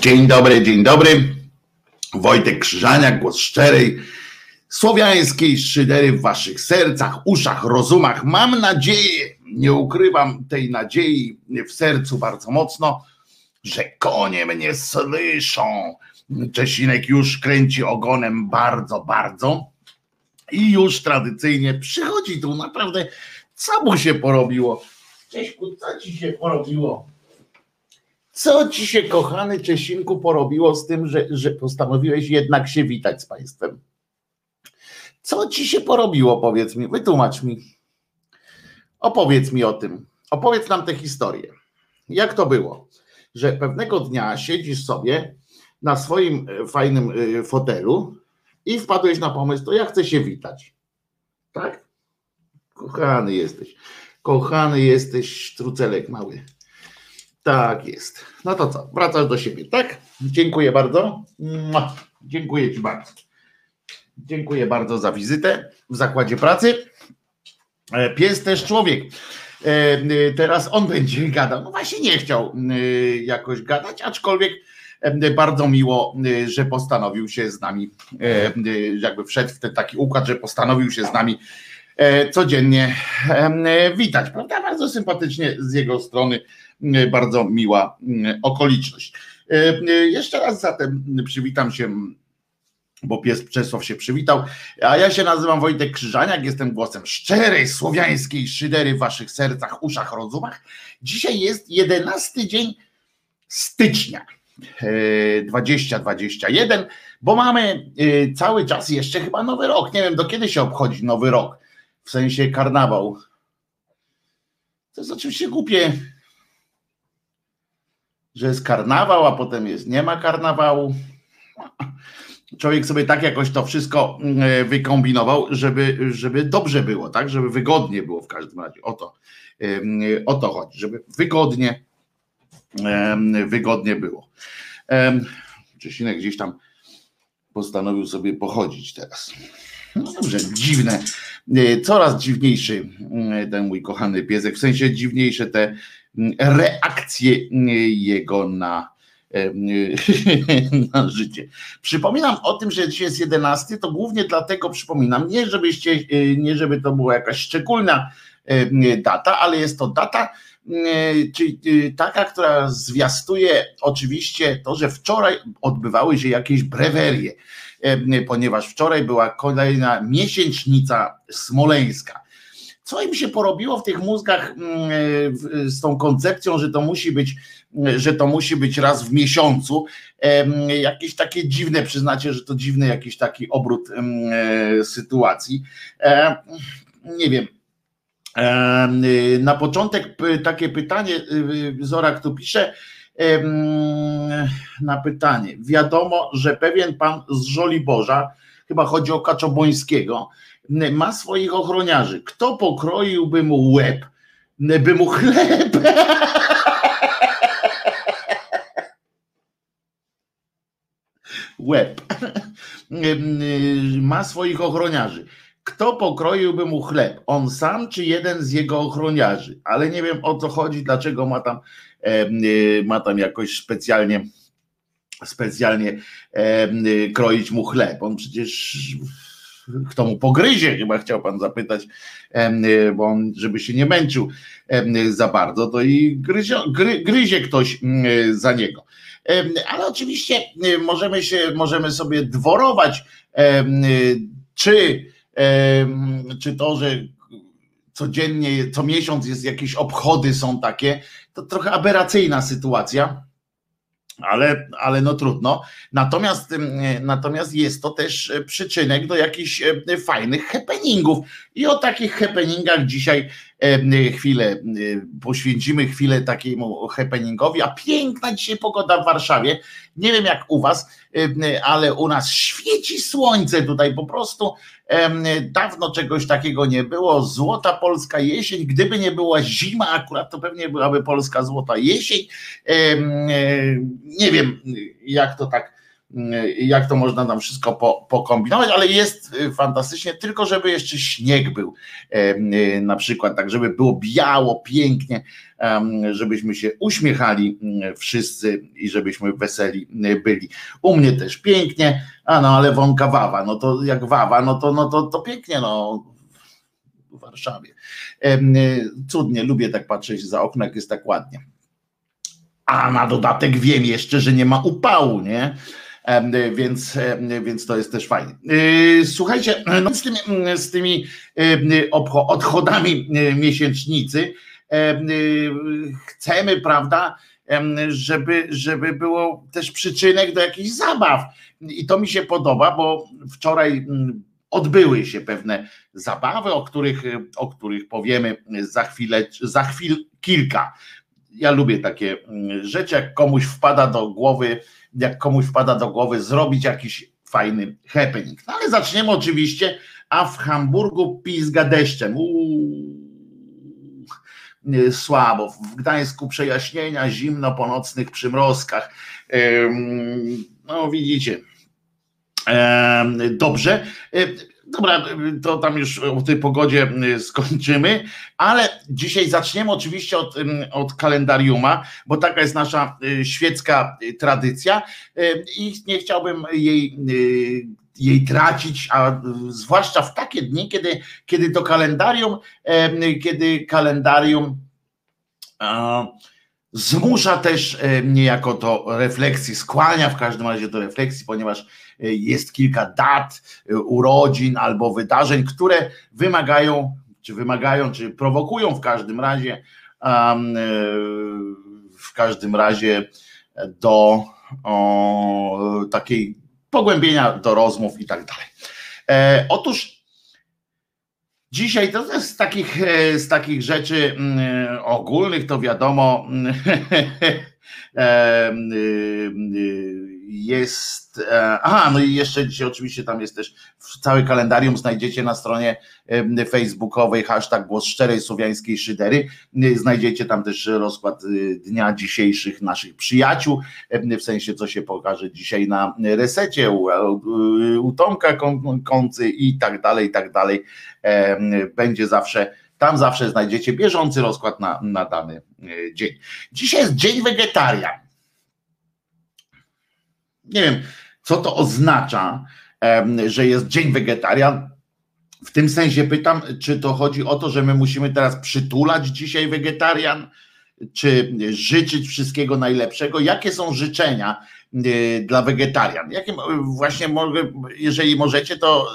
Dzień dobry, dzień dobry. Wojtek Krzyżaniak, głos szczerej, słowiańskiej szydery w waszych sercach, uszach, rozumach. Mam nadzieję, nie ukrywam tej nadziei w sercu bardzo mocno, że konie mnie słyszą. Czesinek już kręci ogonem bardzo, bardzo i już tradycyjnie przychodzi tu naprawdę, co mu się porobiło? Cześćku, co ci się porobiło? Co ci się, kochany Czesinku, porobiło z tym, że, że postanowiłeś jednak się witać z państwem? Co ci się porobiło, powiedz mi, wytłumacz mi. Opowiedz mi o tym. Opowiedz nam tę historię. Jak to było, że pewnego dnia siedzisz sobie na swoim e, fajnym e, fotelu i wpadłeś na pomysł, to ja chcę się witać. Tak? Kochany jesteś. Kochany jesteś, trucelek mały. Tak jest. No to co? Wracasz do siebie, tak? Dziękuję bardzo. Dziękuję Ci bardzo. Dziękuję bardzo za wizytę w zakładzie pracy. E, pies też człowiek. E, e, teraz on będzie gadał. No właśnie nie chciał jakoś gadać, aczkolwiek bardzo miło, że postanowił się z nami, jakby wszedł w ten taki układ, że postanowił się z nami codziennie witać. Prawda? Bardzo sympatycznie z jego strony bardzo miła e, okoliczność. E, jeszcze raz zatem przywitam się bo pies Czesław się przywitał, a ja się nazywam Wojtek Krzyżaniak, jestem głosem szczerej, słowiańskiej szydery w waszych sercach, uszach, rozumach. Dzisiaj jest jedenasty dzień stycznia 2021, bo mamy cały czas jeszcze chyba nowy rok. Nie wiem, do kiedy się obchodzi nowy rok, w sensie karnawał. To jest oczywiście głupie, że jest karnawał, a potem jest nie ma karnawału. Człowiek sobie tak jakoś to wszystko mm, wykombinował, żeby, żeby dobrze było, tak? Żeby wygodnie było w każdym razie. O to, o to chodzi, żeby wygodnie, wygodnie było. Czesinek gdzieś tam postanowił sobie pochodzić teraz. No dobrze, dziwne, e, coraz dziwniejszy mm, ten mój kochany piesek, w sensie dziwniejsze te reakcję jego na, na życie. Przypominam o tym, że dzisiaj jest 11, to głównie dlatego przypominam, nie żebyście, nie żeby to była jakaś szczególna data, ale jest to data, czyli taka, która zwiastuje oczywiście to, że wczoraj odbywały się jakieś brewerie, ponieważ wczoraj była kolejna miesięcznica smoleńska co im się porobiło w tych mózgach mm, z tą koncepcją, że to musi być, że to musi być raz w miesiącu. Jakieś takie dziwne, przyznacie, że to dziwny jakiś taki obrót e, sytuacji. E, nie wiem. Na początek takie pytanie, y, Zorak tu pisze, na pytanie. Wiadomo, że pewien pan z Żoliborza, chyba chodzi o Kaczobońskiego, ma swoich ochroniarzy. Kto pokroiłby mu łeb, by mu chleb? Łeb. Ma swoich ochroniarzy. Kto pokroiłby mu chleb? On sam czy jeden z jego ochroniarzy? Ale nie wiem o co chodzi, dlaczego ma tam, ma tam jakoś specjalnie specjalnie kroić mu chleb. On przecież kto mu pogryzie, chyba chciał pan zapytać, y, bo on, żeby się nie męczył za bardzo, to i gryzie, gry, gryzie ktoś mm, za niego. Ale oczywiście y, możemy się, możemy sobie dworować, czy, czy to, że codziennie, co miesiąc jest jakieś obchody są takie, to trochę aberracyjna sytuacja ale, ale no trudno. Natomiast, natomiast jest to też e, przyczynek do jakichś e, fajnych happeningów. I o takich happeningach dzisiaj chwilę poświęcimy chwilę takiemu happeningowi. A piękna dzisiaj pogoda w Warszawie. Nie wiem jak u Was, ale u nas świeci słońce tutaj po prostu. Dawno czegoś takiego nie było. Złota polska jesień. Gdyby nie była zima, akurat to pewnie byłaby polska złota jesień. Nie wiem, jak to tak jak to można tam wszystko po, pokombinować, ale jest fantastycznie, tylko żeby jeszcze śnieg był na przykład, tak żeby było biało, pięknie, żebyśmy się uśmiechali wszyscy i żebyśmy weseli byli. U mnie też pięknie, a no ale wąka wawa, no to jak wawa, no to, no to, to pięknie, no w Warszawie. Cudnie, lubię tak patrzeć za okno, jak jest tak ładnie. A na dodatek wiem jeszcze, że nie ma upału, nie? Więc, więc to jest też fajnie. E, słuchajcie, no z tymi, z tymi odchodami miesięcznicy chcemy, prawda, żeby, żeby było też przyczynek do jakichś zabaw. I to mi się podoba, bo wczoraj odbyły się pewne zabawy, o których, o których powiemy za chwilę, za chwil kilka. Ja lubię takie rzeczy, jak komuś wpada do głowy, jak komuś wpada do głowy zrobić jakiś fajny happening. No ale zaczniemy oczywiście, a w Hamburgu pizga deszczem. Uuu, słabo. W Gdańsku przejaśnienia, zimno po nocnych przymrozkach. No widzicie, Dobrze. Dobra, to tam już o tej pogodzie skończymy, ale dzisiaj zaczniemy oczywiście od, od kalendariuma, bo taka jest nasza y, świecka y, tradycja i nie chciałbym jej y, jej tracić, a zwłaszcza w takie dni, kiedy, kiedy to kalendarium, kiedy kalendarium zmusza też niejako do refleksji, skłania w każdym razie do refleksji, ponieważ jest kilka dat, urodzin albo wydarzeń, które wymagają, czy wymagają, czy prowokują w każdym razie, w każdym razie do o, takiej pogłębienia do rozmów i tak dalej. E, otóż dzisiaj to z takich, e, z takich rzeczy mm, ogólnych to wiadomo e, jest. Aha, no i jeszcze dzisiaj oczywiście tam jest też cały kalendarium znajdziecie na stronie facebookowej hashtag głos szczerej słowiańskiej szydery. Znajdziecie tam też rozkład y, dnia dzisiejszych naszych przyjaciół, w sensie co się pokaże dzisiaj na resecie u, u Tomka i tak dalej, i tak dalej. Będzie zawsze tam zawsze znajdziecie bieżący rozkład na, na dany y, dzień. Dzisiaj jest Dzień Wegetarian nie wiem, co to oznacza, że jest Dzień Wegetarian. W tym sensie pytam, czy to chodzi o to, że my musimy teraz przytulać dzisiaj wegetarian, czy życzyć wszystkiego najlepszego? Jakie są życzenia e, dla wegetarian? Jakie właśnie mogę, jeżeli możecie, to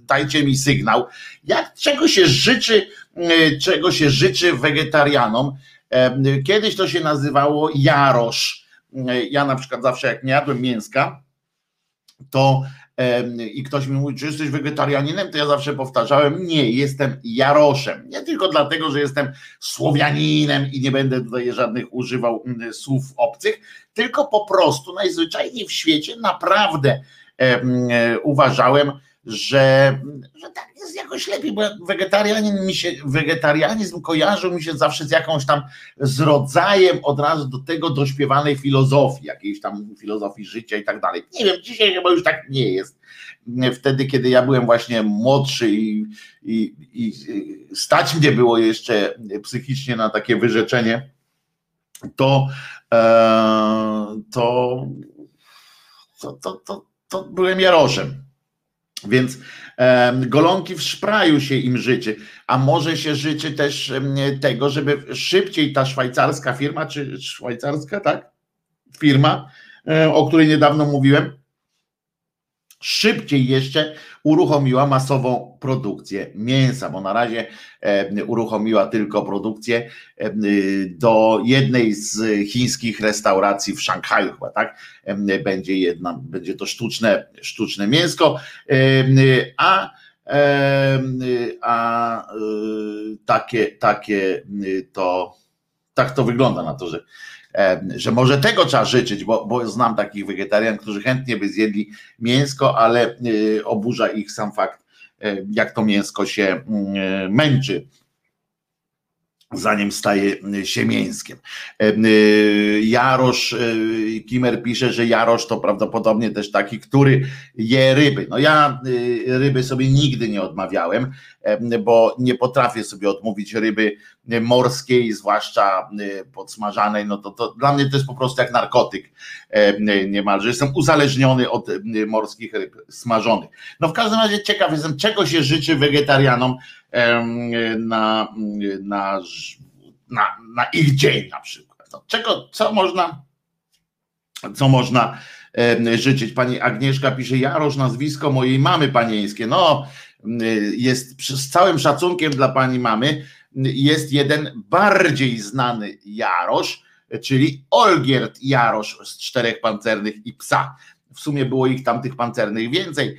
dajcie mi sygnał. Jak, czego się życzy, e, czego się życzy wegetarianom? Kiedyś to się nazywało jarosz ja na przykład zawsze jak nie jadłem mięska, to i ktoś mi mówi, czy jesteś wegetarianinem, to ja zawsze powtarzałem, nie, jestem jaroszem. Nie tylko dlatego, że jestem Słowianinem i nie będę tutaj żadnych używał słów obcych, tylko po prostu najzwyczajniej w świecie naprawdę e, uważałem, że, że tak jest jakoś lepiej, bo wegetarianizm mi się, wegetarianizm kojarzył mi się zawsze z jakąś tam, z rodzajem od razu do tego dośpiewanej filozofii, jakiejś tam filozofii życia i tak dalej. Nie wiem, dzisiaj chyba już tak nie jest. Wtedy, kiedy ja byłem właśnie młodszy i, i, i stać mnie było jeszcze psychicznie na takie wyrzeczenie, to, e, to, to, to, to, to byłem Jaroszem więc golonki w szpraju się im życzy, a może się życzy też tego, żeby szybciej ta szwajcarska firma, czy szwajcarska, tak? Firma, e, o której niedawno mówiłem, szybciej jeszcze uruchomiła masową produkcję mięsa, bo na razie e, uruchomiła tylko produkcję e, do jednej z chińskich restauracji w Szanghaju chyba, tak? E, będzie jedna, będzie to sztuczne, sztuczne mięsko, a a takie, takie to tak to wygląda na to, że że może tego trzeba życzyć, bo, bo znam takich wegetarian, którzy chętnie by zjedli mięsko, ale y, oburza ich sam fakt, jak to mięsko się mm, męczy. Zanim staje siemięskiem. Y, Jarosz, y, Kimer pisze, że Jarosz to prawdopodobnie też taki, który je ryby. No ja y, ryby sobie nigdy nie odmawiałem, bo nie potrafię sobie odmówić ryby morskiej, zwłaszcza podsmażanej, no to, to dla mnie to jest po prostu jak narkotyk niemalże. Jestem uzależniony od morskich ryb smażonych. No w każdym razie ciekaw jestem, czego się życzy wegetarianom na, na, na, na ich dzień na przykład. No, czego, co można, co można życzyć? Pani Agnieszka pisze, Jarosz, nazwisko mojej mamy panieńskie. No, jest z całym szacunkiem dla pani mamy, jest jeden bardziej znany Jarosz, czyli Olgierd Jarosz z czterech pancernych i psa w sumie było ich tam tych pancernych więcej,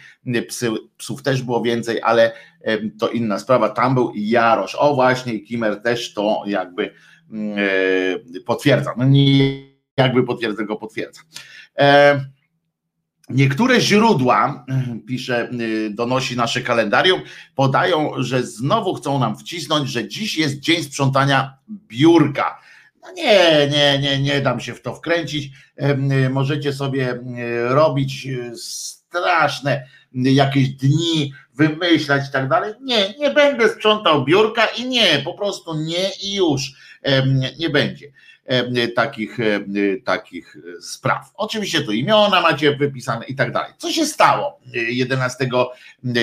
Psy, psów też było więcej, ale to inna sprawa. Tam był Jarosz. O właśnie, i Kimer też to jakby mm, e, potwierdza. No nie jakby potwierdza, tylko potwierdza. E, niektóre źródła, pisze, y, donosi nasze kalendarium, podają, że znowu chcą nam wcisnąć, że dziś jest dzień sprzątania biurka. No nie, nie, nie, nie dam się w to wkręcić. Możecie sobie robić e, straszne jakieś dni, wymyślać i tak dalej. Nie, nie będę sprzątał biurka i nie, po prostu nie i już nie będzie. E, takich, e, takich spraw. Oczywiście tu imiona macie wypisane i tak dalej. Co się stało 11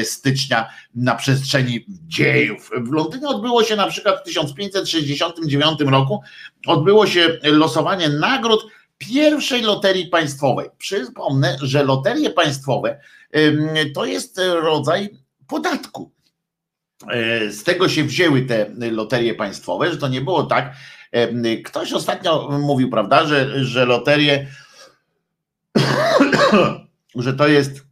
stycznia na przestrzeni dziejów? W Londynie odbyło się na przykład w 1569 roku odbyło się losowanie nagród pierwszej loterii państwowej. Przypomnę, że loterie państwowe to jest rodzaj podatku. E, z tego się wzięły te loterie państwowe, że to nie było tak, Ktoś ostatnio mówił, prawda, że, że loterie, że to jest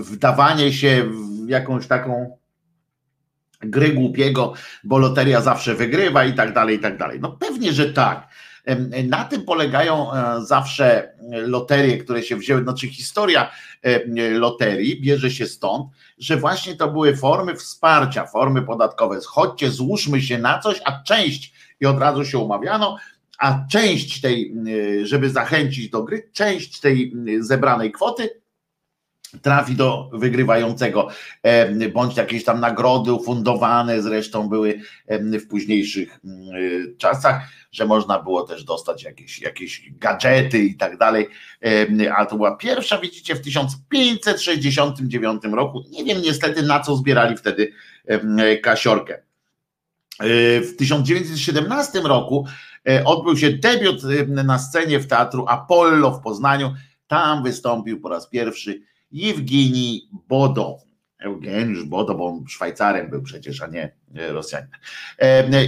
wdawanie się w jakąś taką gry głupiego, bo loteria zawsze wygrywa i tak dalej, i tak dalej. No pewnie, że tak. Na tym polegają e, zawsze loterie, które się wzięły, znaczy historia loterii bierze się stąd, że właśnie to były formy wsparcia, formy podatkowe. Chodźcie, złóżmy się na coś, a część, i od razu się umawiano, a część tej, e, żeby zachęcić do gry, część tej zebranej kwoty trafi do wygrywającego, bądź jakieś tam nagrody ufundowane zresztą były w późniejszych czasach, że można było też dostać jakieś, jakieś gadżety i tak dalej, ale to była pierwsza, widzicie, w 1569 roku, nie wiem niestety na co zbierali wtedy kasiorkę. E, w 1917 roku e, odbył się debiut na scenie w teatru Apollo w Poznaniu. Tam wystąpił po raz pierwszy Jewgenii Bodo. Eugeniusz Bodo, bo on Szwajcarem był przecież, a nie Rosjanin.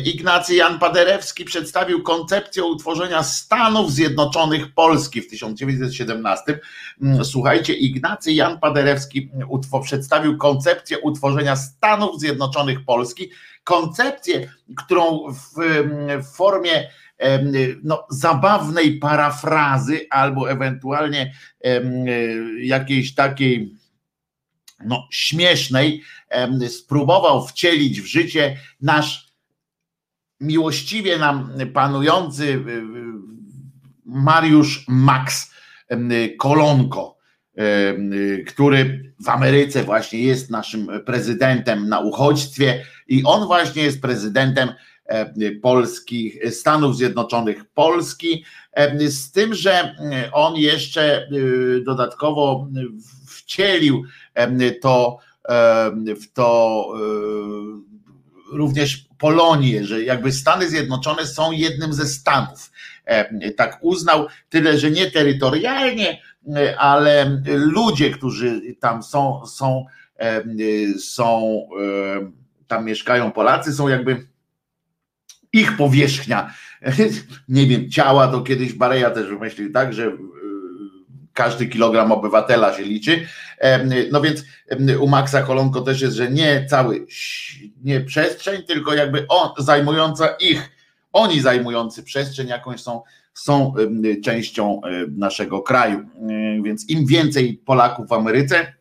Ignacy Jan Paderewski przedstawił koncepcję utworzenia Stanów Zjednoczonych Polski w 1917. Mm, słuchajcie, Ignacy Jan Paderewski przedstawił koncepcję utworzenia Stanów Zjednoczonych Polski. Koncepcję, którą w, w formie no, zabawnej parafrazy albo ewentualnie jakiejś takiej no, śmiesznej spróbował wcielić w życie nasz miłościwie nam panujący Mariusz Max Kolonko, który w Ameryce właśnie jest naszym prezydentem na uchodźstwie i on właśnie jest prezydentem E, Polski, Stanów Zjednoczonych Polski, z tym, że on jeszcze e, dodatkowo wcielił to to również Polonię, że jakby Stany Zjednoczone są jednym ze Stanów. Tak uznał, tyle, że nie terytorialnie, ale ludzie, którzy tam są, są, są tam mieszkają Polacy, są jakby ich powierzchnia, nie wiem, ciała, to kiedyś Bareja też wymyślił tak, że każdy kilogram obywatela się liczy. No więc u Maxa Kolonko też jest, że nie cały, nie przestrzeń, tylko jakby on zajmująca ich, oni zajmujący przestrzeń jakąś są, są częścią e, naszego kraju. E, więc im więcej Polaków w Ameryce,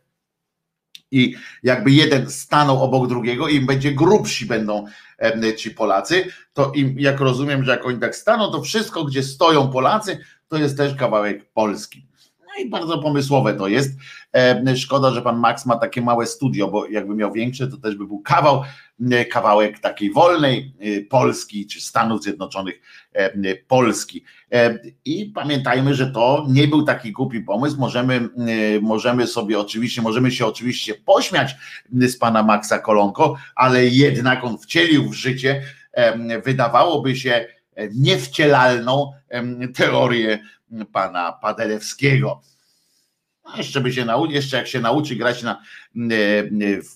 i jakby jeden stanął obok drugiego im będzie grubsi będą ci Polacy, to im, jak rozumiem, że jak oni tak staną, to wszystko, gdzie stoją Polacy, to jest też kawałek Polski. I bardzo pomysłowe to jest. Szkoda, że pan Max ma takie małe studio, bo jakby miał większe, to też by był kawał, kawałek takiej wolnej y, Polski, czy Stanów Zjednoczonych Polski. I pamiętajmy, że to nie był taki głupi pomysł. Możemy, możemy sobie oczywiście, możemy się oczywiście pośmiać z pana Maxa Kolonko, ale jednak on wcielił w życie, wydawałoby się, niewcielalną teorię pana Paderewskiego. A jeszcze by się nauczył, jeszcze jak się nauczy grać na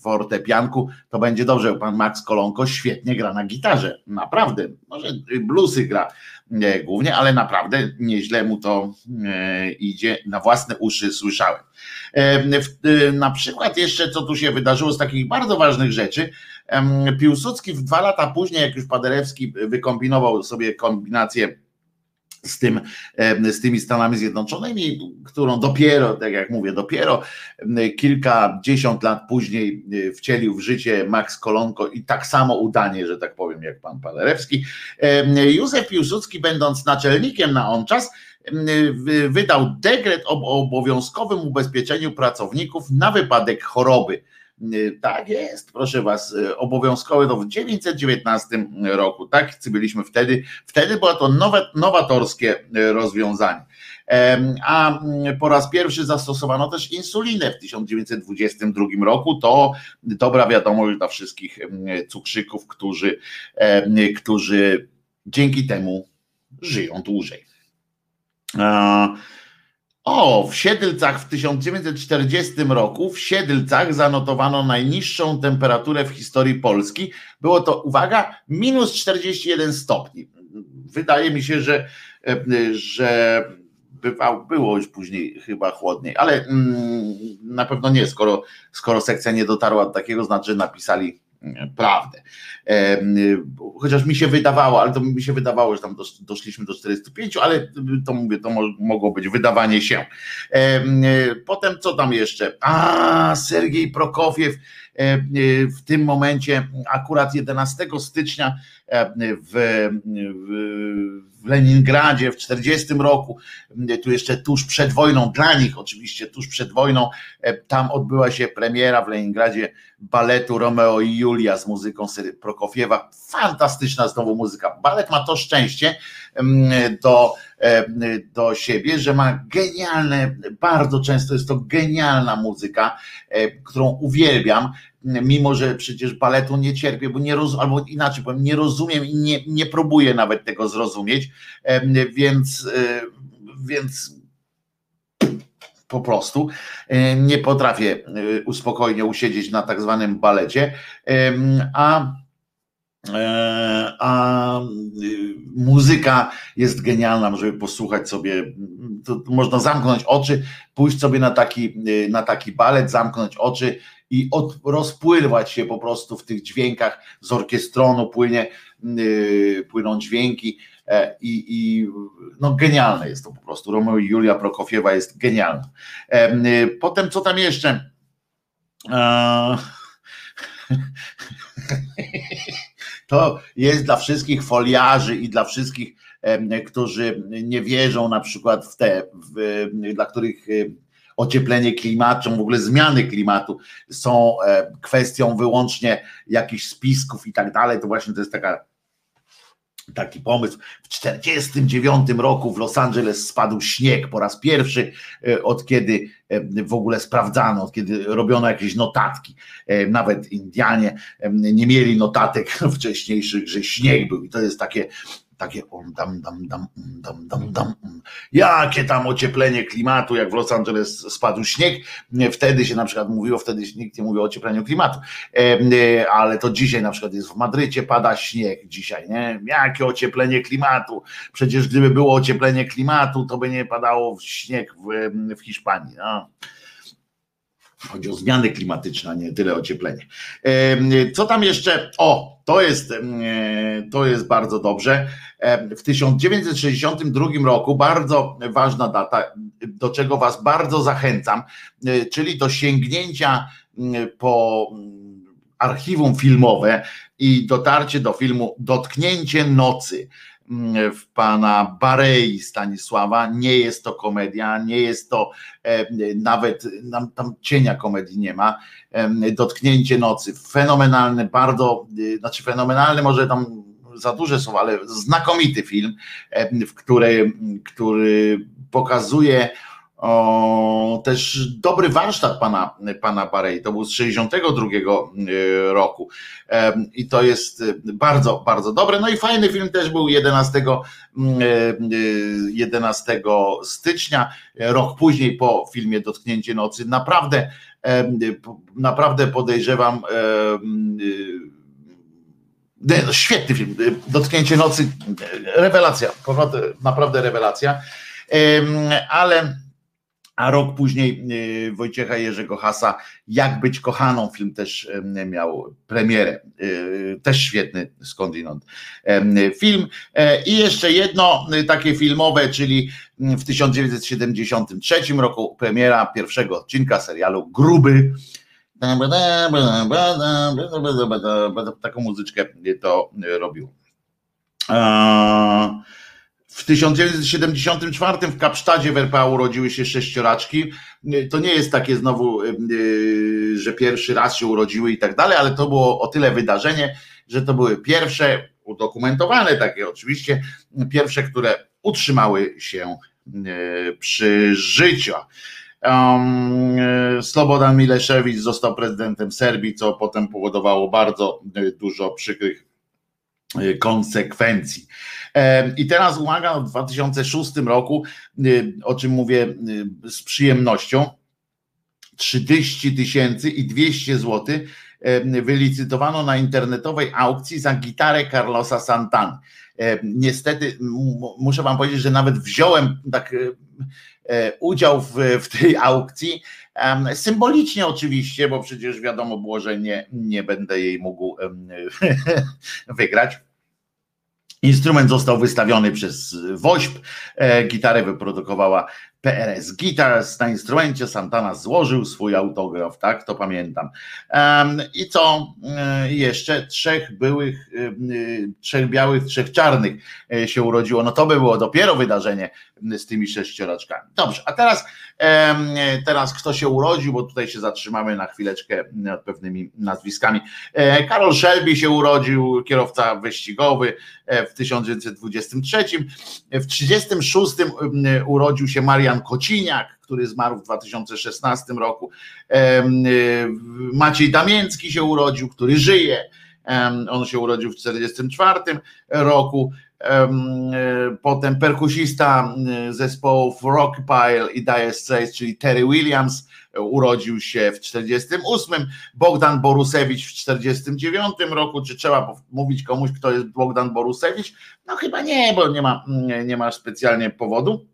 fortepianku, to będzie dobrze. Pan Max Kolonko świetnie gra na gitarze. Naprawdę. Może bluesy gra głównie, ale naprawdę nieźle mu to idzie. Na własne uszy słyszałem. Na przykład jeszcze, co tu się wydarzyło z takich bardzo ważnych rzeczy, Piłsudski w dwa lata później, jak już Paderewski wykombinował sobie kombinację z, tym, z tymi Stanami Zjednoczonymi, którą dopiero, tak jak mówię, dopiero kilkadziesiąt lat później e, wcielił w życie Max Kolonko i tak samo udanie, że tak powiem, jak pan Paderewski. Józef Piłsudski, będąc naczelnikiem na on czas, wydał dekret o obowiązkowym ubezpieczeniu pracowników na wypadek choroby tak jest, proszę was, y, obowiązkowe to w 1919 roku, tak byliśmy wtedy, wtedy było to nowe, nowatorskie y, rozwiązanie. A mm, po raz pierwszy zastosowano też insulinę w 1922 roku. To dobra wiadomość dla wszystkich cukrzyków, którzy, którzy dzięki temu żyją dłużej. O, w Siedlcach w 1940 roku w Siedlcach zanotowano najniższą temperaturę w historii Polski. Było to, uwaga, minus 41 stopni. Wydaje mi się, że, e, że bywał, było już później chyba chłodniej, ale mm, na pewno nie, skoro, skoro sekcja nie dotarła do takiego, znaczy napisali prawdę. Chociaż mi się wydawało, ale to mi się wydawało, że tam doszliśmy do 45, ale to mówię, to mogło być wydawanie się. Potem co tam jeszcze? A, Sergiej Prokofiew w tym momencie, akurat 11 stycznia w, w w Leningradzie w 40 roku, tu jeszcze tuż przed wojną, dla nich oczywiście tuż przed wojną, e, tam odbyła się premiera w Leningradzie baletu Romeo i Julia z muzyką Prokofiewa. Fantastyczna znowu muzyka. Balet ma to szczęście do, e, do siebie, że ma genialne, bardzo często jest to genialna muzyka, e, którą uwielbiam mimo że przecież baletu nie cierpię, bo nie rozumiem, albo inaczej powiem, nie rozumiem i nie, nie próbuję nawet tego zrozumieć, więc, e, więc po prostu e, nie potrafię e, spokojnie usiedzieć na tak zwanym balecie, a a muzyka jest genialna, żeby posłuchać sobie, można zamknąć oczy, pójść sobie na taki, na taki balet, zamknąć oczy i od, rozpływać się po prostu w tych dźwiękach z orkiestronu płynie, yy, płyną dźwięki e, i, i no genialne jest to po prostu. Romeo i Julia Prokofiewa jest genialna. E, potem co tam jeszcze? E, to jest dla wszystkich foliarzy i dla wszystkich, którzy nie wierzą na przykład w te, w, dla których ocieplenie klimatu, w ogóle zmiany klimatu są kwestią wyłącznie jakichś spisków i tak dalej, to właśnie to jest taka taki pomysł. W 1949 roku w Los Angeles spadł śnieg po raz pierwszy, e, od kiedy e, w ogóle sprawdzano, od kiedy robiono jakieś notatki. Nawet Indianie nie mieli notatek wcześniejszych, że śnieg był. I to jest takie takie on dam, dam, dam, dam, dam, dam. Jakie tam ocieplenie klimatu, jak w Los Angeles spadł śnieg. Wtedy się na przykład mówiło, wtedy nikt nie mówił o ociepleniu klimatu. E, ale to dzisiaj na przykład jest w Madrycie, pada śnieg dzisiaj, nie? Jakie ocieplenie klimatu? Przecież gdyby było ocieplenie klimatu, to by nie padało śnieg w, w Hiszpanii. No. Chodzi o zmiany klimatyczne, a nie tyle ocieplenie. Co tam jeszcze? O, to jest, to jest bardzo dobrze. W 1962 roku, bardzo ważna data, do czego Was bardzo zachęcam, czyli do sięgnięcia po archiwum filmowe i dotarcie do filmu Dotknięcie nocy w pana Barei Stanisława. Nie jest to komedia, nie jest to e, nawet tam cienia komedii nie ma. Dotknięcie nocy. Fenomenalny, bardzo, e, znaczy fenomenalny, może tam za duże słowa, ale znakomity film, w który, który pokazuje o, też dobry warsztat pana, pana Barei. To był z 62 e, roku. I to jest bardzo, bardzo dobre. No i fajny film też był 11, 11 e, e, stycznia, rok później po filmie Dotknięcie Nocy. Naprawdę, naprawdę podejrzewam. No, świetny film. Dotknięcie nocy, rewelacja, naprawdę rewelacja. Ale a rok później y, Wojciecha Jerzego Hasa Jak być kochaną film też miał premierę, y, też świetny skądinąd film. E, i jeszcze jedno y, takie filmowe, czyli w 1973 roku premiera pierwszego odcinka serialu Gruby. Taką muzyczkę to robił. W 1974 w Kapsztadzie w RPA urodziły się sześcioraczki. To nie jest takie znowu, y, że pierwszy raz się urodziły i tak dalej, ale to było o tyle wydarzenie, że to były pierwsze, udokumentowane takie oczywiście, pierwsze, które utrzymały się y, przy życiu. Um, Slobodan Mileszewicz został prezydentem Serbii, co potem powodowało bardzo y, dużo przykrych konsekwencji. I teraz uwaga, w 2006 roku, y, o czym mówię y, z przyjemnością, 30 tysięcy i 200 zł wylicytowano na internetowej aukcji za gitarę Carlosa Santana. Niestety muszę wam powiedzieć, że nawet wziąłem tak e, udział w, w tej aukcji, symbolicznie oczywiście, bo przecież wiadomo było, że nie, nie będę jej mógł wygrać Instrument został wystawiony przez WOŚP. E, gitarę wyprodukowała PRS Guitars. Na instrumencie Santana złożył swój autograf, tak? To pamiętam. I co e, jeszcze? Trzech byłych, e, trzech białych, trzech czarnych się urodziło. No to by było dopiero wydarzenie z tymi sześcioraczkami. Dobrze, a teraz, teraz kto się urodził, bo tutaj się zatrzymamy na chwileczkę nad pewnymi nazwiskami. Karol Shelby się urodził, kierowca wyścigowy w 1923. W 1936 urodził się Marian Kociniak, który zmarł w 2016 roku. Maciej Damięcki się urodził, który żyje. On się urodził w 1944 roku. Potem perkusista zespołów Rockpile i Dire Straits, czyli Terry Williams, urodził się w 48, Bogdan Borusewicz w 49 roku, czy trzeba mówić komuś, kto jest Bogdan Borusewicz? No chyba nie, bo nie ma, nie ma specjalnie powodu.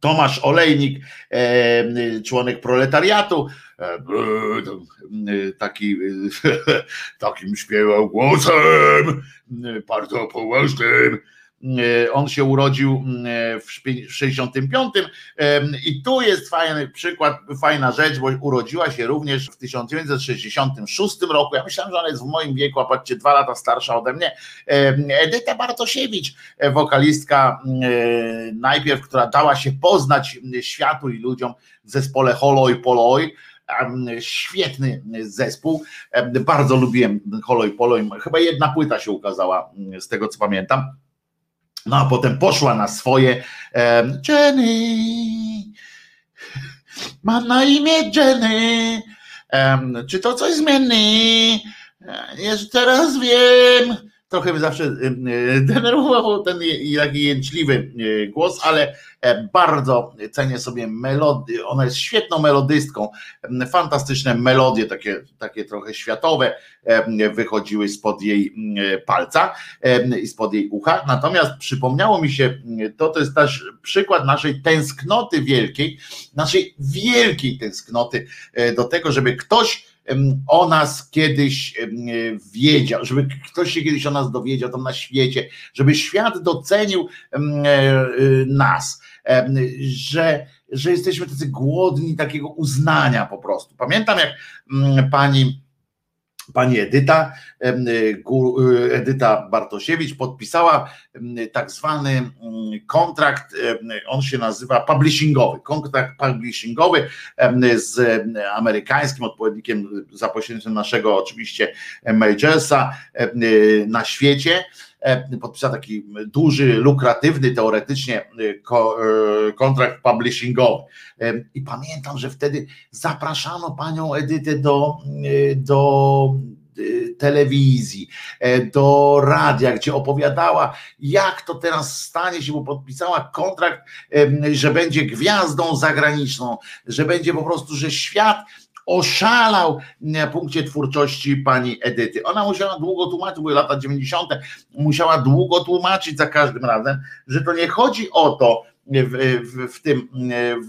Tomasz Olejnik, e, członek proletariatu, e, e, taki, takim śpiewał głosem, bardzo poważnym, E, on się urodził e, w 65 i tu jest fajny przykład, fajna rzecz, bo urodziła się również w 1966 roku. Ja myślałem, że ona jest w moim wieku, a patrzcie, dwa lata starsza ode mnie. Edyta Bartosiewicz, e, wokalistka najpierw, która dała się poznać światu i ludziom w zespole Holoj Poloj świetny zespół. Bardzo lubiłem Holoj Poloj. Chyba jedna płyta się ukazała, z tego co pamiętam. No a potem poszła na swoje Jenny, mam na imię Jenny, czy to coś zmieni? Jeszcze teraz wiem, trochę mnie zawsze denerwował ten taki jęczliwy e, głos, ale e, bardzo cenię sobie melodię, ona jest świetną melodystką, fantastyczne melodie, takie, takie trochę światowe wychodziły spod jej palca i spod jej ucha, natomiast przypomniało mi się, to to jest też przykład naszej tęsknoty wielkiej, naszej wielkiej tęsknoty e, do tego, żeby ktoś o nas kiedyś wiedział, żeby ktoś się kiedyś o nas dowiedział tam na świecie, żeby świat docenił e, nas, że, że jesteśmy tacy głodni takiego uznania po prostu. Pamiętam jak pani pani Edyta, Edyta Bartosiewicz podpisała tak zwany kontrakt, on się nazywa publishingowy, kontrakt publishingowy z amerykańskim odpowiednikiem za pośrednictwem naszego oczywiście Majorsa na świecie podpisała taki duży, lukratywny teoretycznie kontrakt publishingowy. I pamiętam, że wtedy zapraszano panią Edytę do, do telewizji, do radia, gdzie opowiadała, jak to teraz stanie się, bo podpisała kontrakt, że będzie gwiazdą zagraniczną, że będzie po prostu, że świat oszalał na punkcie twórczości pani Edyty. Ona musiała długo tłumaczyć, były lata 90., musiała długo tłumaczyć za każdym razem, że to nie chodzi o to, w, w, w, tym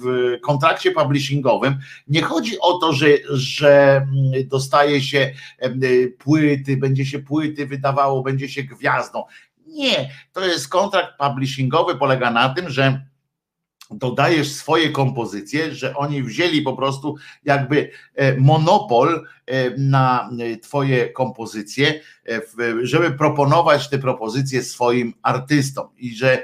w kontrakcie publishingowym nie chodzi o to, że, że dostaje się płyty, będzie się płyty wydawało, będzie się gwiazdą. Nie, to jest kontrakt publishingowy, polega na tym, że dodajesz swoje kompozycje, że oni wzięli po prostu jakby e, monopol e, na e, twoje kompozycje, żeby proponować te propozycje swoim artystom i że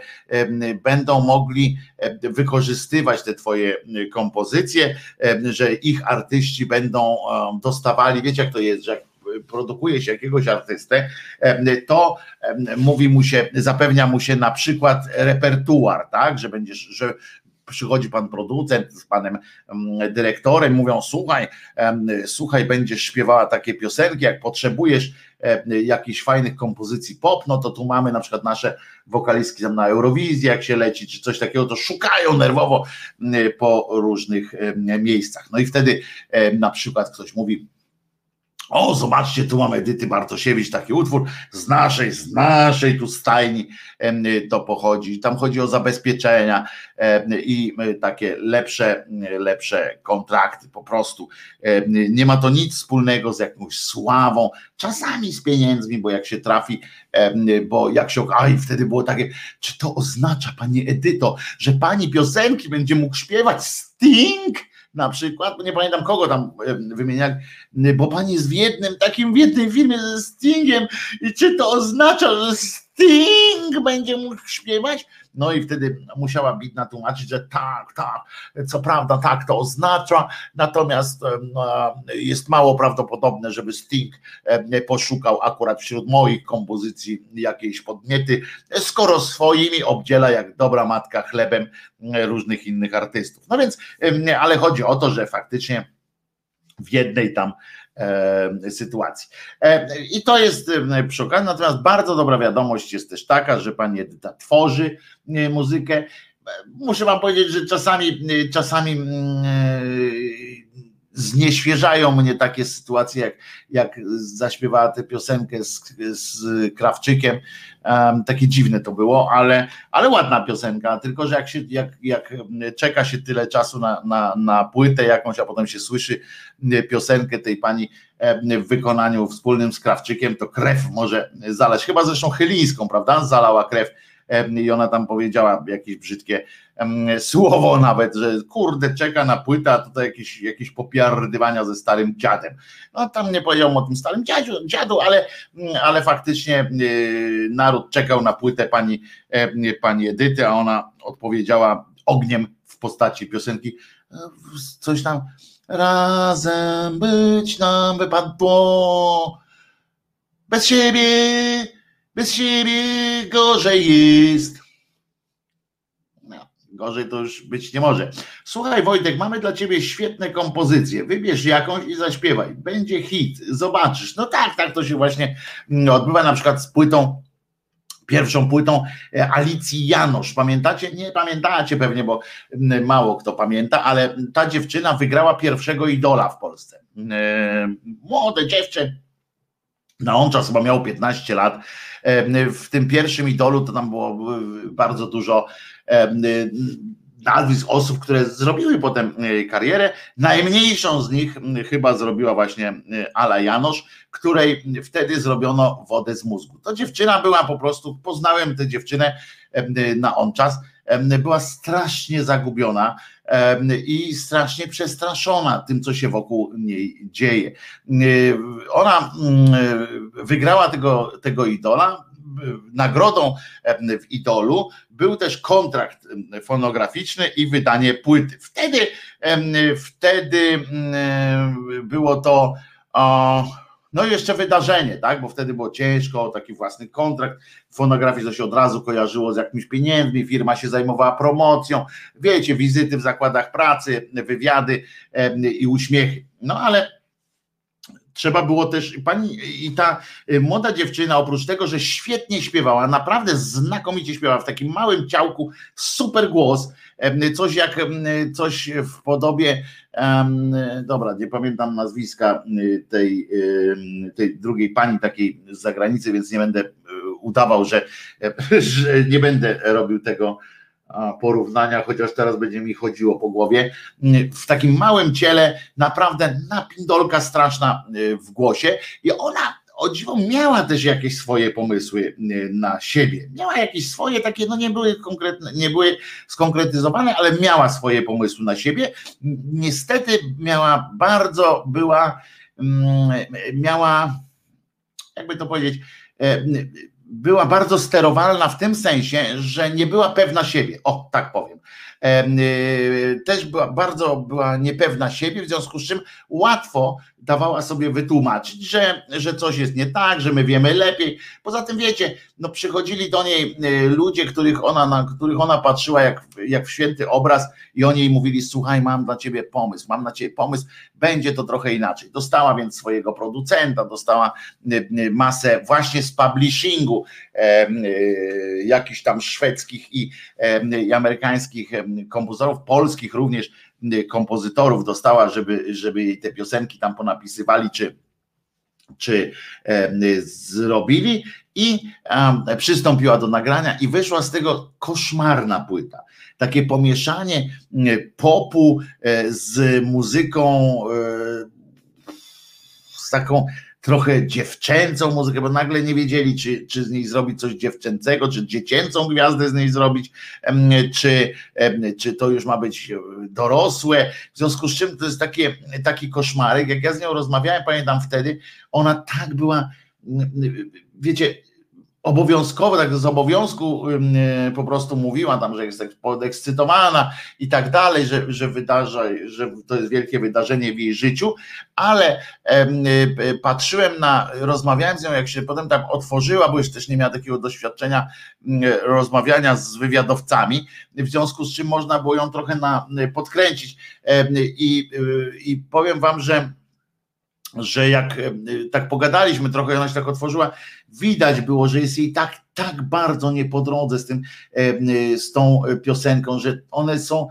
będą mogli wykorzystywać te twoje kompozycje, że ich artyści będą dostawali, wiecie jak to jest, że produkuje się jakiegoś artystę, to mówi mu się, zapewnia mu się na przykład repertuar, tak, że będziesz, że przychodzi pan producent z panem dyrektorem, mówią: Słuchaj, słuchaj, będziesz śpiewała takie piosenki, jak potrzebujesz jakichś fajnych kompozycji pop, no to tu mamy na przykład nasze wokalistki tam na Eurowizji, jak się leci, czy coś takiego, to szukają nerwowo po różnych miejscach. No i wtedy na przykład ktoś mówi, o, zobaczcie, tu mamy Edyty Bartosiewicz, taki utwór z naszej, z naszej tu stajni to pochodzi. Tam chodzi o zabezpieczenia i takie lepsze, lepsze kontrakty po prostu. Nie ma to nic wspólnego z jakąś sławą, czasami z pieniędzmi, bo jak się trafi, bo jak się, aj, wtedy było takie, czy to oznacza, pani Edyto, że pani piosenki będzie mógł śpiewać Sting? Na przykład, nie pamiętam kogo tam wymieniać, bo pani jest w jednym takim, w jednej filmie ze Stingiem i czy to oznacza, że Sting będzie mógł śpiewać? No i wtedy musiała Bitna tłumaczyć, że tak, tak, co prawda tak to oznacza, natomiast jest mało prawdopodobne, żeby Sting poszukał akurat wśród moich kompozycji jakiejś podmiety, skoro swoimi obdziela jak dobra matka chlebem różnych innych artystów. No więc, ale chodzi o to, że faktycznie w jednej tam sytuacji. E, I to jest e, przy okazji, natomiast bardzo dobra wiadomość jest też taka, że pani Edyta tworzy muzykę. Muszę wam powiedzieć, że czasami, czasami mm, znieświeżają mnie takie sytuacje, jak, jak zaśpiewała tę piosenkę z, z Krawczykiem. Um, takie dziwne to było, ale, ale ładna piosenka, tylko że jak, się, jak, jak czeka się tyle czasu na, na, na płytę jakąś, a potem się słyszy piosenkę tej pani w wykonaniu wspólnym z Krawczykiem, to krew może zalać. Chyba zresztą Chylińską, prawda? Zalała krew i ona tam powiedziała jakieś brzydkie słowo nawet, że kurde, czeka na płytę, a tutaj jakieś, jakieś popiardywania ze starym dziadem. No tam nie powiedział o tym starym dziadziu, dziadu, ale, ale faktycznie e, naród czekał na płytę pani, pani Edyty, a ona odpowiedziała ogniem w postaci piosenki coś tam razem być nam wypadło bez siebie bez siebie gorzej jest. No, gorzej to już być nie może. Słuchaj, Wojtek, mamy dla ciebie świetne kompozycje. Wybierz jakąś i zaśpiewaj. Będzie hit, zobaczysz. No tak, tak to się właśnie mm, odbywa na przykład z płytą pierwszą płytą e, Alicji Janosz. Pamiętacie? Nie pamiętacie pewnie, bo mm, mało kto pamięta, ale ta dziewczyna wygrała pierwszego idola w Polsce. E, młode dziewczę, na on czas chyba miał 15 lat w tym pierwszym idolu to tam było bardzo dużo nazwisk osób, które zrobiły potem karierę. Najmniejszą z nich chyba zrobiła właśnie Ala Janosz, której wtedy zrobiono wodę z mózgu. To dziewczyna była po prostu, poznałem tę dziewczynę na on czas, była strasznie zagubiona i strasznie przestraszona tym, co się wokół niej dzieje. Ona mm, wygrała tego, tego idola. Nagrodą w idolu był też kontrakt fonograficzny i wydanie płyty. Wtedy, wtedy mm, było to. O, no i jeszcze wydarzenie, tak? Bo wtedy było ciężko, taki własny kontrakt. Fonografii to się od razu kojarzyło z jakimiś pieniędzmi, firma się zajmowała promocją, wiecie, wizyty w zakładach pracy, wywiady i uśmiechy. No ale trzeba było też, pani i ta y, młoda dziewczyna, oprócz tego, że świetnie śpiewała, naprawdę znakomicie śpiewała w takim małym ciałku, super głos, coś jak coś w podobie, dobra, nie pamiętam nazwiska y, tej, tej drugiej pani takiej z zagranicy, więc nie będę y, udawał, że, że nie będę robił tego porównania, chociaż teraz będzie mi chodziło po głowie, w takim małym ciele, naprawdę napindolka straszna w głosie i ona o dziwo miała też jakieś swoje pomysły y, na siebie. Miała jakieś swoje takie, no nie były konkretne, nie były skonkretyzowane, ale miała swoje pomysły na siebie. Niestety miała bardzo, była, mm, miała, jakby to powiedzieć, e, była bardzo sterowalna w tym sensie, że nie była pewna siebie. O, tak powiem. Y, też była bardzo była niepewna siebie, w związku z czym łatwo dawała sobie wytłumaczyć, że, że coś jest nie tak, że my wiemy lepiej. Poza tym wiecie, no przychodzili do niej y, ludzie, których ona, na których ona patrzyła jak, jak w święty obraz i oni jej mówili, słuchaj, mam dla ciebie pomysł, mam na ciebie pomysł, będzie to trochę inaczej. Dostała więc swojego producenta, dostała y, masę właśnie z publishingu jakichś tam szwedzkich i, i amerykańskich kompozytorów, polskich również kompozytorów dostała, żeby, żeby te piosenki tam ponapisywali, czy, czy zrobili i przystąpiła do nagrania i wyszła z tego koszmarna płyta. Takie pomieszanie y, popu e, z muzyką, e, z taką trochę dziewczęcą muzykę, bo nagle nie wiedzieli, czy, czy z niej zrobić coś dziewczęcego, czy dziecięcą gwiazdę z niej zrobić, czy, czy to już ma być dorosłe. W związku z czym to jest takie, taki koszmarek. Jak ja z nią rozmawiałem, pamiętam wtedy, ona tak była, wiecie, obowiązkowo, tak z obowiązku e, po prostu mówiła tam, że jest tak podekscytowana i tak dalej, że, że wydarza, że to jest wielkie wydarzenie w jej życiu, ale e, patrzyłem na, rozmawiałem z nią, jak się potem tam otworzyła, bo już też nie miała takiego doświadczenia rozmawiania z wywiadowcami, w związku z czym można było ją trochę na, podkręcić i, i powiem wam, że że jak e, tak pogadaliśmy trochę, ona się tak otworzyła, widać było, że jest jej tak, tak bardzo nie po drodze z tym, e, e, z tą piosenką, że one są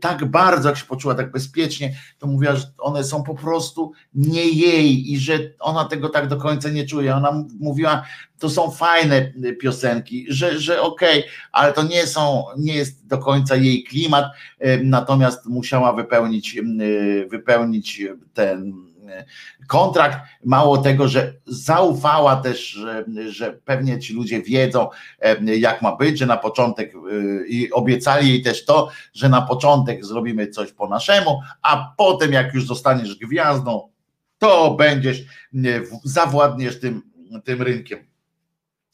tak bardzo, jak się poczuła tak bezpiecznie, to mówiła, że one są po prostu nie jej i że ona tego tak do końca nie czuje. Ona mówiła, to są fajne piosenki, że, że okej, okay, ale to nie są, nie jest do końca jej klimat, natomiast musiała wypełnić, wypełnić ten kontrakt. Mało tego, że zaufała też, że, że pewnie ci ludzie wiedzą, jak ma być, że na początek y, i obiecali jej też to, że na początek zrobimy coś po naszemu, a potem, jak już zostaniesz gwiazdą, to będziesz, zawładniesz tym, tym rynkiem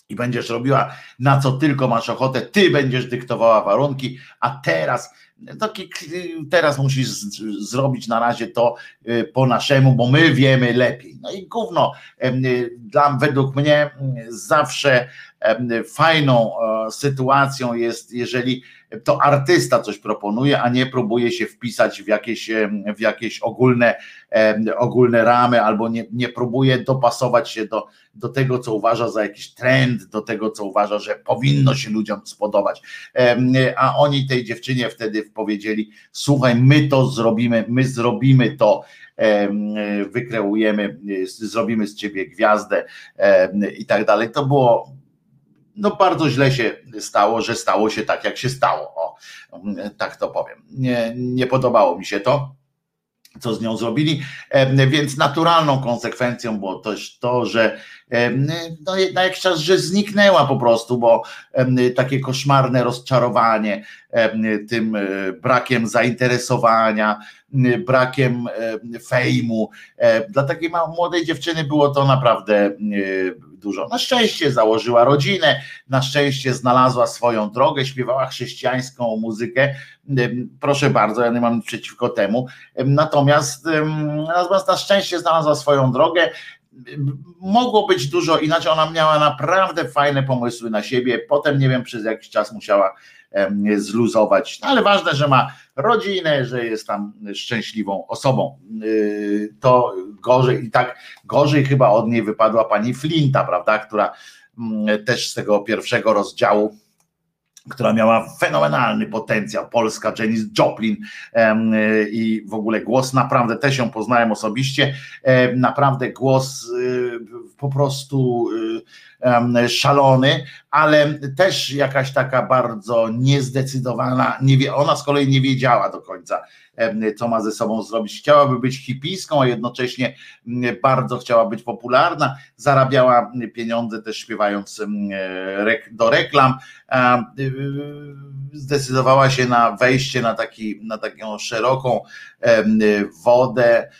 i będziesz robiła na co tylko masz ochotę, ty będziesz dyktowała warunki, a teraz taki, teraz musisz zrobić na razie to y, po naszemu, bo my wiemy lepiej. No i gówno, dla, według mnie zawsze fajną sytuacją jest, jeżeli to artysta coś proponuje, a nie próbuje się wpisać w jakieś, w jakieś ogólne, ogólne ramy, albo nie, nie próbuje dopasować się do, do tego, co uważa za jakiś trend, do tego, co uważa, że powinno się ludziom spodobać. A oni tej dziewczynie wtedy powiedzieli: Słuchaj, my to zrobimy, my zrobimy to wykreujemy, zrobimy z ciebie gwiazdę i tak dalej. To było no bardzo źle się stało, że stało się tak, jak się stało. O, tak to powiem. Nie, nie podobało mi się to co z nią zrobili, więc naturalną konsekwencją było też to, że no, na jakiś czas, że zniknęła po prostu, bo takie koszmarne rozczarowanie tym e, brakiem zainteresowania, brakiem fejmu. Dla takiej młodej dziewczyny było to naprawdę dużo. Na szczęście założyła rodzinę, na szczęście znalazła swoją drogę, śpiewała chrześcijańską muzykę. Proszę bardzo, ja nie mam nic przeciwko temu. Natomiast, natomiast na szczęście znalazła swoją drogę mogło być dużo inaczej. Ona miała naprawdę fajne pomysły na siebie. Potem nie wiem, przez jakiś czas musiała zluzować, no, ale ważne, że ma rodzinę, że jest tam szczęśliwą osobą. Y, to gorzej i tak gorzej chyba od niej wypadła pani Flinta, prawda, która mm, też z tego pierwszego rozdziału która miała fenomenalny potencjał, polska Janis Joplin i w ogóle głos naprawdę, też ją poznałem osobiście, naprawdę głos y, po prostu y, szalony, ale też jakaś taka bardzo niezdecydowana, nie wie, ona z kolei nie wiedziała do końca, co ma ze sobą zrobić. Chciałaby być hipijską, a jednocześnie bardzo chciała być popularna, zarabiała pieniądze też śpiewając do reklam. Y, zdecydowała się na wejście na, taki, na taką szeroką wodę.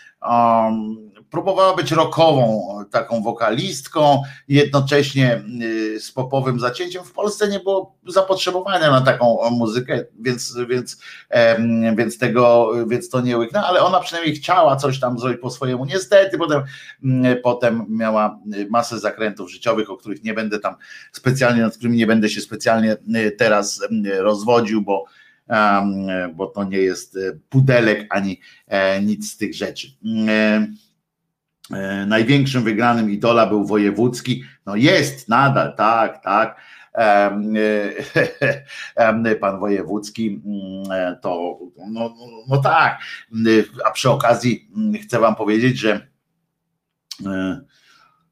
Próbowała być rockową, taką wokalistką, jednocześnie y, z popowym zacięciem. W Polsce nie było zapotrzebowania na taką muzykę, więc, więc, więc tego, więc to nie łyknęła, ale ona przynajmniej chciała coś tam zrobić po swojemu. Niestety potem, potem miała masę zakrętów życiowych, o których nie będę tam specjalnie, nad którymi nie będę się specjalnie y, teraz rozwodził, bo bo to nie jest y, pudelek ani e, nic z tych rzeczy. E, największym wygranym idola był wojewódzki. No jest nadal, tak, tak. Pan wojewódzki mm, e, to, no, no tak. A przy okazji mm, chcę Wam powiedzieć, że e,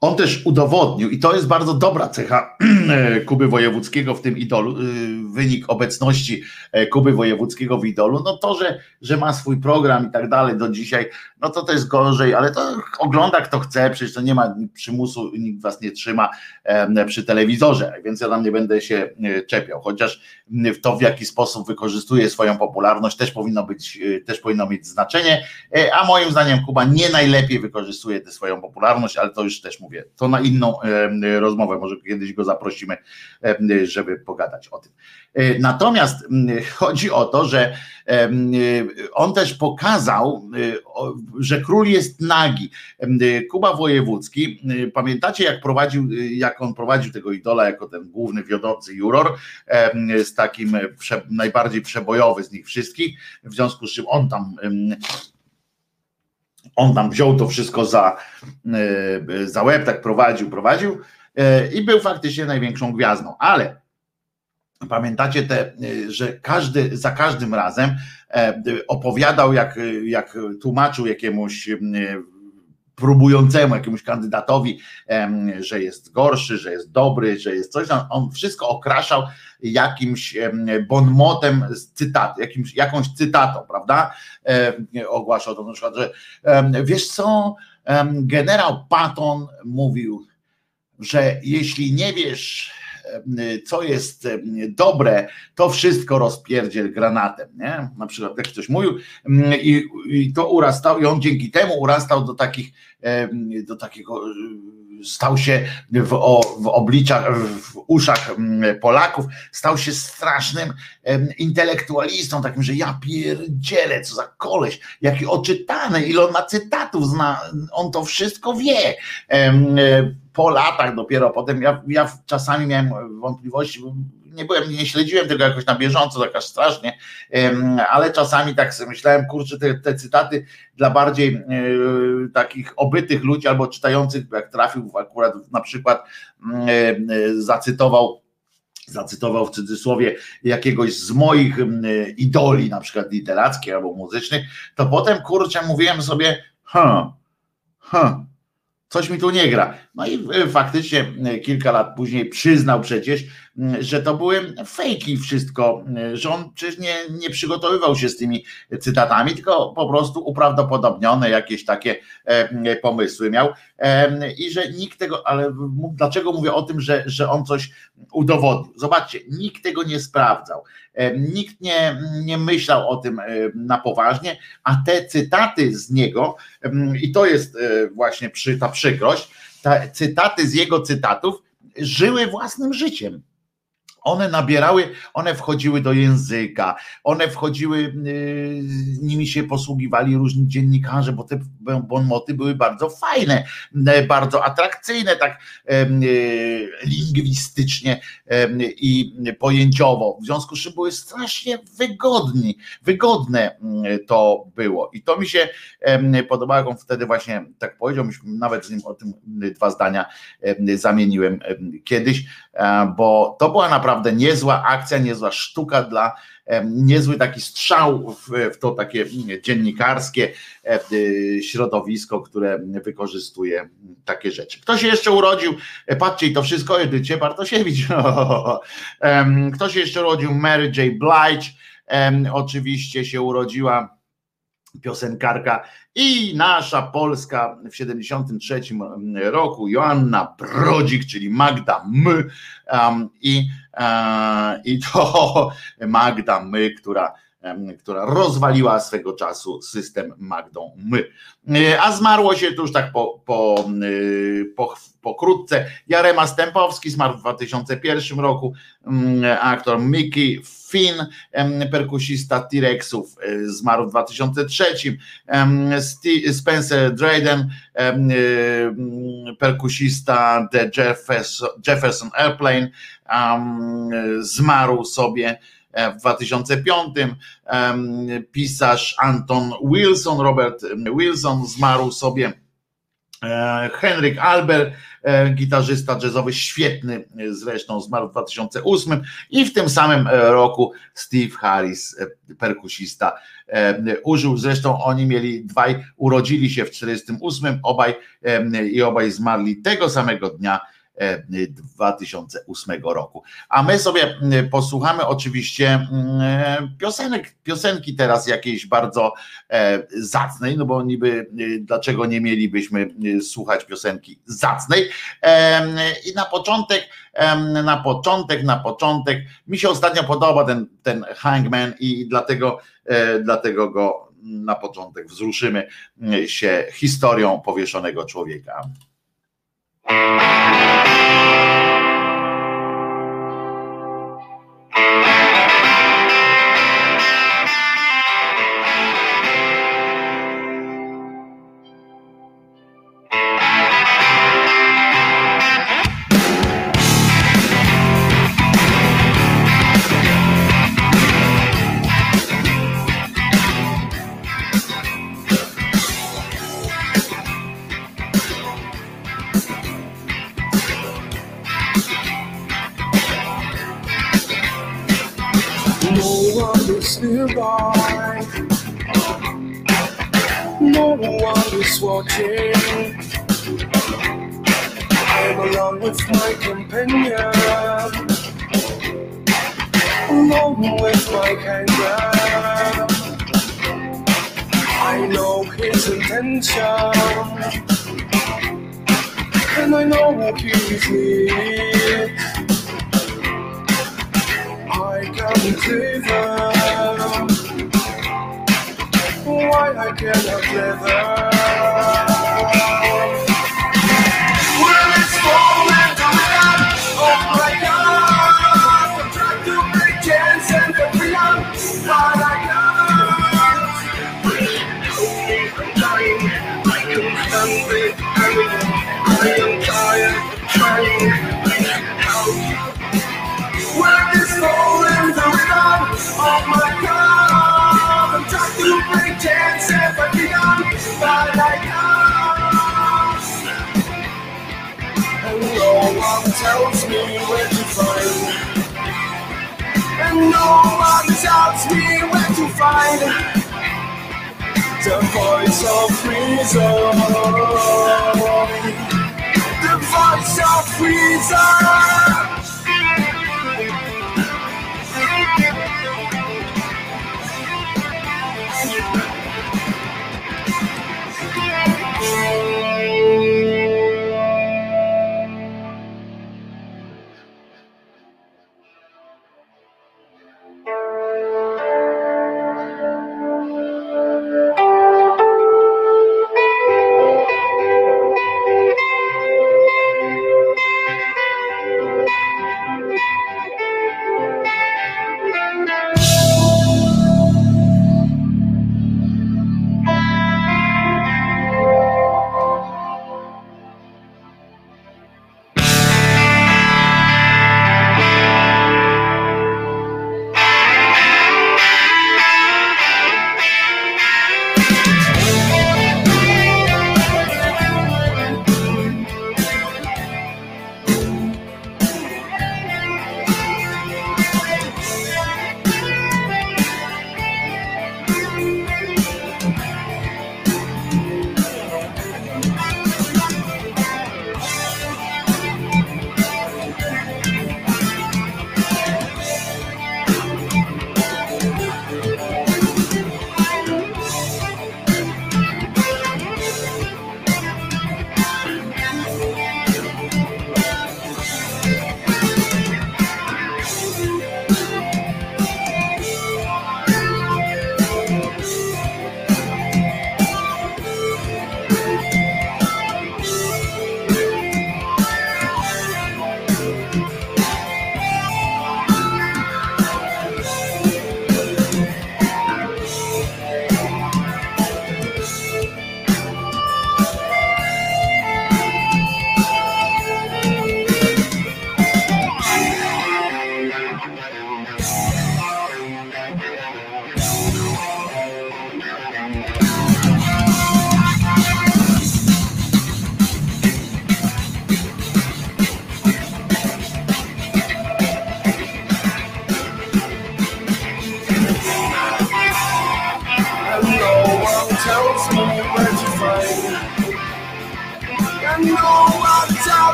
on też udowodnił, i to jest bardzo dobra cecha Kuby Wojewódzkiego w tym idolu, wynik obecności e, Kuby Wojewódzkiego w idolu, no to, że, że ma swój program i tak dalej do dzisiaj, no to to jest gorzej, ale to ogląda kto chce, przecież to nie ma przymusu, nikt was nie trzyma przy telewizorze, więc ja tam nie będę się e, czepiał, chociaż to w jaki sposób wykorzystuje swoją popularność też powinno być, e, też powinno mieć znaczenie, a moim zdaniem Kuba nie najlepiej wykorzystuje tę swoją popularność, ale to już też mówię. To na inną rozmowę, może kiedyś go zaprosimy, żeby pogadać o tym. E, natomiast chodzi o to, że on też pokazał, e, że król jest nagi. Kuba Wojewódzki, pamiętacie jak prowadził, jak on prowadził tego idola jako ten główny wiodący juror, z takim najbardziej przebojowy z nich wszystkich, w związku z czym on tam on tam wziął to wszystko za, e, za łeb, tak prowadził, prowadził e, i był faktycznie największą gwiazdą, ale pamiętacie te, e, że każdy, za każdym razem opowiadał, jak, jak tłumaczył jakiemuś próbującemu jakiemuś kandydatowi, że jest gorszy, że jest dobry, że jest coś, on wszystko okraszał jakimś bonmotem z cytatu, jakimś, jakąś cytatą, prawda? Ogłaszał to na przykład, że wiesz co, generał Patton mówił, że jeśli nie wiesz, co jest dobre, to wszystko rozpierdziel granatem, nie? Na przykład jak ktoś mówił i, i to urastał i on dzięki temu urastał do takich, do takiego stał się w, w obliczach, w uszach Polaków, stał się strasznym intelektualistą, takim, że ja pierdzielę, co za koleś, jaki oczytany, ile on ma cytatów, zna, on to wszystko wie po latach dopiero potem, ja, ja czasami miałem wątpliwości, nie byłem, nie śledziłem tego jakoś na bieżąco, tak aż strasznie, ale czasami tak sobie myślałem, kurczę, te, te cytaty dla bardziej e, takich obytych ludzi albo czytających, jak trafił akurat na przykład e, zacytował zacytował w cudzysłowie jakiegoś z moich idoli, na przykład literackich albo muzycznych, to potem kurczę mówiłem sobie, huh, huh, coś mi tu nie gra. No i faktycznie kilka lat później przyznał przecież, że to były fejki wszystko, że on przecież nie, nie przygotowywał się z tymi cytatami, tylko po prostu uprawdopodobnione jakieś takie pomysły miał i że nikt tego, ale dlaczego mówię o tym, że, że on coś udowodnił? Zobaczcie, nikt tego nie sprawdzał, nikt nie, nie myślał o tym na poważnie, a te cytaty z niego, i to jest e, właśnie przy, ta przykrość, cytaty z jego cytatów żyły własnym życiem one nabierały, one wchodziły do języka, one wchodziły, y, nimi się posługiwali różni dziennikarze, bo te bonmoty były bardzo fajne, e, bardzo atrakcyjne, tak y, lingwistycznie i pojęciowo. W związku z czym były strasznie wygodni, wygodne mm, to było. I to mi się podobało, jak on wtedy właśnie tak powiedział, nawet z nim o tym dwa zdania zamieniłem kiedyś, bo to była naprawdę naprawdę niezła akcja, niezła sztuka dla niezły taki strzał w, to takie dziennikarskie środowisko, które wykorzystuje takie rzeczy. Kto się jeszcze urodził? E, patrzcie, to wszystko Edycie Bartosiewicz. Kto się jeszcze urodził? Mary J. Blige. Oczywiście się urodziła piosenkarka i nasza Polska w 73 roku Joanna Brodzik, czyli Magda M um, i, uh, i to Magda M, która która rozwaliła swego czasu system Magdą My. E, a zmarło się tu już tak po, po, e, po, pokrótce. Jarema Stępowski zmarł w 2001 roku, mm, aktor Mickey Finn, perkusista T-Rexów, e, zmarł w 2003. Spencer Drayden, perkusista The Jefferson Airplane, zmarł sobie w 2005. Pisarz Anton Wilson, Robert Wilson zmarł sobie. E, Henryk Albert, e, gitarzysta jazzowy, świetny zresztą, zmarł w 2008 i w tym samym roku Steve Harris, perkusista, użył, zresztą oni mieli dwaj, urodzili się w 1948, obaj i obaj zmarli tego samego dnia 2008 roku. A my sobie mm, posłuchamy oczywiście mm, piosenek, piosenki teraz jakiejś bardzo e, zacnej, no bo niby e, dlaczego nie mielibyśmy e, słuchać piosenki zacnej. I na początek, na początek, na początek, mi się ostatnio podoba ten, ten Hangman i dlatego, dlatego go na początek wzruszymy się historią powieszonego człowieka. Thank you.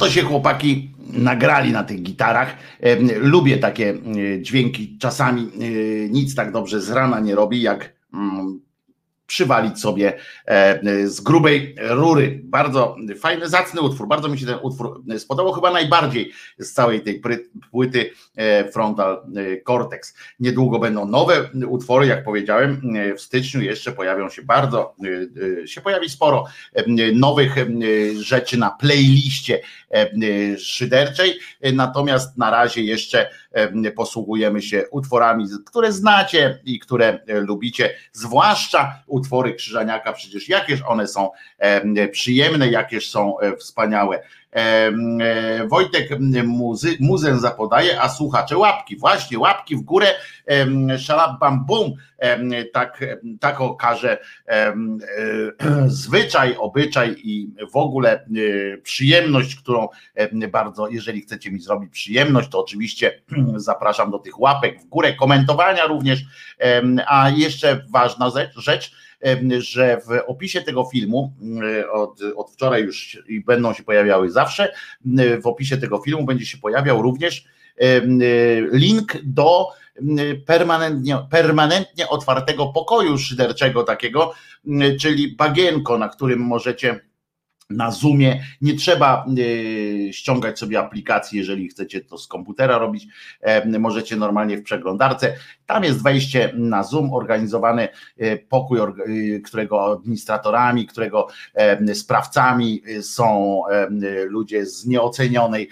To się chłopaki nagrali na tych gitarach. Lubię takie dźwięki. Czasami nic tak dobrze z rana nie robi, jak przywalić sobie e, z grubej rury. Bardzo fajny, zacny utwór. Bardzo mi się ten utwór spodobał, chyba najbardziej z całej tej płyty e, Frontal e, Cortex. Niedługo będą nowe utwory, jak powiedziałem, w styczniu jeszcze pojawią się bardzo, się pojawi sporo nowych rzeczy na playliście szyderczej, natomiast na razie jeszcze posługujemy się utworami, które znacie i które lubicie, zwłaszcza Krzyżaniaka, przecież jakież one są przyjemne, jakież są e, wspaniałe. E, Wojtek muzy, muzę zapodaje, a słuchacze łapki. Właśnie, łapki w górę, szalab bam bum, tak, tak okaże e, zwyczaj, obyczaj i w ogóle przyjemność, którą bardzo, jeżeli chcecie mi zrobić przyjemność, to oczywiście zapraszam do tych łapek w górę, komentowania również, a jeszcze ważna rzecz, że w opisie tego filmu od, od wczoraj już i będą się pojawiały zawsze, w opisie tego filmu będzie się pojawiał również link do permanentnie, permanentnie otwartego pokoju szyderczego takiego, czyli bagienko, na którym możecie na Zoomie. Nie trzeba e, ściągać sobie aplikacji, jeżeli chcecie to z komputera robić. E, możecie normalnie w przeglądarce. Tam jest wejście na Zoom, organizowany e, pokój, którego administratorami, którego sprawcami są ludzie z nieocenionej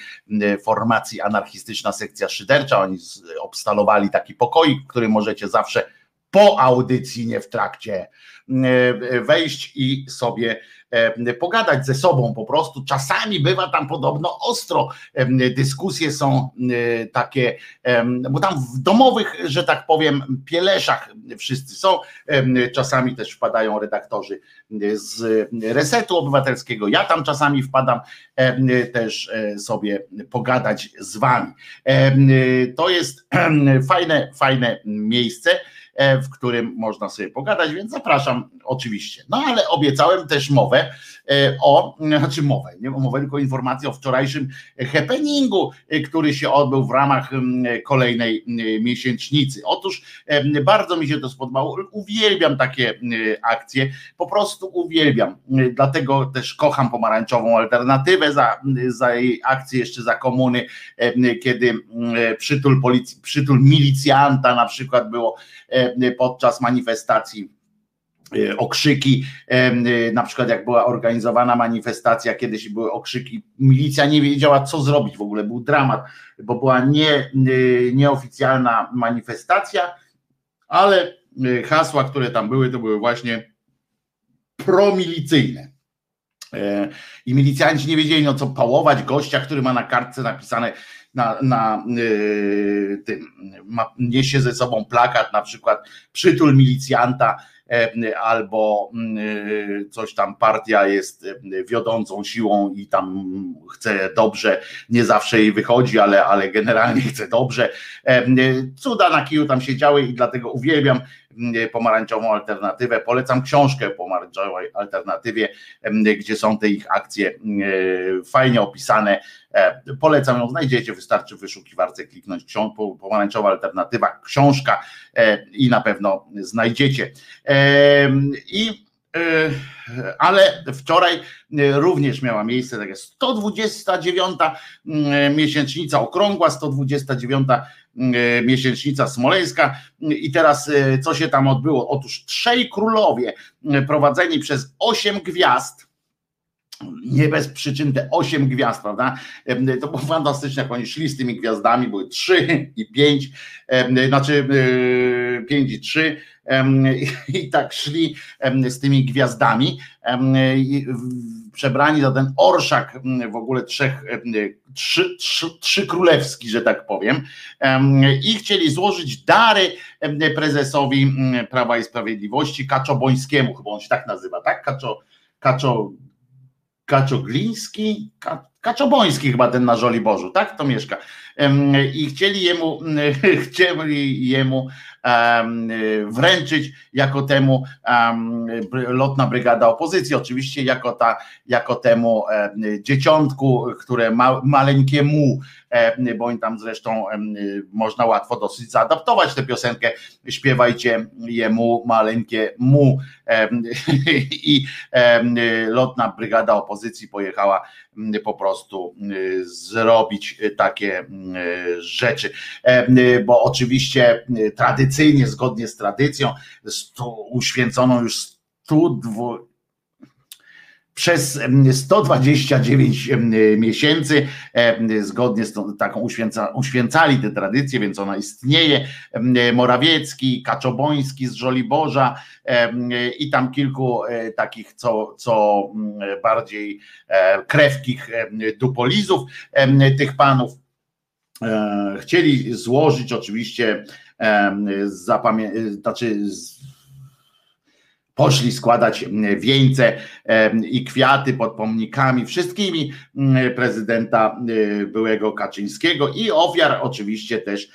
formacji anarchistyczna sekcja szydercza. Oni obstalowali taki pokoik, który możecie zawsze po audycji, nie w trakcie, wejść i sobie E, pogadać ze sobą po prostu. Czasami bywa tam podobno ostro. Dyskusje są e, takie, bo tam w domowych, że tak powiem, pieleszach wszyscy są. Czasami też wpadają redaktorzy z Resetu Obywatelskiego. Ja tam czasami wpadam też e, sobie pogadać z wami. To jest fajne, fajne miejsce. E, w którym można sobie pogadać, więc zapraszam oczywiście. No ale obiecałem też mowę o, znaczy mowę, nie? Mowę, tylko informację o wczorajszym happeningu, e, który się odbył w ramach kolejnej miesięcznicy. Otóż bardzo mi się to spodobało, uwielbiam takie akcje, po prostu uwielbiam, dlatego też kocham pomarańczową alternatywę za, za jej akcję jeszcze za komuny, kiedy przytul, policji, przytul milicjanta na przykład było E, podczas manifestacji e, okrzyki, e, na przykład jak była organizowana manifestacja, kiedyś były okrzyki, milicja nie wiedziała co zrobić w ogóle, był dramat, bo była nie, nieoficjalna manifestacja, ale hasła, które tam były, to były właśnie promilicyjne. I milicjanci nie wiedzieli, no co pałować gościa, który ma na kartce napisane na, na y, tym, ma, niesie ze sobą plakat, na przykład przytul milicjanta, e, albo y, coś tam partia jest e, wiodącą siłą i tam chce dobrze, nie zawsze jej wychodzi, ale, ale generalnie chce dobrze. E, cuda na kiju tam się działy i dlatego uwielbiam pomarańczową alternatywę. Polecam książkę pomarańczowej alternatywie, gdzie są te ich akcje fajnie opisane. E, polecam ją, znajdziecie, wystarczy w wyszukiwarce kliknąć pomarańczowa alternatywa, książka e, i na pewno znajdziecie. I ale wczoraj również miała miejsce taka 129 miesięcznica okrągła, 129 E, miesięcznica smoleńska. I teraz e, co się tam odbyło? Otóż trzej królowie e, prowadzeni przez osiem gwiazd, nie bez przyczyn te osiem gwiazd, prawda? To było fantastyczne, jak oni szli z tymi gwiazdami, były trzy i pięć, znaczy pięć i trzy i tak szli z tymi gwiazdami przebrani za ten orszak w ogóle trzech, trzy, trzy, trzy królewski, że tak powiem i chcieli złożyć dary prezesowi Prawa i Sprawiedliwości Kaczobońskiemu, chyba on się tak nazywa, tak? Kaczo, Kaczo, Kaczogliński, Kaczoboński chyba ten na Żoliborzu, tak? To mieszka. I chcieli jemu, chcieli jemu wręczyć jako temu lotna brygada opozycji, oczywiście jako, ta, jako temu dzieciątku, które ma, maleńkiemu, bo oni tam zresztą można łatwo dosyć zaadaptować tę piosenkę, śpiewajcie jemu maleńkie mu. I lotna brygada opozycji pojechała po prostu zrobić takie rzeczy, bo oczywiście tradycyjnie tradycyjnie, zgodnie z tradycją, uświęconą już 102, przez 129 miesięcy, zgodnie z tą, taką uświęca, uświęcali tę tradycję, więc ona istnieje. Morawiecki, Kaczoboński z Żoliborza i tam kilku e, takich, co, co bardziej e, krewkich dupolizów tych panów. E, chcieli złożyć oczywiście zapamię- znaczy poszli składać wieńce i kwiaty pod pomnikami, wszystkimi prezydenta e, byłego Kaczyńskiego i ofiar oczywiście też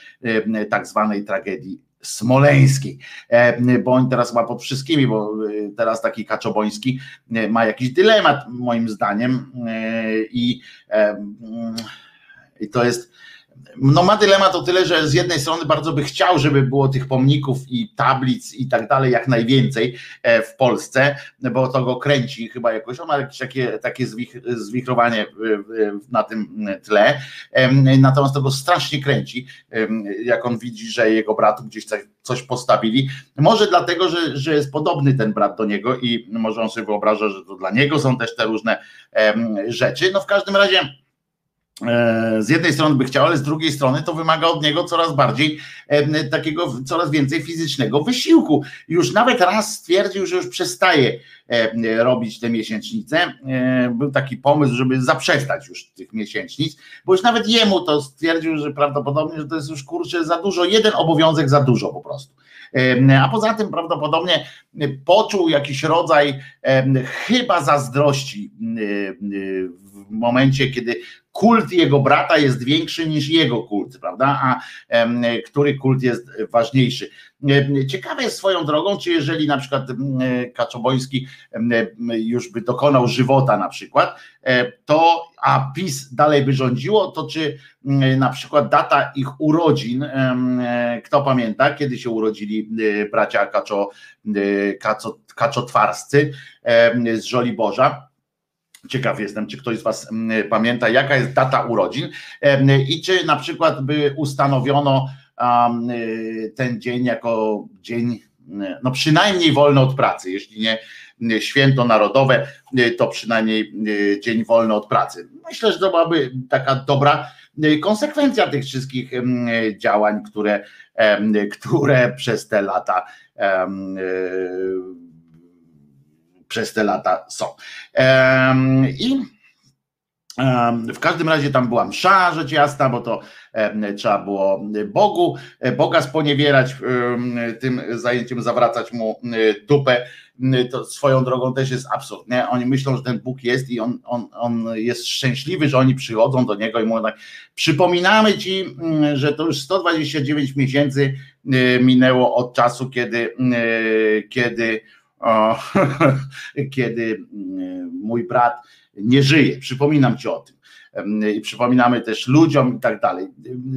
tak zwanej tragedii smoleńskiej, bo on teraz ma pod wszystkimi, bo e, teraz taki Kaczoboński e, ma jakiś dylemat moim zdaniem i, i to jest no ma dylemat o tyle, że z jednej strony bardzo by chciał, żeby było tych pomników i tablic i tak dalej jak najwięcej e, w Polsce, bo to go kręci chyba jakoś, on ma jakieś takie, takie zwichrowanie na tym tle, natomiast to go strasznie kręci, jak on widzi, że jego bratu gdzieś coś postawili, może dlatego, że, że jest podobny ten brat do niego i może on sobie wyobraża, że to dla niego są też te różne rzeczy, no w każdym razie E, z jednej strony by chciał, ale z drugiej strony to wymaga od niego coraz bardziej e, takiego, coraz więcej fizycznego wysiłku. Już nawet raz stwierdził, że już przestaje e, robić te miesięcznice. Był taki pomysł, żeby zaprzestać już tych miesięcznic, bo już nawet jemu to stwierdził, że prawdopodobnie, że to jest już kurczę za dużo, jeden obowiązek za dużo po prostu. A poza tym prawdopodobnie poczuł jakiś rodzaj chyba zazdrości w momencie, kiedy kult jego brata jest większy niż jego kult, prawda? A który kult jest ważniejszy? Ciekawe jest swoją drogą, czy jeżeli na przykład Kaczoboński już by dokonał żywota na przykład, e, to a PiS dalej by rządziło, to czy na przykład data ich urodzin, e, kto pamięta, kiedy się urodzili e, bracia Kaczo, Kaczo, Kaczotwarscy z Żoliborza, Ciekaw jestem, czy ktoś z Was mm, pamięta, jaka jest data urodzin i czy na przykład by ustanowiono y, ten dzień jako dzień, no przynajmniej wolny od pracy, jeśli nie święto narodowe, y, to przynajmniej y, dzień wolny od pracy. Myślę, że to byłaby taka dobra konsekwencja tych wszystkich działań, które, które przez te lata przez te lata są. I w każdym razie tam była msza, rzecz jasna, bo to trzeba było Bogu, e, Boga sponiewierać tym zajęciem, zawracać mu dupę. To swoją drogą też jest absurd. Nie? Oni myślą, że ten Bóg jest i on, on, on jest szczęśliwy, że oni przychodzą do niego i mówią tak, przypominamy ci, że to już 129 miesięcy minęło od czasu, kiedy, kiedy o, kiedy mm, mój brat nie żyje. Przypominam ci o tym. I przypominamy też ludziom i tak dalej.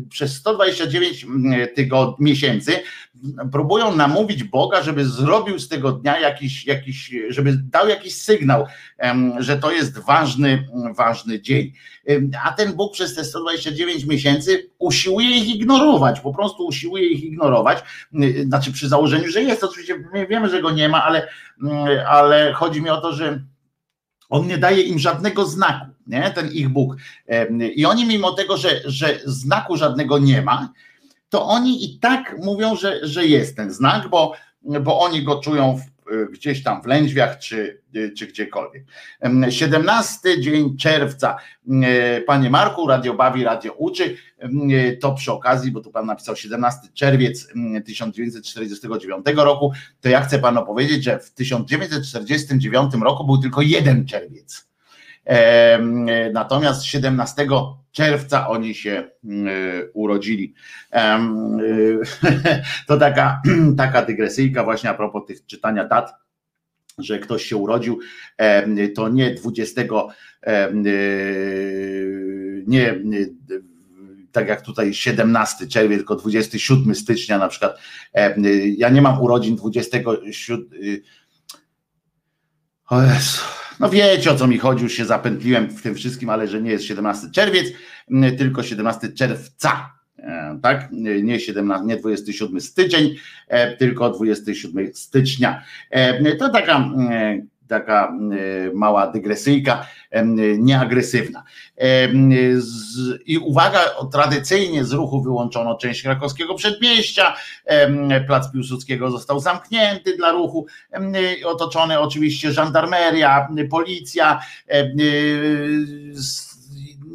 Przez 129 mm, tygodni, miesięcy próbują namówić Boga, żeby zrobił z tego dnia jakiś, jakiś, żeby dał jakiś sygnał, że to jest ważny, ważny dzień. A ten Bóg przez te 129 miesięcy usiłuje ich ignorować, po prostu usiłuje ich ignorować. Znaczy przy założeniu, że jest, oczywiście my wiemy, że go nie ma, ale, ale chodzi mi o to, że on nie daje im żadnego znaku, nie? ten ich Bóg. I oni mimo tego, że, że znaku żadnego nie ma, to oni i tak mówią, że, że jest ten znak, bo, bo oni go czują w, gdzieś tam w lędźwiach czy, czy gdziekolwiek. 17 dzień czerwca. Panie Marku, Radio Bawi, Radio Uczy. To przy okazji, bo tu pan napisał 17 czerwiec 1949 roku, to ja chcę panu powiedzieć, że w 1949 roku był tylko jeden czerwiec. Natomiast 17 czerwca oni się urodzili. To taka, taka dygresyjka właśnie a propos tych czytania dat że ktoś się urodził, to nie 20, nie tak jak tutaj 17 czerwiec, tylko 27 stycznia na przykład. Ja nie mam urodzin 27. O Jezu no wiecie o co mi chodzi, już się zapętliłem w tym wszystkim, ale że nie jest 17 czerwiec, tylko 17 czerwca. E, tak, nie 17, nie 27 styczeń, e, tylko 27 stycznia. E, to taka taka e, mała dygresyjka, nieagresywna. I uwaga, tradycyjnie z ruchu wyłączono część krakowskiego przedmieścia, plac Piłsudskiego został zamknięty dla ruchu, otoczony oczywiście żandarmeria, policja,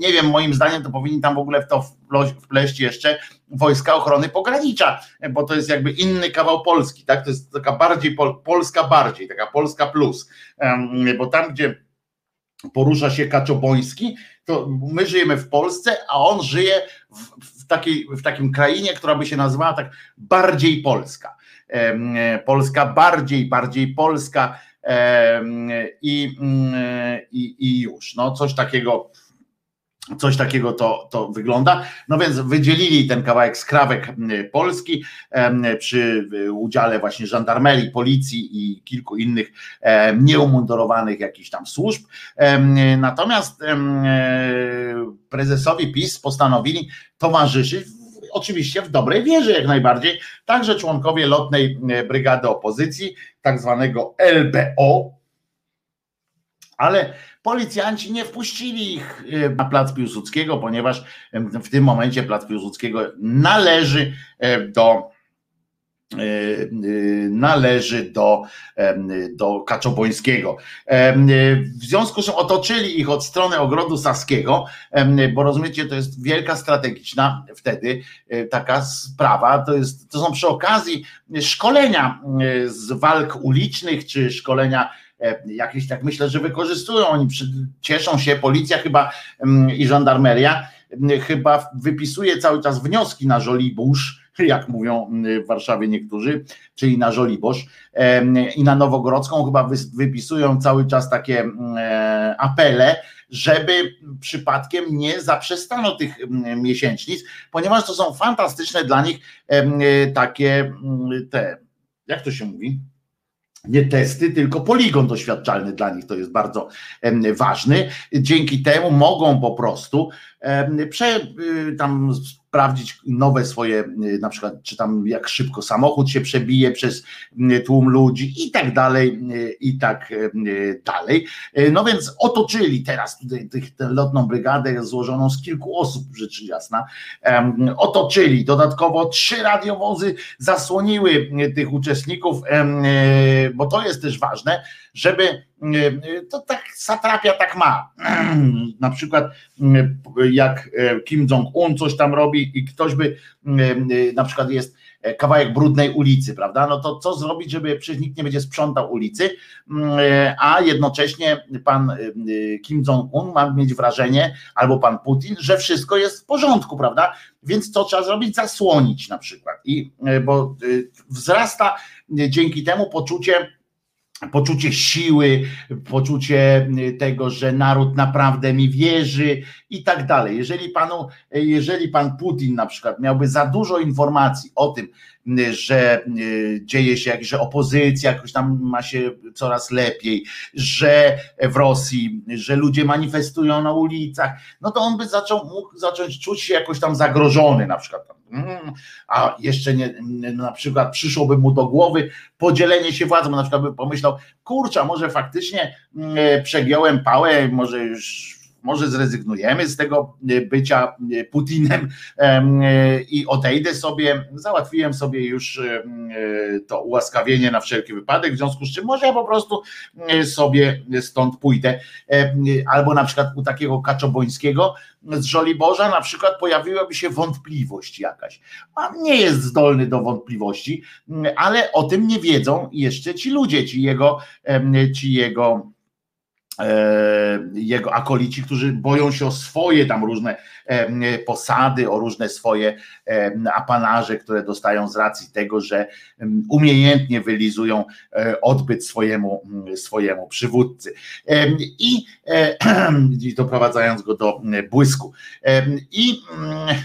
nie wiem, moim zdaniem to powinni tam w ogóle w to wpleść jeszcze wojska ochrony pogranicza, bo to jest jakby inny kawał Polski, tak? To jest taka bardziej pol, Polska bardziej, taka Polska plus, bo tam, gdzie porusza się Kaczoboński, to my żyjemy w Polsce, a on żyje w, w, takiej, w takim krainie, która by się nazywała tak bardziej Polska. Polska bardziej, bardziej Polska i, i, i już. No coś takiego Coś takiego to, to wygląda. No więc wydzielili ten kawałek skrawek Polski przy udziale właśnie żandarmerii, policji i kilku innych nieumundurowanych jakichś tam służb. Natomiast prezesowi PiS postanowili towarzyszyć oczywiście w dobrej wierze jak najbardziej, także członkowie lotnej brygady opozycji, tak zwanego LBO, ale Policjanci nie wpuścili ich y, na plac Piłsudskiego, ponieważ w tym momencie plac Piłsudskiego należy e, do y, należy do, do Kaczobońskiego. W związku z czym otoczyli ich od strony ogrodu Saskiego, bo rozumiecie, to jest wielka strategiczna wtedy taka sprawa, to, jest, to są przy okazji szkolenia z walk ulicznych, czy szkolenia jakieś tak myślę, że wykorzystują, oni cieszą się, policja chyba mm, i żandarmeria mm, chyba wypisuje cały czas wnioski na Żoliborz, jak mówią mm, w Warszawie niektórzy, czyli na Żoliborz i na Nowogrodzką chyba wypisują cały czas takie e, apele, żeby przypadkiem nie zaprzestano tych miesięcznic, ponieważ to są fantastyczne dla nich takie te, jak to się mówi? Nie testy, tylko poligon doświadczalny dla nich to jest bardzo ważny. Dzięki temu mogą po prostu prze, y, tam sprawdzić nowe swoje, y, na przykład, czy tam jak szybko samochód się przebije przez y, tłum ludzi i tak dalej, i tak dalej. No więc otoczyli teraz tutaj tę lotną brygadę złożoną z kilku osób, rzecz jasna, otoczyli, dodatkowo trzy radiowozy zasłoniły tych uczestników, bo to jest też ważne, żeby to tak satrapia tak ma. Na przykład jak Kim Jong-un coś tam robi i ktoś by na przykład jest kawałek brudnej ulicy, prawda? No to co zrobić, żeby przecież nikt nie będzie sprzątał ulicy, a jednocześnie pan Kim Jong-un ma mieć wrażenie, albo pan Putin, że wszystko jest w porządku, prawda? Więc co trzeba zrobić? Zasłonić na przykład. I bo wzrasta dzięki temu poczucie poczucie siły, poczucie tego, że naród naprawdę mi wierzy i tak dalej. Jeżeli panu, jeżeli pan Putin na przykład miałby za dużo informacji o tym, że dzieje się, że opozycja jakoś tam ma się coraz lepiej, że w Rosji, że ludzie manifestują na ulicach, no to on by zaczął, mógł zacząć czuć się jakoś tam zagrożony na przykład a jeszcze nie, na przykład przyszłoby mu do głowy podzielenie się władzą, na przykład by pomyślał, kurczę, może faktycznie mm, przegiąłem pałę, może już może zrezygnujemy z tego e, bycia e, Putinem e, i odejdę sobie, załatwiłem sobie już to ułaskawienie na wszelki wypadek, w związku z czym może ja po prostu sobie stąd pójdę. Albo na przykład u takiego Kaczobońskiego z Żoliborza na przykład pojawiłaby się wątpliwość jakaś. A nie jest zdolny do wątpliwości, ale o tym nie wiedzą jeszcze ci ludzie, ci jego, ci jego jego akolici, którzy boją się o swoje tam różne e, posady, o różne swoje e, apanarze, które dostają z racji tego, że umiejętnie wylizują odbyt swojemu, swojemu przywódcy i, i doprowadzając go do błysku. I,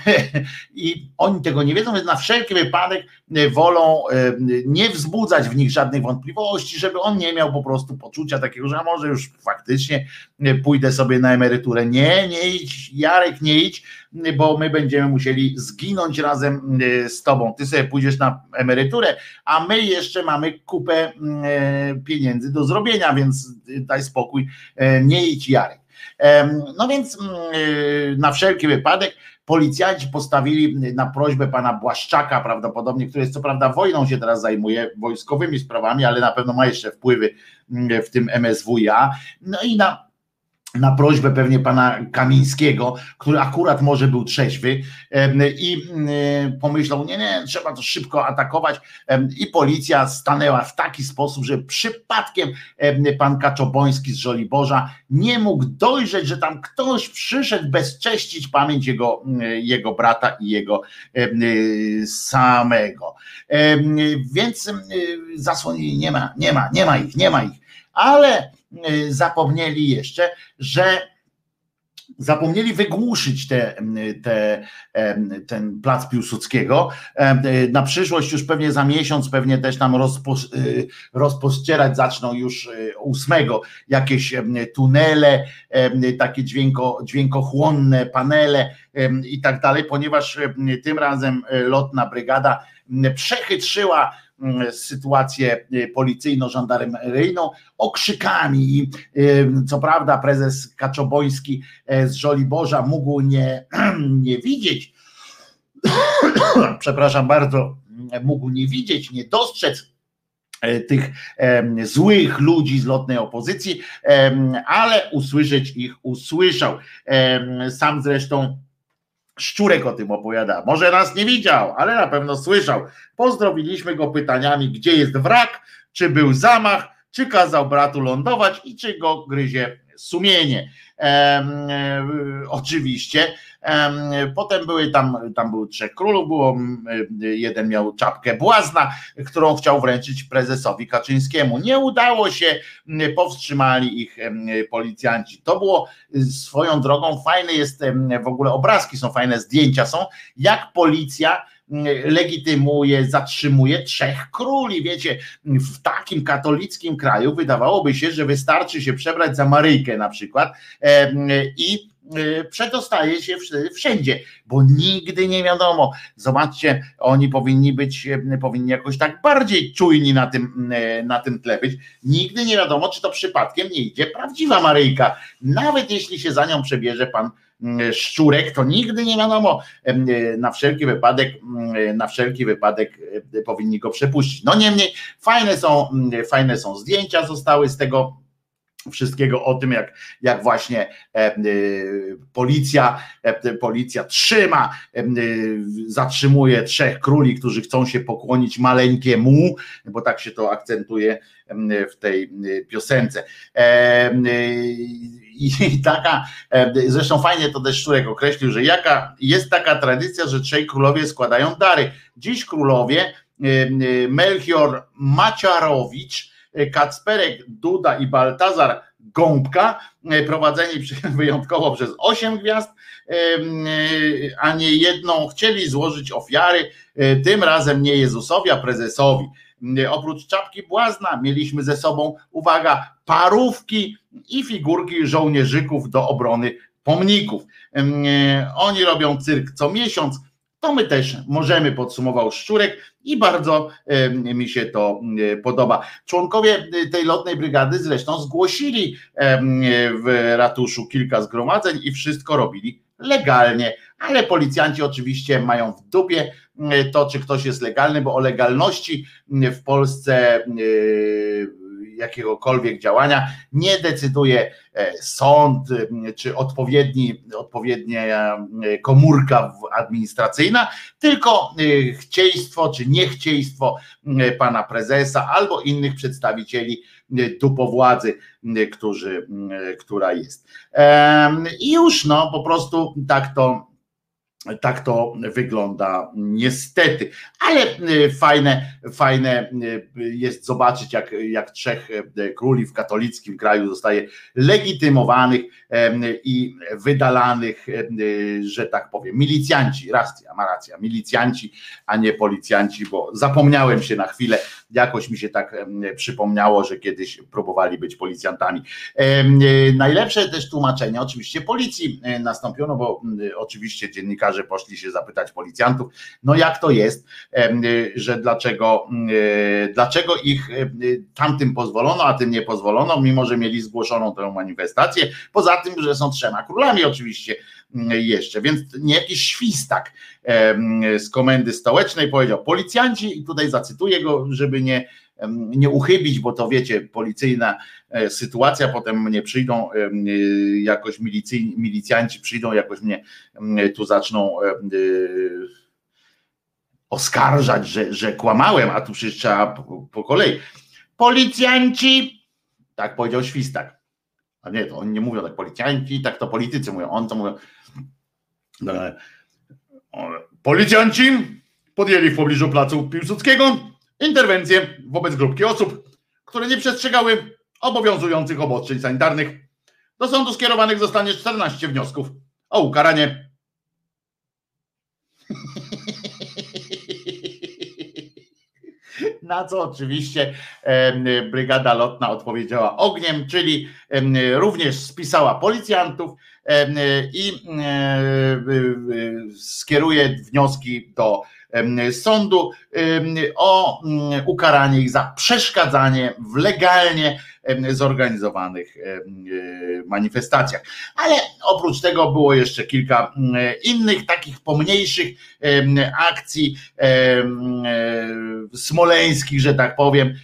I oni tego nie wiedzą, więc na wszelki wypadek wolą nie wzbudzać w nich żadnych wątpliwości, żeby on nie miał po prostu poczucia takiego, że a może już faktycznie pójdę sobie na emeryturę. Nie, nie idź, Jarek, nie idź, bo my będziemy musieli zginąć razem e, z tobą. Ty sobie pójdziesz na emeryturę, a my jeszcze mamy kupę e, pieniędzy do zrobienia, więc daj spokój, e, nie idź, Jarek. No więc na wszelki wypadek policjanci postawili na prośbę pana Błaszczaka, prawdopodobnie, który jest co prawda wojną się teraz zajmuje, wojskowymi sprawami, ale na pewno ma jeszcze wpływy w tym MSWiA. No i na na prośbę pewnie pana Kamińskiego, który akurat może był trzeźwy i pomyślał, nie, nie, trzeba to szybko atakować i policja stanęła w taki sposób, że przypadkiem pan Kaczoboński z Żoliborza nie mógł dojrzeć, że tam ktoś przyszedł bezcześcić pamięć jego, jego brata i jego samego. Więc zasłonili, nie ma, nie ma, nie ma ich, nie ma ich, ale zapomnieli jeszcze, że zapomnieli wygłuszyć te, te, ten plac Piłsudskiego. Na przyszłość już pewnie za miesiąc, pewnie też tam rozpo, y, rozpościerać zaczną już y, ósmego jakieś tunele, takie dźwięko, dźwiękochłonne panele i tak dalej, ponieważ tym razem e, lotna brygada przechytrzyła sytuację y, policyjno-żandaryjną okrzykami i y, co prawda prezes Kaczoboński e, z Żoliborza mógł nie, nie widzieć, przepraszam bardzo, mógł nie widzieć, nie dostrzec e, tych złych ludzi z lotnej opozycji, ale usłyszeć ich usłyszał. Sam zresztą Szczurek o tym opowiada. Może nas nie widział, ale na pewno słyszał. Pozdrowiliśmy go pytaniami, gdzie jest wrak, czy był zamach, czy kazał bratu lądować i czy go gryzie sumienie. E, oczywiście. Potem były tam, tam było trzech królów, było, e, jeden miał czapkę błazna, którą chciał wręczyć prezesowi Kaczyńskiemu. Nie udało się, powstrzymali ich policjanci. To było swoją drogą fajne jest, w ogóle obrazki są fajne, zdjęcia są, jak policja legitymuje, zatrzymuje trzech króli. Wiecie, w takim katolickim kraju wydawałoby się, że wystarczy się przebrać za Maryjkę na przykład i e, przedostaje się wszędzie, bo nigdy nie wiadomo. Zobaczcie, oni powinni być, powinni jakoś tak bardziej czujni na tym, e, na tym tle być. Nigdy nie wiadomo, czy to przypadkiem nie idzie prawdziwa Maryjka. Nawet jeśli się za nią przebierze pan Mm, szczurek, to nigdy nie wiadomo, na wszelki wypadek, mm, na wszelki wypadek powinni go przepuścić. No niemniej fajne są, mm, fajne są zdjęcia zostały z tego wszystkiego o tym, jak, jak właśnie e, policja, e, policja trzyma, e, zatrzymuje trzech króli, którzy chcą się pokłonić maleńkiemu, bo tak się to akcentuje w tej piosence. I taka, zresztą fajnie to też Szczurek określił, że jaka jest taka tradycja, że trzej królowie składają dary. Dziś królowie Melchior Maciarowicz, Kacperek Duda i Baltazar Gąbka, prowadzeni wyjątkowo przez osiem gwiazd, a nie jedną, chcieli złożyć ofiary, tym razem nie Jezusowi, a prezesowi. Oprócz czapki błazna mieliśmy ze sobą, uwaga, parówki i figurki żołnierzyków do obrony pomników. Oni robią cyrk co miesiąc, to my też możemy, podsumował Szczurek i bardzo mi się to podoba. Członkowie tej lotnej brygady zresztą zgłosili w ratuszu kilka zgromadzeń i wszystko robili legalnie, ale policjanci oczywiście mają w dupie to, czy ktoś jest legalny, bo o legalności w Polsce jakiegokolwiek działania nie decyduje e, sąd czy odpowiedni, odpowiednia e, komórka administracyjna, tylko e, chcieństwo czy niechcieństwo pana prezesa albo innych przedstawicieli dupowładzy, która jest. I już no po prostu tak to tak to wygląda niestety, ale y, fajne, fajne y, jest zobaczyć, jak, jak trzech y, króli w katolickim kraju zostaje legitymowanych i wydalanych, że tak powiem, milicjanci, racja, ma racja, milicjanci, a nie policjanci, bo zapomniałem się na chwilę, jakoś mi się tak przypomniało, że kiedyś próbowali być policjantami. Najlepsze też tłumaczenie oczywiście policji nastąpiono, bo oczywiście dziennikarze poszli się zapytać policjantów, no jak to jest, że dlaczego, dlaczego ich tamtym pozwolono, a tym nie pozwolono, mimo że mieli zgłoszoną tę manifestację, poza tym, że są trzema królami oczywiście jeszcze, więc nie jakiś świstak z komendy stołecznej powiedział, policjanci, i tutaj zacytuję go, żeby nie nie uchybić, bo to wiecie, policyjna e, sytuacja, potem mnie przyjdą e, jakoś milicji, milicjanci przyjdą, jakoś mnie tu zaczną e, oskarżać, że, że kłamałem, a tu przecież trzeba po, po kolei. Policjanci, tak powiedział Świstak. A nie, to oni nie mówią tak policjanci, tak to politycy mówią, on to mówią. Policjanci podjęli w pobliżu placu Piłsudskiego interwencję wobec grupki osób, które nie przestrzegały obowiązujących obostrzeń sanitarnych. Do sądu skierowanych zostanie 14 wniosków o ukaranie. Na co oczywiście Brygada Lotna odpowiedziała ogniem, czyli również spisała policjantów i skieruje wnioski do sądu o ukaranie ich za przeszkadzanie w legalnie zorganizowanych manifestacjach. Ale oprócz tego było jeszcze kilka innych takich pomniejszych akcji smoleńskich, że tak powiem,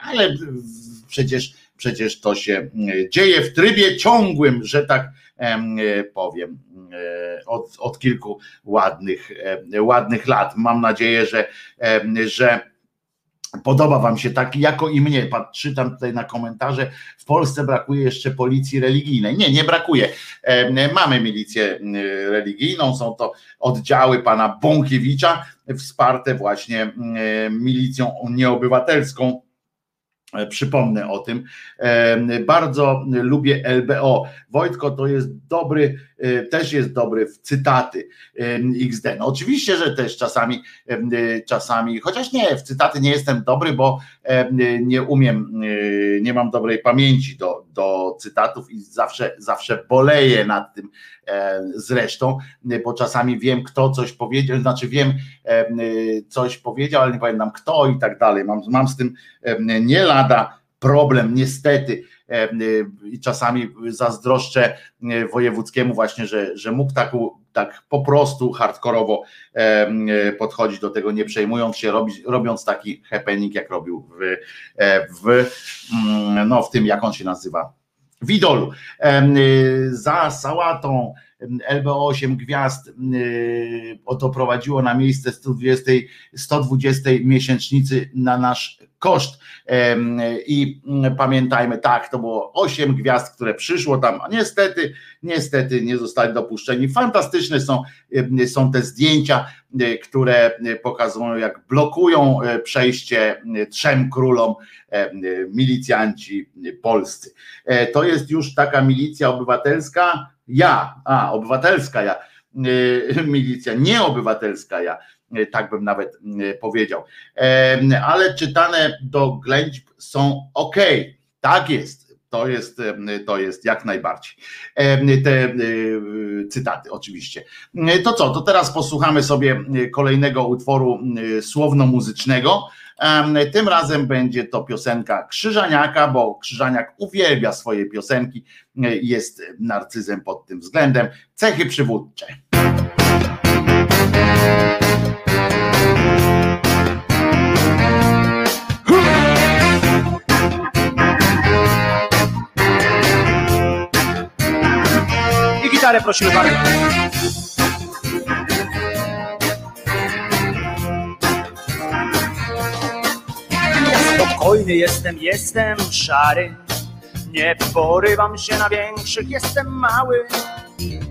ale przecież przecież to się dzieje w trybie ciągłym, że tak powiem. E, od, od kilku ładnych, e, ładnych lat. Mam nadzieję, że, e, że Podoba Wam się tak, jako i mnie. Czytam tutaj na komentarze. W Polsce brakuje jeszcze policji religijnej. Nie, nie brakuje. Mamy milicję religijną, są to oddziały pana Bąkiewicza, wsparte właśnie milicją nieobywatelską E, przypomnę o tym. E, bardzo lubię LBO. Wojtko to jest dobry, też jest dobry w cytaty XD. No oczywiście, że też czasami, czasami, chociaż nie, w cytaty nie jestem dobry, bo nie umiem, nie mam dobrej pamięci do, do cytatów i zawsze, zawsze boleję nad tym zresztą, bo czasami wiem, kto coś powiedział, znaczy wiem, coś powiedział, ale nie pamiętam kto i tak dalej. Mam, mam z tym nie lada problem, niestety. I czasami zazdroszczę wojewódzkiemu właśnie, że, że mógł tak, tak po prostu hardkorowo podchodzić do tego, nie przejmując się, robić, robiąc taki happening, jak robił w, w, mm, no, w tym, jak on się nazywa, Widolu. Za sałatą LBO 8 gwiazd oto na miejsce 120, 120 miesięcznicy na nasz koszt. I pamiętajmy, tak, to było 8 gwiazd, które przyszło tam, a niestety, niestety nie zostali dopuszczeni. Fantastyczne są, są te zdjęcia, które pokazują, jak blokują e, przejście trzem królom milicjanci polscy. E, to jest już taka milicja obywatelska, ja, a obywatelska ja, e, milicja, nie obywatelska ja, e, tak bym nawet e, powiedział. Ale czytane do ględźb są ok, tak jest. To jest, to jest jak najbardziej. Te cytaty, oczywiście. To co, to teraz posłuchamy sobie kolejnego utworu słowno-muzycznego. Tym razem będzie to piosenka Krzyżaniaka, bo Krzyżaniak uwielbia swoje piosenki, e, jest narcyzem pod tym względem. Cechy przywódcze. I gitarę prosimy bardzo. Spokojny jestem, jestem szary. Nie porywam się na większych, jestem mały.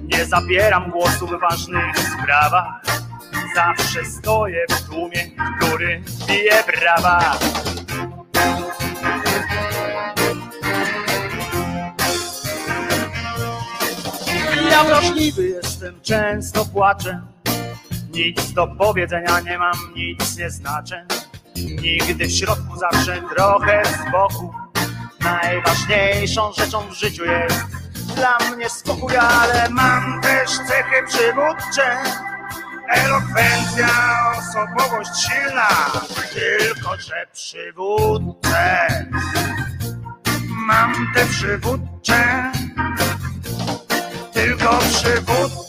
Nie zabieram głosu w ważnych sprawach. Zawsze stoję w tłumie, który bije brawa. Ja wrażliwy jestem, często płaczę. Nic do powiedzenia nie mam, nic nie znaczę. Nigdy w środku, zawsze trochę z boku. Najważniejszą rzeczą w życiu jest dla mnie spokój, ale mam też cechy przywódcze. Elokwencja, osobowość silna, tylko że przywódcze. Mam te przywódcze, tylko przywódcze.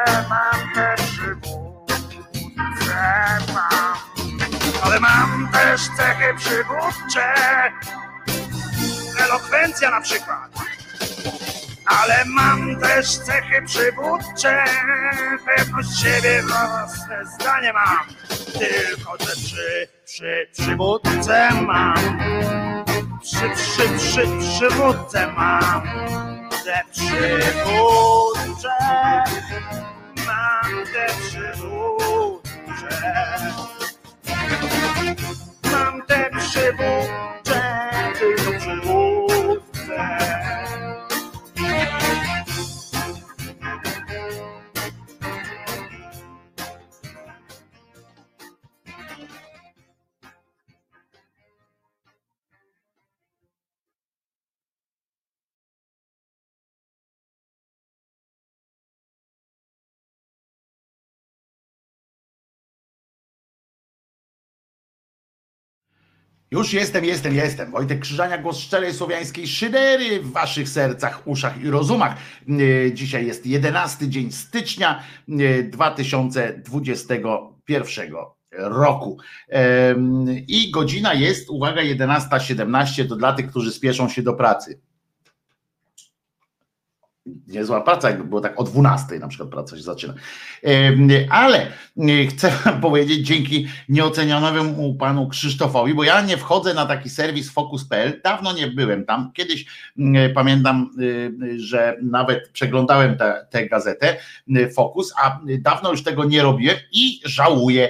też cechy przywódcze, elokwencja na przykład. Ale mam też cechy przywódcze, pewność siebie, własne zdanie mam. Tylko, że przy, przy przywódce mam, przy, przy, przy przywódce mam, te przywódcze, mam te przywódcze. Mam te przywódcze, Już jestem, jestem, jestem. Wojtek Krzyżania, głos szczerej słowiańskiej szydery w waszych sercach, uszach i rozumach. E, Dzisiaj jest 11 dzień stycznia e, 2021 roku. Em, I godzina jest, uwaga, 11.17 to dla tych, którzy spieszą się do pracy. Niezła praca, jakby było tak o 12 na przykład praca się zaczyna. Ale e, chcę wam powiedzieć dzięki nieocenionowemu panu Krzysztofowi, bo ja nie wchodzę na taki serwis Focus.pl, dawno nie byłem tam. Kiedyś mm, pamiętam, y, że nawet przeglądałem tę tę gazetę Focus, a dawno już tego nie robiłem i żałuję.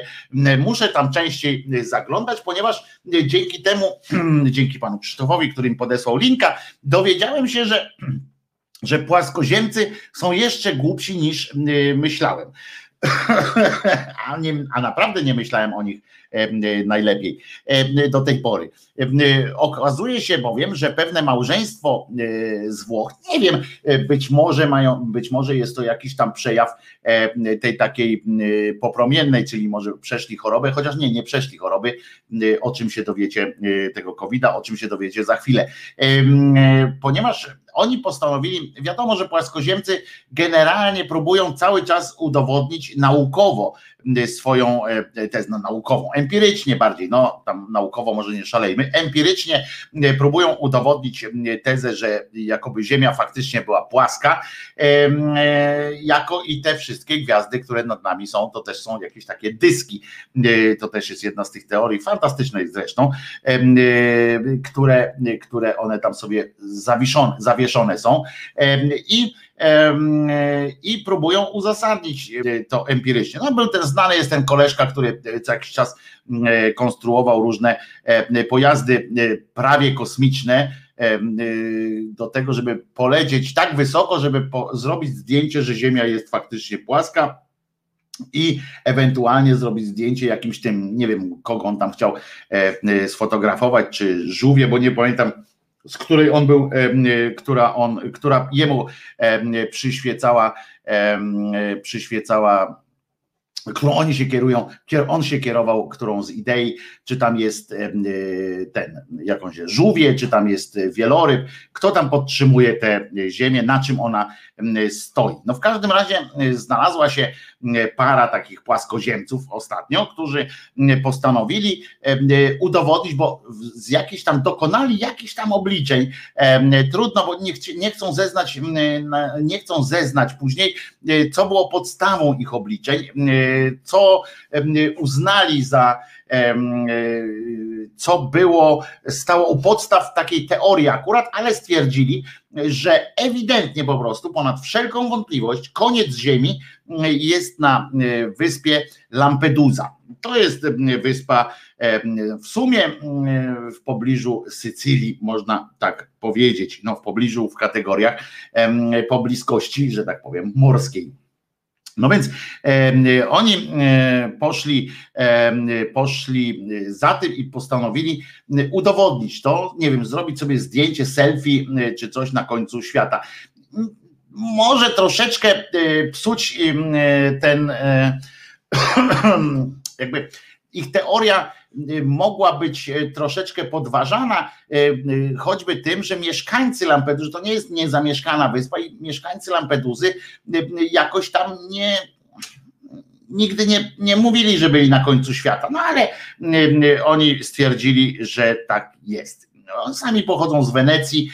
Muszę tam częściej zaglądać, ponieważ dzięki temu, dzięki panu Krzysztofowi, który mi podesłał linka, dowiedziałem się, że że płaskoziemcy są jeszcze głupsi niż y, myślałem. A, nie, a naprawdę nie myślałem o nich y, najlepiej em, do tej pory. Y, Okazuje się bowiem, że pewne małżeństwo y, z Włoch, nie wiem, y, być może mają, być może jest to jakiś tam przejaw tej takiej y, popromiennej, czyli może przeszli chorobę, chociaż nie, nie przeszli choroby, y, o czym się dowiecie y, tego COVID-a, o czym się dowiecie za chwilę. Y, Ponieważ oni postanowili, wiadomo, że płaskoziemcy generalnie próbują cały czas udowodnić naukowo swoją e, tezę no, naukową, empirycznie bardziej, no tam naukowo może nie szalejmy, empirycznie y, próbują udowodnić y, tezę, że jakoby Ziemia faktycznie była płaska, jako i te wszystkie gwiazdy, które nad nami są, to też są jakieś takie dyski, Y, to też jest jedna z tych teorii, fantastycznej zresztą, y, które, które one tam sobie zawieszone, są. I, i próbują uzasadnić y, to empirycznie. No był ten znany jest ten koleżka, który co jakiś czas e, konstruował różne e, pojazdy e, prawie kosmiczne do tego, żeby polecieć tak wysoko, żeby zrobić zdjęcie, że Ziemia jest faktycznie płaska i ewentualnie zrobić zdjęcie jakimś tym, nie wiem kogo on tam chciał e, e, sfotografować, czy żółwie, bo nie pamiętam z której on był, e, która on, która jemu e, przyświecała, e, przyświecała którą oni się kierują, kier- on się kierował, którą z idei, czy tam jest ten, jakąś żółwie, czy tam jest wieloryb, kto tam podtrzymuje tę ziemię, na czym ona stoi. No w każdym razie znalazła się para takich płaskoziemców ostatnio, którzy y, postanowili y, udowodnić, bo z jakichś tam dokonali jakichś tam obliczeń, trudno, bo nie, chci- nie chcą zeznać, nie chcą zeznać później, co było podstawą ich obliczeń, co uznali za co było, stało u podstaw takiej teorii akurat, ale stwierdzili, że ewidentnie po prostu ponad wszelką wątpliwość koniec Ziemi jest na y, wyspie Lampedusa. To jest wyspa w sumie w pobliżu Sycylii, można tak powiedzieć, no w pobliżu w kategoriach em, po bliskości, że tak powiem, morskiej. No więc e, oni e, poszli, e, poszli za tym i postanowili udowodnić to, nie wiem, zrobić sobie zdjęcie, selfie czy coś na końcu świata. Może troszeczkę psuć ten jakby ich teoria mogła być troszeczkę podważana, choćby tym, że mieszkańcy Lampeduzy, to nie jest niezamieszkana wyspa i mieszkańcy Lampeduzy jakoś tam nie nigdy nie, nie mówili, że byli na końcu świata, no ale oni stwierdzili, że tak jest. No, sami pochodzą z Wenecji,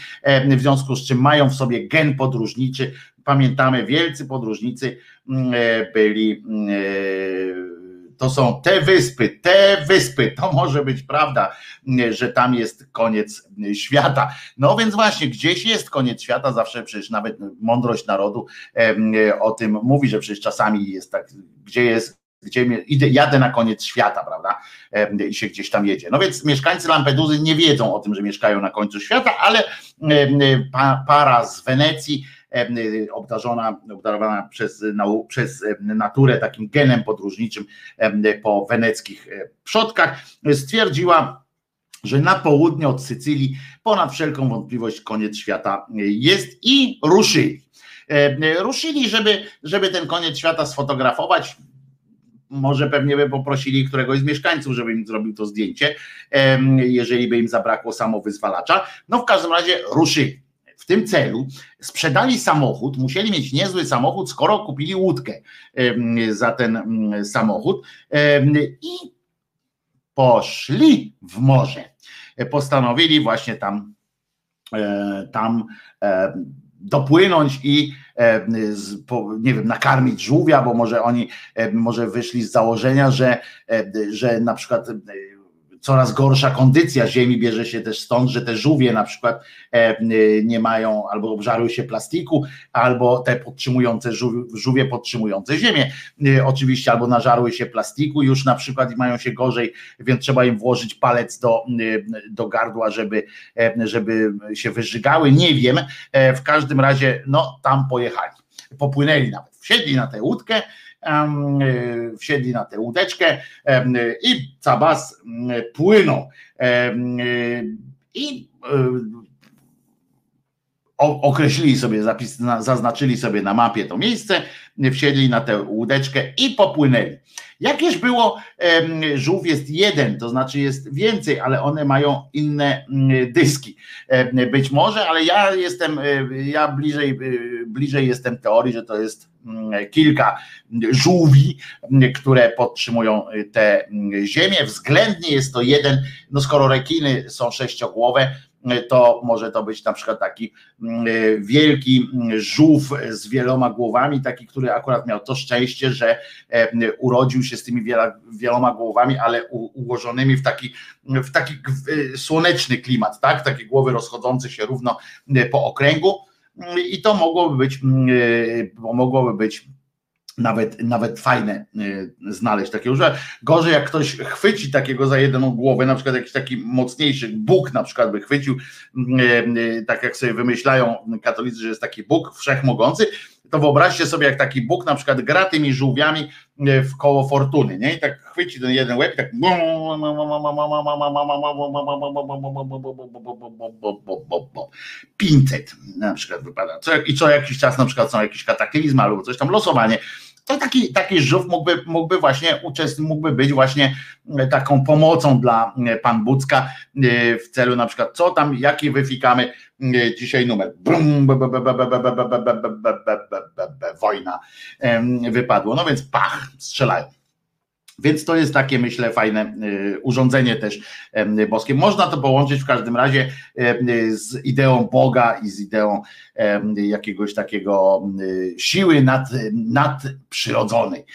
w związku z czym mają w sobie gen podróżniczy. Pamiętamy, wielcy podróżnicy byli to są te wyspy, te wyspy, to może być prawda, że tam jest koniec świata. No więc właśnie, gdzieś jest koniec świata, zawsze przecież nawet mądrość narodu o tym mówi, że przecież czasami jest tak, gdzie jest gdzie idę, jadę na koniec świata, prawda? I się gdzieś tam jedzie. No więc mieszkańcy Lampeduzy nie wiedzą o tym, że mieszkają na końcu świata, ale para z Wenecji obdarzona, obdarowana przez, przez naturę takim genem podróżniczym po weneckich e, przodkach, stwierdziła, że na południe od Sycylii ponad wszelką wątpliwość koniec świata jest i ruszyli. Ruszyli, żeby, żeby ten koniec świata sfotografować. Może pewnie by poprosili któregoś z mieszkańców, żeby im zrobił to zdjęcie, jeżeli by im zabrakło samowyzwalacza. No w każdym razie ruszyli tym celu sprzedali samochód, musieli mieć niezły samochód, skoro kupili łódkę za ten samochód i poszli w morze. Postanowili właśnie tam, e, tam e, dopłynąć i nie wiem, nakarmić żółwia, bo może oni może wyszli z założenia, że, że na przykład coraz gorsza kondycja ziemi bierze się też stąd, że te żółwie na przykład e, nie mają albo obżarły się plastiku, albo te podtrzymujące żółwie podtrzymujące ziemię e, oczywiście, albo nażarły się plastiku już na przykład i mają się gorzej, więc trzeba im włożyć palec do, e, do gardła, żeby, żeby się wyżygały, nie wiem, w każdym razie no tam pojechali, popłynęli nawet, wsiedli na tę łódkę, wsiedli na tę łódeczkę i cabas płyną. Y, I określili sobie, zaznaczyli sobie na mapie to miejsce, wsiedli na tę łódeczkę i popłynęli. Jakież było, żółw jest jeden, to znaczy jest więcej, ale one mają inne mm, dyski. Być może, ale ja jestem, ja bliżej, bliżej jestem teorii, że to jest mm, kilka żółwi, które podtrzymują tę ziemię. Względnie jest to jeden, no skoro rekiny są sześciogłowe, to może to być na przykład taki mm, wielki żółw z wieloma głowami, taki, który akurat miał to szczęście, że urodził się z tymi wieloma głowami, ale ułożonymi w taki, w taki słoneczny klimat, tak? Takie głowy rozchodzące się równo e, po okręgu i to mogłoby być, e, mogłoby być nawet, nawet fajne y, znaleźć takiego, że gorzej jak ktoś chwyci takiego za jedną głowę, na przykład jakiś taki mocniejszy Bóg na przykład by chwycił, y, y, tak jak sobie wymyślają katolicy, że jest taki Bóg wszechmogący, to wyobraźcie sobie, jak taki Bóg na przykład gra tymi żółwiami w koło fortuny, nie? I tak chwyci ten jeden łeb i tak 500 na przykład wypada. I co jakiś czas na przykład są jakieś kataklizmy albo coś tam, losowanie to taki, taki żółw mógłby, mógłby właśnie uczestniczyć, mógłby być właśnie taką pomocą dla pan Bucka w celu na przykład, co tam, jaki wyfikamy dzisiaj numer. Wojna wypadło. No więc pach, strzelają. Więc to jest takie, myślę, fajne y, urządzenie też boskie. Można to połączyć w każdym razie z ideą Boga i z ideą jakiegoś takiego y, siły nad, nadprzyrodzonej.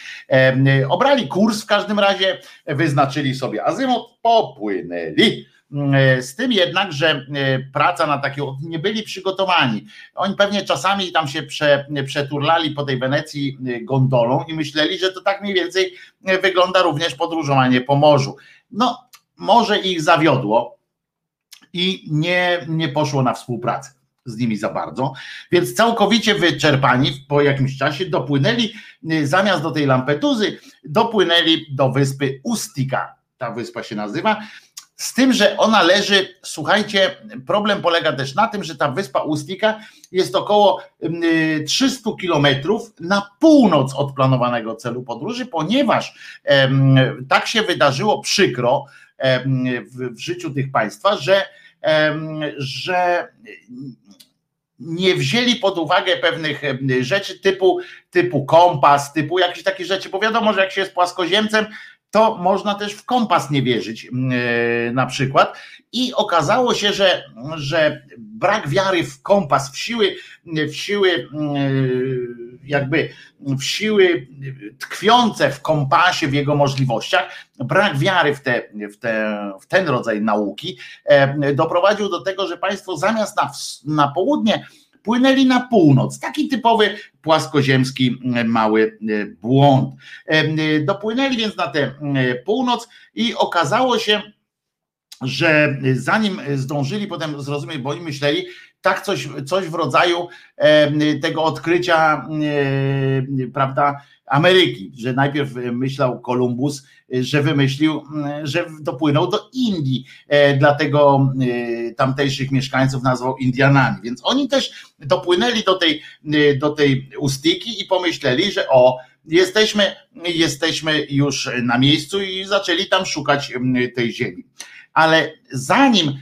Obrali kurs w każdym razie, wyznaczyli sobie azymut, popłynęli z tym jednak, że e, praca na takie, nie byli przygotowani. Oni pewnie czasami tam się prze, przeturlali po tej Wenecji e, gondolą i myśleli, że to tak mniej więcej wygląda również podróżowanie po morzu. No, może ich zawiodło i nie, nie poszło na współpracę. z nimi za bardzo, więc całkowicie wyczerpani po jakimś czasie dopłynęli, zamiast do tej Lampetuzy, dopłynęli do wyspy Ustika. Ta wyspa się nazywa. Z tym, że ona leży, słuchajcie, problem polega też na tym, że ta wyspa Ustika jest około 300 kilometrów na północ od planowanego celu podróży, ponieważ tak się wydarzyło przykro w, w życiu tych państwa, że, że nie wzięli pod uwagę pewnych rzeczy typu, typu kompas, typu jakieś takie rzeczy, bo wiadomo, że jak się jest płaskoziemcem, to można też w kompas nie wierzyć e, na przykład. I okazało się, że, że brak wiary w kompas, w siły, w siły e, jakby w siły tkwiące w kompasie, w jego możliwościach, brak wiary w, te, w, te, w ten rodzaj nauki e, doprowadził do tego, że państwo zamiast na, na południe płynęli na północ. Taki typowy płaskoziemski e, mały e, błąd. E, dopłynęli więc na tę północ i okazało się, że zanim zdążyli potem zrozumieć, bo oni myśleli, tak coś, coś w rodzaju tego odkrycia, prawda, Ameryki, że najpierw myślał Kolumbus, że wymyślił, że dopłynął do Indii, e, dlatego e, tamtejszych mieszkańców nazwał Indianami. Więc oni też dopłynęli do tej, e, do tej Ustiki i pomyśleli, że o, jesteśmy, jesteśmy już na miejscu i zaczęli tam szukać tej ziemi. Ale zanim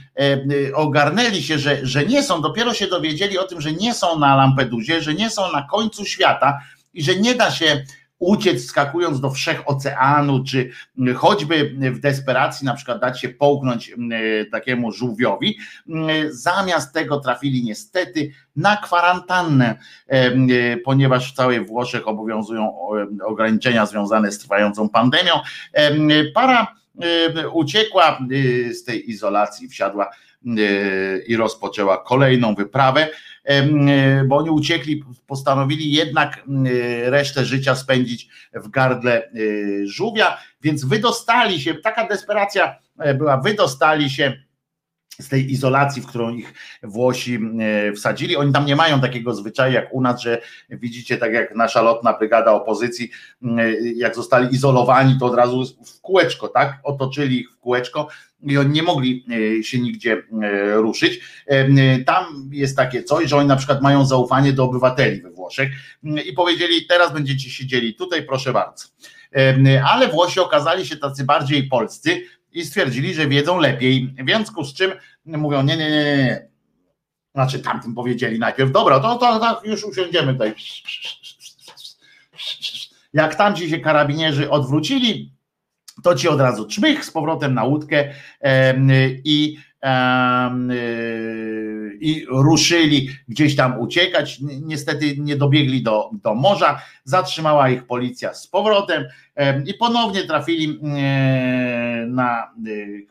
ogarnęli się, że, że nie są, dopiero się dowiedzieli o tym, że nie są na Lampedusie, że nie są na końcu świata i że nie da się uciec skakując do wszechoceanu, czy choćby w desperacji na przykład dać się połknąć takiemu żółwiowi. Zamiast tego trafili niestety na kwarantannę, ponieważ w całej Włoszech obowiązują ograniczenia związane z trwającą pandemią. Para uciekła z tej izolacji, wsiadła i rozpoczęła kolejną wyprawę. E, bo oni uciekli, postanowili jednak resztę życia spędzić w gardle żółwia, więc wydostali się, taka desperacja e, była, wydostali się z tej izolacji, w którą ich Włosi wsadzili. Oni tam nie mają takiego zwyczaju jak u nas, że widzicie, tak jak nasza lotna brygada opozycji, jak zostali izolowani, to od razu w kółeczko, tak? Otoczyli ich w kółeczko i oni nie mogli e, się nigdzie e, ruszyć. E, tam jest takie coś, że oni na przykład mają zaufanie do obywateli we Włoszech i powiedzieli, teraz będziecie siedzieli tutaj, proszę bardzo. Ale Włosi okazali się tacy bardziej polscy i stwierdzili, że wiedzą lepiej, w związku z czym mówią, nie, nie, nie, nie. Znaczy tamtym powiedzieli najpierw, dobra, to, to, to już usiądziemy tutaj. Jak tamci się karabinierzy odwrócili, to ci od razu czmych z powrotem na łódkę i i ruszyli gdzieś tam uciekać. Niestety nie dobiegli do, do morza, zatrzymała ich policja z powrotem i ponownie trafili na e,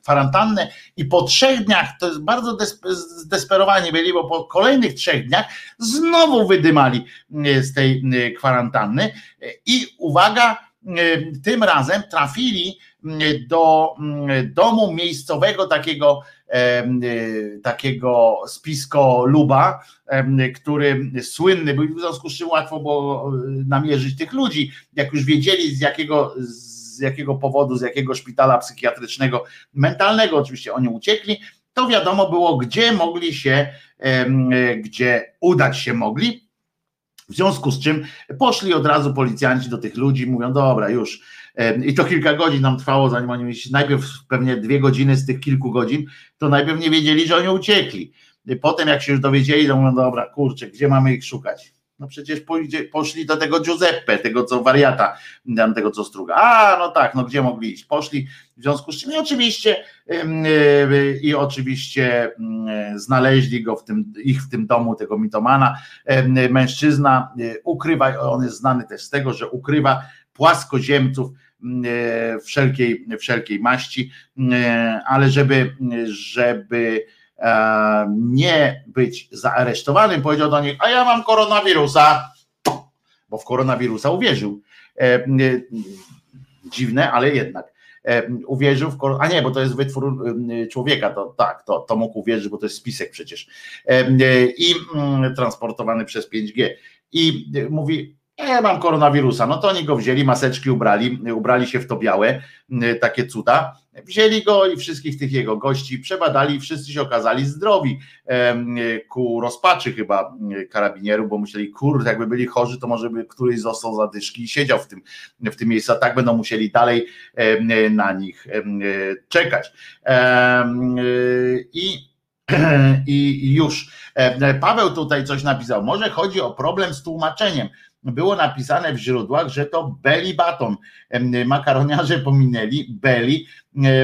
kwarantannę. I po trzech dniach, to jest bardzo zdesperowani byli, bo po kolejnych trzech dniach znowu wydymali z tej kwarantanny. I uwaga, tym razem trafili do domu miejscowego takiego takiego spisko Luba, który słynny był, w związku z czym łatwo było namierzyć tych ludzi, jak już wiedzieli z jakiego, z jakiego powodu, z jakiego szpitala psychiatrycznego, mentalnego oczywiście oni uciekli, to wiadomo było, gdzie mogli się, gdzie udać się mogli. W związku z czym poszli od razu policjanci do tych ludzi, mówią: Dobra, już i to kilka godzin nam trwało, zanim oni najpierw pewnie dwie godziny z tych kilku godzin, to najpierw nie wiedzieli, że oni uciekli. Potem jak się już dowiedzieli, to mówią, dobra, kurczę, gdzie mamy ich szukać? No przecież poszli do tego Giuseppe, tego co wariata, tego co struga. A, no tak, no gdzie mogli iść? Poszli, w związku z czym i oczywiście e, i oczywiście znaleźli go w tym, ich w tym domu, tego mitomana. Mężczyzna e, ukrywa, on jest znany też z tego, że ukrywa płaskoziemców e, wszelkiej, wszelkiej maści, e, ale żeby, żeby e, nie być zaaresztowanym, powiedział do nich, a ja mam koronawirusa, bo w koronawirusa uwierzył. Dziwne, ale jednak. uwierzył w a nie, bo to jest wytwór człowieka, to tak, to, to mógł uwierzyć, bo to jest spisek przecież. I mm, transportowany przez 5G i mówi, ja mam koronawirusa, no to oni go wzięli, maseczki ubrali, ubrali się w to białe, takie cuda, wzięli go i wszystkich tych jego gości przebadali wszyscy się okazali zdrowi ku rozpaczy chyba karabinierów, bo myśleli, kurde, jakby byli chorzy, to może by któryś został zadyszki i siedział w tym, w tym miejscu, a tak będą musieli dalej na nich czekać. I i już. Paweł tutaj coś napisał. Może chodzi o problem z tłumaczeniem było napisane w źródłach, że to belly baton. Makaroniarze pominęli belly,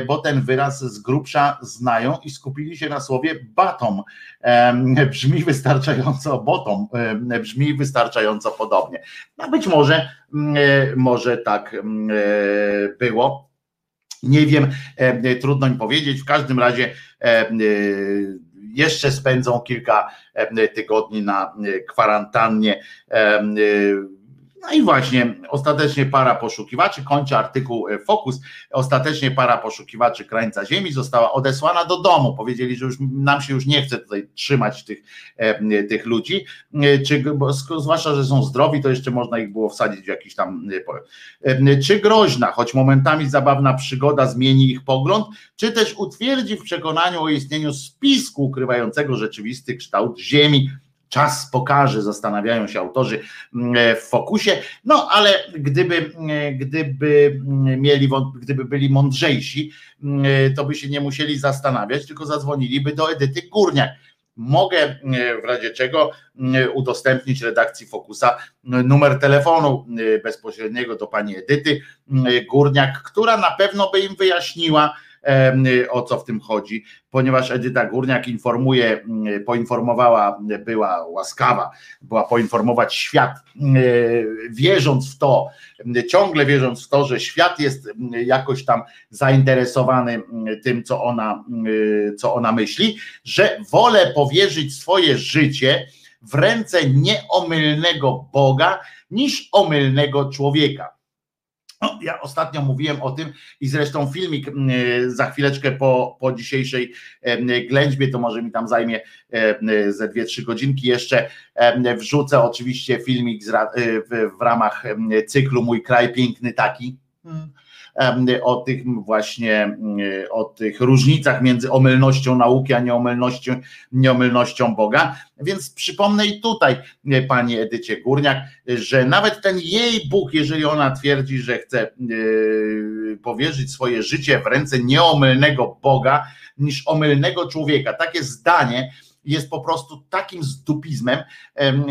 bo ten wyraz z grubsza znają i skupili się na słowie baton. Brzmi wystarczająco bottom, brzmi wystarczająco podobnie. No być może, może tak było. Nie wiem, trudno mi powiedzieć. W każdym razie jeszcze spędzą kilka tygodni na kwarantannie no i właśnie, ostatecznie para poszukiwaczy, kończy artykuł e, Fokus, ostatecznie para poszukiwaczy krańca ziemi została odesłana do domu. Powiedzieli, że już nam się już nie chce tutaj trzymać tych, e, tych ludzi, e, czy, zwłaszcza, że są zdrowi, to jeszcze można ich było wsadzić w jakiś tam czy groźna, choć momentami zabawna przygoda zmieni ich pogląd, czy też utwierdzi w przekonaniu o istnieniu spisku ukrywającego rzeczywisty kształt ziemi Czas pokaże, zastanawiają się autorzy mm, w fokusie. No ale gdyby, mm, gdyby mm, mieli, gdyby byli mądrzejsi, to by się nie musieli zastanawiać, tylko zadzwoniliby do Edyty Górniak. Mogę w razie czego udostępnić redakcji Fokusa numer telefonu bezpośredniego do pani Edyty Górniak, która na pewno by im wyjaśniła, o co w tym chodzi, ponieważ Edyta Górniak informuje, poinformowała, była łaskawa, była poinformować świat, wierząc w to, ciągle wierząc w to, że świat jest jakoś tam zainteresowany tym, co ona, co ona myśli, że wolę powierzyć swoje życie w ręce nieomylnego Boga niż omylnego człowieka. No, ja ostatnio mówiłem o tym i zresztą filmik za chwileczkę po, po dzisiejszej ględźbie, to może mi tam zajmie ze dwie, trzy godzinki jeszcze. Wrzucę oczywiście filmik w, w ramach cyklu Mój kraj piękny taki hmm o tych właśnie, o tych różnicach między omylnością nauki, a nieomylnością, nieomylnością Boga. Więc przypomnę i tutaj pani Edycie Górniak, że nawet ten jej Bóg, jeżeli ona twierdzi, że chce e, powierzyć swoje życie w ręce nieomylnego Boga niż omylnego człowieka, takie zdanie jest po prostu takim zdupizmem,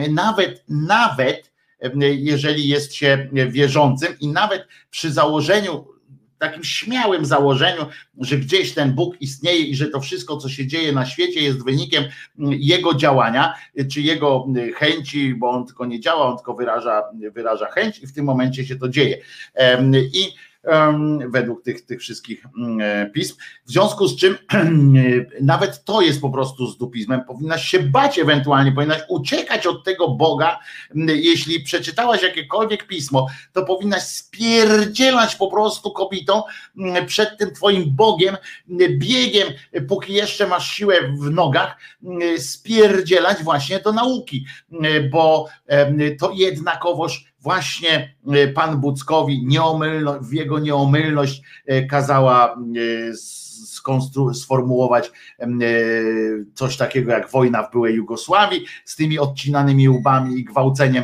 nawet, nawet jeżeli jest się wierzącym i nawet przy założeniu takim śmiałym założeniu, że gdzieś ten Bóg istnieje i że to wszystko, co się dzieje na świecie, jest wynikiem mm, jego działania, czy jego mm, chęci, bo on tylko nie działa, on tylko wyraża, wyraża chęć i w tym momencie się to dzieje. I według tych, tych wszystkich mm, e, pism. W związku z czym nawet to jest po prostu zdupizmem. Powinnaś się bać ewentualnie, powinnaś uciekać od tego Boga. Mm, jeśli przeczytałaś jakiekolwiek pismo, to powinnaś spierdzielać po prostu kobietą mm, przed tym twoim Bogiem, biegiem, póki jeszcze masz siłę w nogach, spierdzielać właśnie do nauki, bo to jednakowoż właśnie e, pan Buckowi nieomylno, w jego nieomylność e, kazała e, sformułować coś takiego jak wojna w byłej Jugosławii z tymi odcinanymi łbami i gwałceniem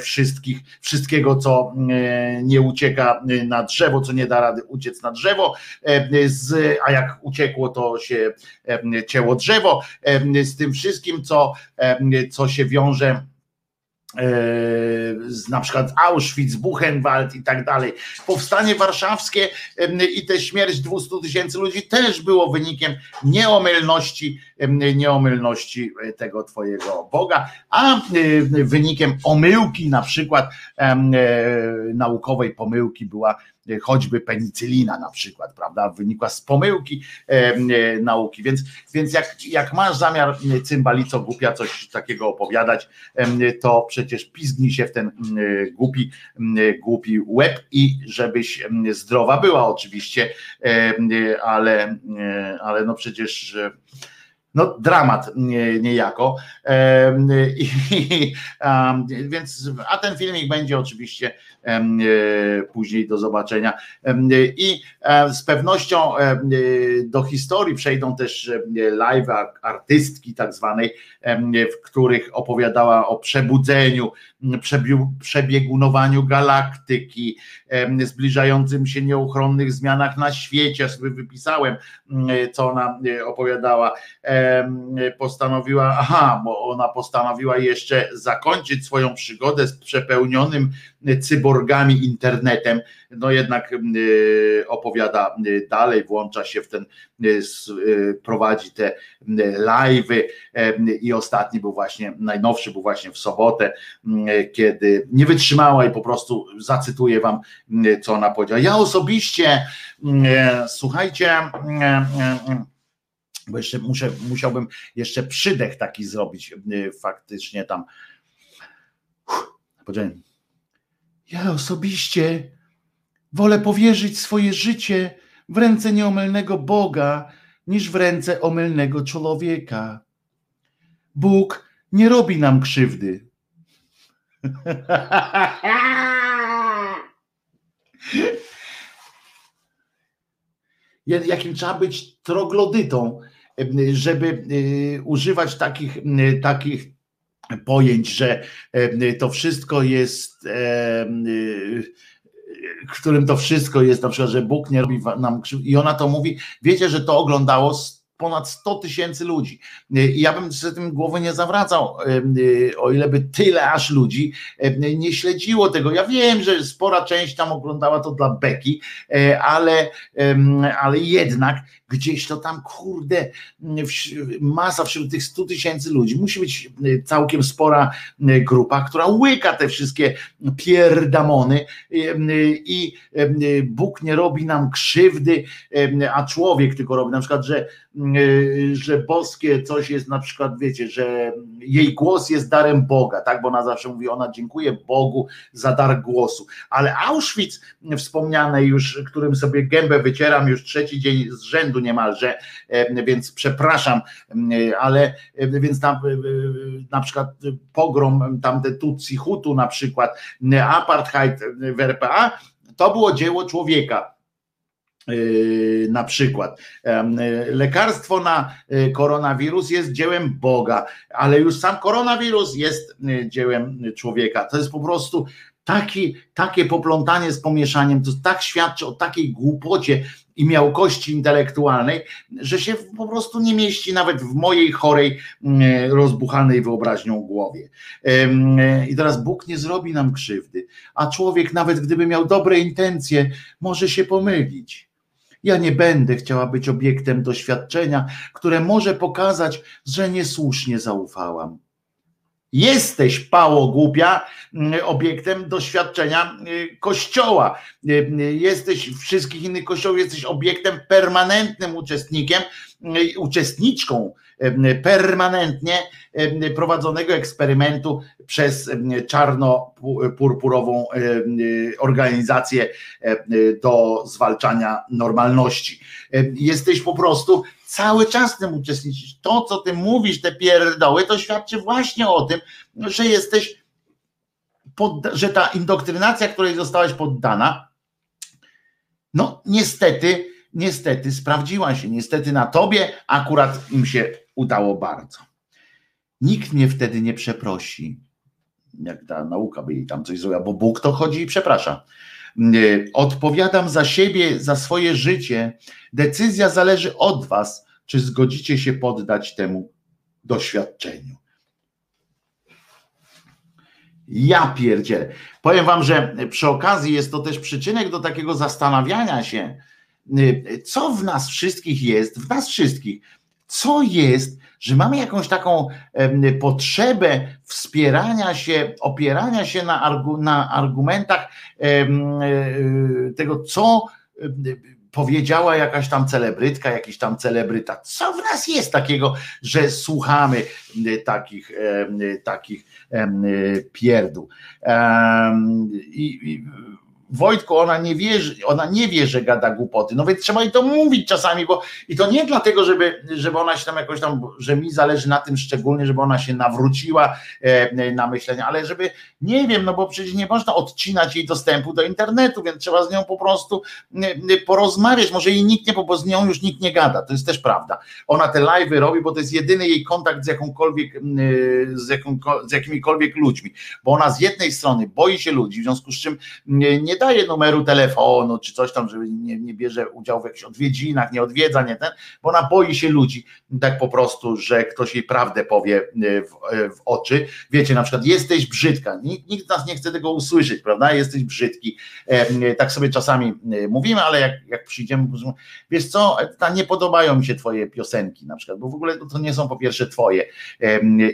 wszystkich, wszystkiego, co nie ucieka na drzewo, co nie da rady uciec na drzewo, a jak uciekło, to się cięło drzewo, z tym wszystkim, co, co się wiąże z na przykład Auschwitz, Buchenwald i tak dalej. Powstanie warszawskie i tę śmierć 200 tysięcy ludzi też było wynikiem nieomylności, nieomylności e, tego twojego Boga, a e, wynikiem omyłki na przykład e, naukowej pomyłki była choćby penicylina na przykład, prawda, wynikła z pomyłki e, nauki, więc, więc jak, jak masz zamiar cymbalico głupia coś takiego opowiadać, e, to przecież pizgnij się w ten głupi, głupi łeb i żebyś zdrowa była oczywiście, ale, ale no przecież no dramat niejako. I, a, więc, a ten filmik będzie oczywiście e, później do zobaczenia. I e, z pewnością e, do historii przejdą też live artystki tak zwanej, w których opowiadała o przebudzeniu, przebiegunowaniu galaktyki, zbliżającym się nieuchronnych zmianach na świecie. sobie wypisałem, co ona opowiadała postanowiła, aha, bo ona postanowiła jeszcze zakończyć swoją przygodę z przepełnionym cyborgami internetem, no jednak y, opowiada y, dalej, włącza się w ten, y, prowadzi te live'y i ostatni był właśnie, najnowszy był właśnie w sobotę, kiedy nie wytrzymała i po prostu zacytuję wam, co ona powiedziała. Ja osobiście, słuchajcie, bo jeszcze muszę, musiałbym jeszcze przydech taki zrobić faktycznie tam. Poczekaj. Ja osobiście wolę powierzyć swoje życie w ręce nieomylnego Boga, niż w ręce omylnego człowieka. Bóg nie robi nam krzywdy. Jakim trzeba być troglodytą, żeby y, używać takich, y, takich pojęć, że to wszystko jest, którym to wszystko jest, na przykład, że Bóg nie robi nam krzywdy. I ona to mówi, wiecie, że to oglądało ponad 100 tysięcy ludzi. I ja bym sobie tym głowy nie zawracał, o ile by tyle aż ludzi nie śledziło tego. Ja wiem, że spora część tam oglądała to dla beki, ale, ale jednak gdzieś to tam, kurde, masa wśród tych 100 tysięcy ludzi. Musi być całkiem spora grupa, która łyka te wszystkie pierdamony i Bóg nie robi nam krzywdy, a człowiek tylko robi. Na przykład, że Y, że boskie coś jest na przykład, wiecie, że jej głos jest darem Boga, tak, bo ona zawsze mówi, ona dziękuję Bogu za dar głosu, ale Auschwitz wspomniane już, którym sobie gębę wycieram już trzeci dzień z rzędu niemalże, e, więc przepraszam, ale więc na, na przykład pogrom tamte Tutsi Hutu na przykład, apartheid w RPA, to było dzieło człowieka, na przykład. Lekarstwo na y, koronawirus jest dziełem Boga, ale już sam koronawirus jest dziełem człowieka. To jest po prostu taki, takie poplątanie z pomieszaniem, to tak świadczy o takiej głupocie i miałkości intelektualnej, że się po prostu nie mieści nawet w mojej chorej, rozbuchanej wyobraźnią głowie. I teraz Bóg nie zrobi nam krzywdy, a człowiek, nawet gdyby miał dobre intencje, może się pomylić. Ja nie będę chciała być obiektem doświadczenia, które może pokazać, że niesłusznie zaufałam. Jesteś, pało głupia, mm, obiektem doświadczenia y, kościoła. Y, y, jesteś wszystkich innych kościołów, jesteś obiektem permanentnym uczestnikiem, uczestniczką permanentnie prowadzonego eksperymentu przez czarno-purpurową organizację do zwalczania normalności. Jesteś po prostu cały czas tym uczestniczysz. To, co ty mówisz, te pierdoły, to świadczy właśnie o tym, że jesteś, pod, że ta indoktrynacja, której zostałaś poddana, no niestety, niestety sprawdziła się. Niestety na tobie akurat im się udało bardzo. Nikt mnie wtedy nie przeprosi, jak ta nauka by jej tam coś zrobiła, bo Bóg to chodzi i przeprasza. Odpowiadam za siebie, za swoje życie. Decyzja zależy od Was, czy zgodzicie się poddać temu doświadczeniu. Ja pierdzielę. Powiem Wam, że przy okazji jest to też przyczynek do takiego zastanawiania się, co w nas wszystkich jest, w nas wszystkich, co jest, że mamy jakąś taką potrzebę wspierania się, opierania się na, argu, na argumentach e, tego, co powiedziała jakaś tam celebrytka, jakiś tam celebryta. Co w nas jest takiego, że słuchamy takich, takich pierdół? I, Wojtko, ona nie wie, ona nie wie, że gada głupoty. No więc trzeba jej to mówić czasami, bo i to nie dlatego, żeby, żeby ona się tam jakoś tam, że mi zależy na tym szczególnie, żeby ona się nawróciła e, na myślenie, ale żeby, nie wiem, no bo przecież nie można odcinać jej dostępu do internetu, więc trzeba z nią po prostu porozmawiać. Może jej nikt nie, bo z nią już nikt nie gada, to jest też prawda. Ona te live'y robi, bo to jest jedyny jej kontakt z jakąkolwiek, z, jaką, z jakimikolwiek ludźmi, bo ona z jednej strony boi się ludzi, w związku z czym nie da daje numeru telefonu czy coś tam, żeby nie, nie bierze udziału w jakichś odwiedzinach, nie odwiedza, nie ten, bo ona boi się ludzi tak po prostu, że ktoś jej prawdę powie e, w, e, w oczy. Wiecie, na przykład jesteś brzydka, nikt, nikt nas nie chce tego usłyszeć, prawda? Jesteś brzydki. E, tak sobie czasami mówimy, ale jak, jak przyjdziemy, wiesz co, nie podobają mi się twoje piosenki na przykład, bo w ogóle to nie są po pierwsze twoje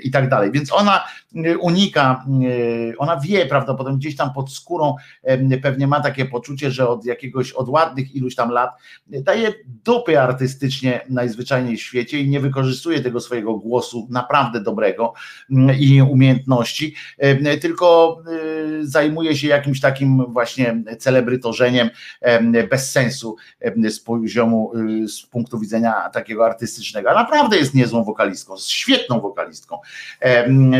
i tak dalej. Więc ona unika, ona wie prawdopodobnie gdzieś tam pod skórą pewnie pewnie ma takie poczucie, że od jakiegoś, od ładnych iluś tam lat daje dupy artystycznie najzwyczajniej w świecie i nie wykorzystuje tego swojego głosu naprawdę dobrego mm, i umiejętności, tylko y, zajmuje się jakimś takim właśnie celebrytorzeniem bez sensu z poziomu, y, z punktu widzenia takiego artystycznego. A naprawdę jest niezłą wokalistką, świetną wokalistką,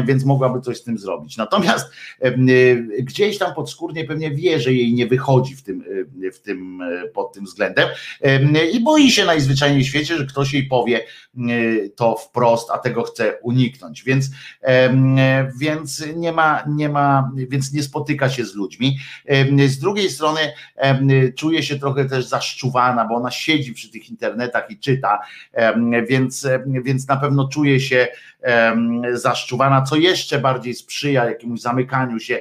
więc mogłaby coś z tym zrobić. Natomiast y, gdzieś tam podskórnie pewnie wie, że jej nie wychodzi w tym, w tym, pod tym względem. I boi się najzwyczajniej w świecie, że ktoś jej powie to wprost, a tego chce uniknąć, więc, więc nie ma, nie ma, więc nie spotyka się z ludźmi. Z drugiej strony czuje się trochę też zaszczuwana, bo ona siedzi przy tych internetach i czyta, więc, więc na pewno czuje się zaszczuwana, co jeszcze bardziej sprzyja jakiemuś zamykaniu się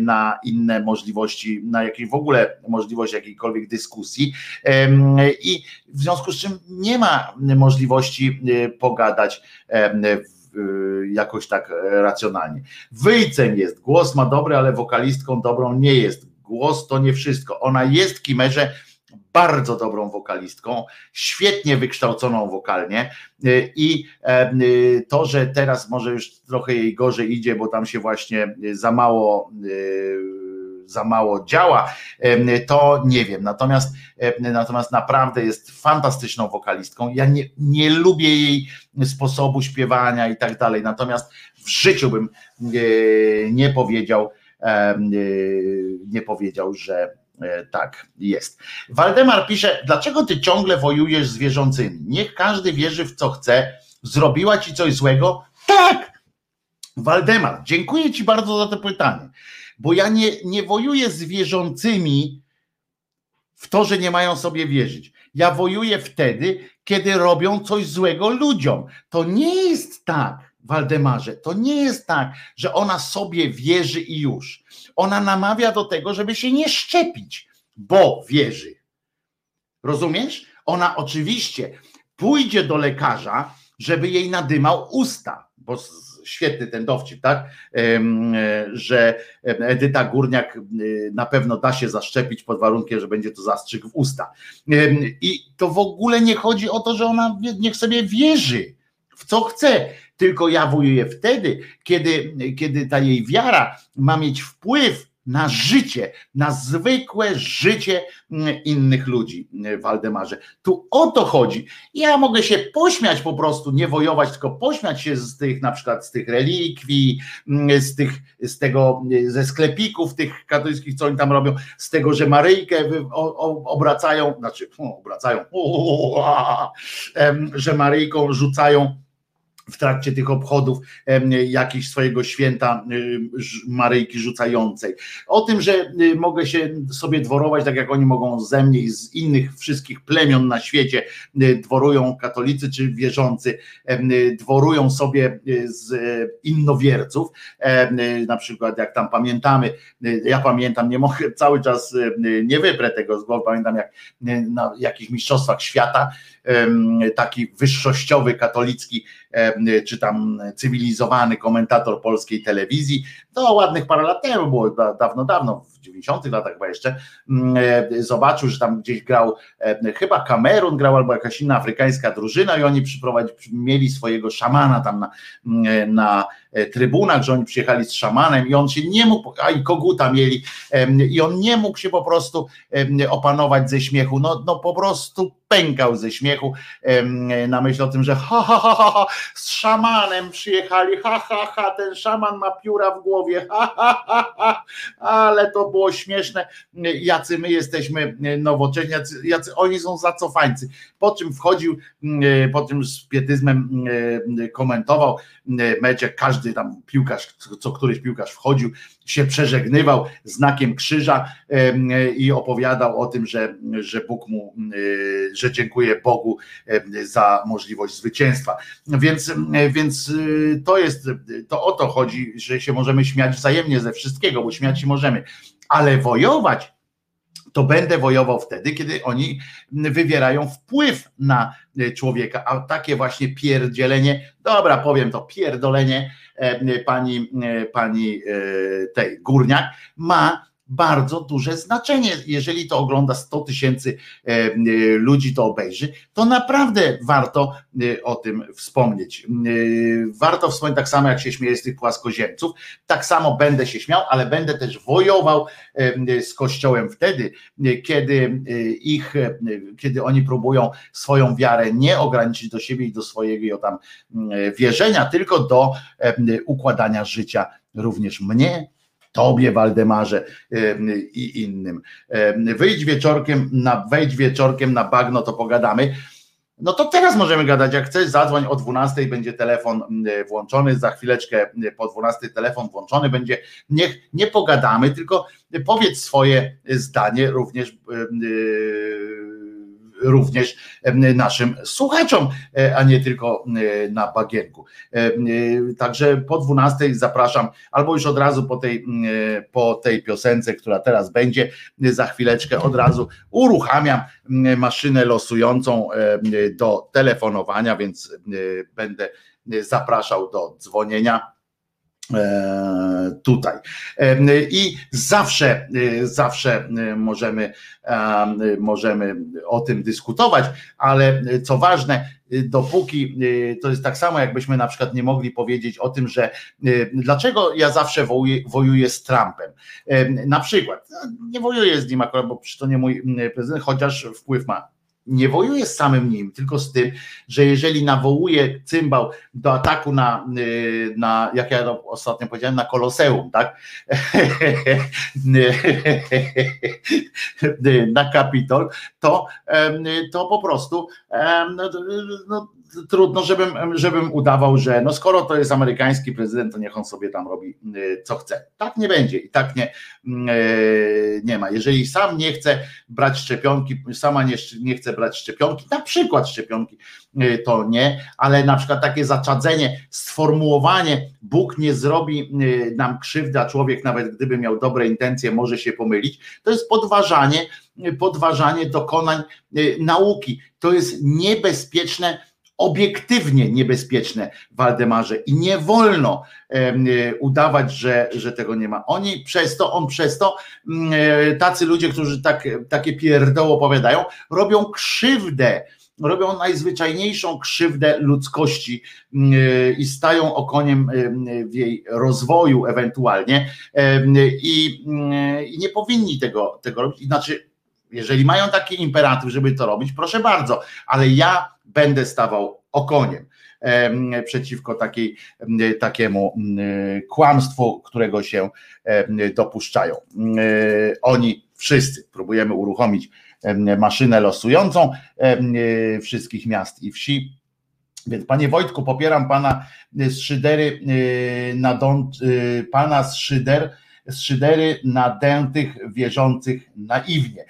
na inne możliwości, na jakieś w ogóle możliwość jakiejkolwiek dyskusji i w związku z czym nie ma możliwości e, pogadać jakoś tak racjonalnie. Wyjcem jest, głos ma dobry, ale wokalistką dobrą nie jest. Głos to nie wszystko. Ona jest kimerze, bardzo dobrą wokalistką, świetnie wykształconą wokalnie y, i e, y, to, że teraz może już trochę jej gorzej idzie, bo tam się właśnie za mało y, za mało działa, to nie wiem. Natomiast, natomiast naprawdę jest fantastyczną wokalistką. Ja nie, nie lubię jej sposobu śpiewania i tak dalej. Natomiast w życiu bym nie, powiedział, nie powiedział, że tak jest. Waldemar pisze, dlaczego ty ciągle wojujesz z wierzącymi? Niech każdy wierzy w co chce. Zrobiła ci coś złego? Tak! Waldemar, dziękuję ci bardzo za to pytanie, bo ja nie, nie wojuję z wierzącymi w to, że nie mają sobie wierzyć. Ja wojuję wtedy, kiedy robią coś złego ludziom. To nie jest tak, Waldemarze, to nie jest tak, że ona sobie wierzy i już ona namawia do tego, żeby się nie szczepić, bo wierzy. Rozumiesz? Ona oczywiście pójdzie do lekarza, żeby jej nadymał usta, bo świetny ten dowcip, tak? Że Edyta Górniak na pewno da się zaszczepić pod warunkiem, że będzie to zastrzyk w usta. I to w ogóle nie chodzi o to, że ona niech sobie wierzy w co chce. Tylko ja wojuję wtedy, kiedy, kiedy ta jej wiara ma mieć wpływ na życie, na zwykłe życie mm, innych ludzi, mm, Waldemarze. Tu o to chodzi. Ja mogę się pośmiać po prostu, nie wojować, tylko pośmiać się z tych na przykład z tych relikwii, mm, z tych, z tego, ze sklepików tych katolickich, co oni tam robią, z tego, że Maryjkę obracają, znaczy obracają, że Maryjką rzucają w trakcie tych obchodów jakiejś swojego święta Maryjki rzucającej. O tym, że y, mogę się sobie dworować, tak jak oni mogą ze mnie i z innych wszystkich plemion na świecie y, dworują katolicy czy wierzący, y, dworują sobie z innowierców, na przykład jak tam pamiętamy, ja pamiętam, nie mogę cały czas, nie wyprę tego głowy, pamiętam jak na jakichś mistrzostwach świata taki wyższościowy katolicki czy tam cywilizowany komentator polskiej telewizji, to ładnych parę lat temu było, dawno, dawno, w 90 latach chyba jeszcze, mm, zobaczył, że tam gdzieś grał, chyba Kamerun grał albo jakaś inna afrykańska drużyna i oni mieli swojego szamana tam na, mm, na E, trybunach, że oni przyjechali z szamanem i on się nie mógł, a i koguta mieli, i on nie mógł się po prostu opanować ze śmiechu. No, no po prostu pękał ze śmiechu na myśl o tym, że ha, ha, ha, ha, ha z szamanem przyjechali, ha, ha, ha, ten szaman ma pióra w głowie, ha, ha, ha, ha, ale to było śmieszne, jacy my jesteśmy nowocześni, jacy, jacy oni są zacofańcy. Po czym wchodził, po tym z pietyzmem komentował mecz, jak każdy tam piłkarz, co któryś piłkarz wchodził, się przeżegnywał znakiem krzyża i opowiadał o tym, że, że Bóg mu, że dziękuję Bogu za możliwość zwycięstwa. Więc, więc to jest, to o to chodzi, że się możemy śmiać wzajemnie ze wszystkiego, bo śmiać się możemy, ale wojować to będę wojował wtedy, kiedy oni wywierają wpływ na człowieka, a takie właśnie pierdzielenie, dobra, powiem to, pierdolenie e, pani, e, pani e, tej Górniak ma bardzo duże znaczenie. Jeżeli to ogląda 100 tysięcy e, e, ludzi, to obejrzy, to naprawdę warto e, o tym wspomnieć. Warto wspomnieć tak samo, jak się śmieję z tych płaskoziemców, tak samo będę się śmiał, ale będę też wojował z Kościołem wtedy, kiedy ich, kiedy oni próbują swoją wiarę nie ograniczyć do siebie i do swojego tam wierzenia, tylko do układania życia również mnie Tobie, Waldemarze i innym. Wyjdź wieczorkiem na, wejdź wieczorkiem na bagno, to pogadamy. No to teraz możemy gadać, jak chcesz, zadzwoń o 12 będzie telefon włączony, za chwileczkę po 12 telefon włączony będzie, niech nie pogadamy, tylko powiedz swoje zdanie również również naszym słuchaczom, e, a nie tylko na bagienku. Także po 12 zapraszam, albo już od razu po tej, po tej piosence, która teraz będzie, za chwileczkę od razu uruchamiam maszynę losującą do telefonowania, więc będę zapraszał do dzwonienia E, tutaj. E, I zawsze, e, zawsze możemy, możemy o tym dyskutować, ale co ważne, dopóki to jest tak samo, jakbyśmy na przykład nie mogli powiedzieć o tym, że dlaczego ja zawsze wojuję, wojuję z Trumpem. Na przykład, no, nie wojuję z nim akurat, bo to nie mój prezydent, chociaż wpływ ma nie wojuje z samym nim, tylko z tym, że jeżeli nawołuje cymbał do ataku na, y, na jak ja ostatnio powiedziałem, na koloseum, tak? na Kapitol, to, to po prostu no, no, trudno, żebym, żebym udawał, że no skoro to jest amerykański prezydent, to niech on sobie tam robi y, co chce. Tak nie będzie i tak nie, y, nie ma. Jeżeli sam nie chce brać szczepionki, sama nie, nie chce brać szczepionki, na przykład szczepionki, to nie, ale na przykład takie zaczadzenie, sformułowanie, Bóg nie zrobi nam krzywdy, a człowiek nawet gdyby miał dobre intencje, może się pomylić, to jest podważanie, podważanie dokonań nauki. To jest niebezpieczne obiektywnie niebezpieczne, Waldemarze, i nie wolno udawać, że, że tego nie ma. Oni przez to, on przez to, mm, tacy ludzie, którzy tak, takie pierdoło opowiadają, robią krzywdę, robią najzwyczajniejszą krzywdę ludzkości mm, i stają okoniem w jej rozwoju ewentualnie i, mm, i nie powinni tego, tego robić. Znaczy, jeżeli mają taki imperatyw, żeby to robić, proszę bardzo, ale ja będę stawał okoniem przeciwko takiej, takiemu kłamstwu, którego się dopuszczają. Oni wszyscy próbujemy uruchomić maszynę losującą wszystkich miast i wsi. Więc panie Wojtku, popieram pana z szydery na dąd, pana z szyder, z szydery nadętych, wierzących naiwnie.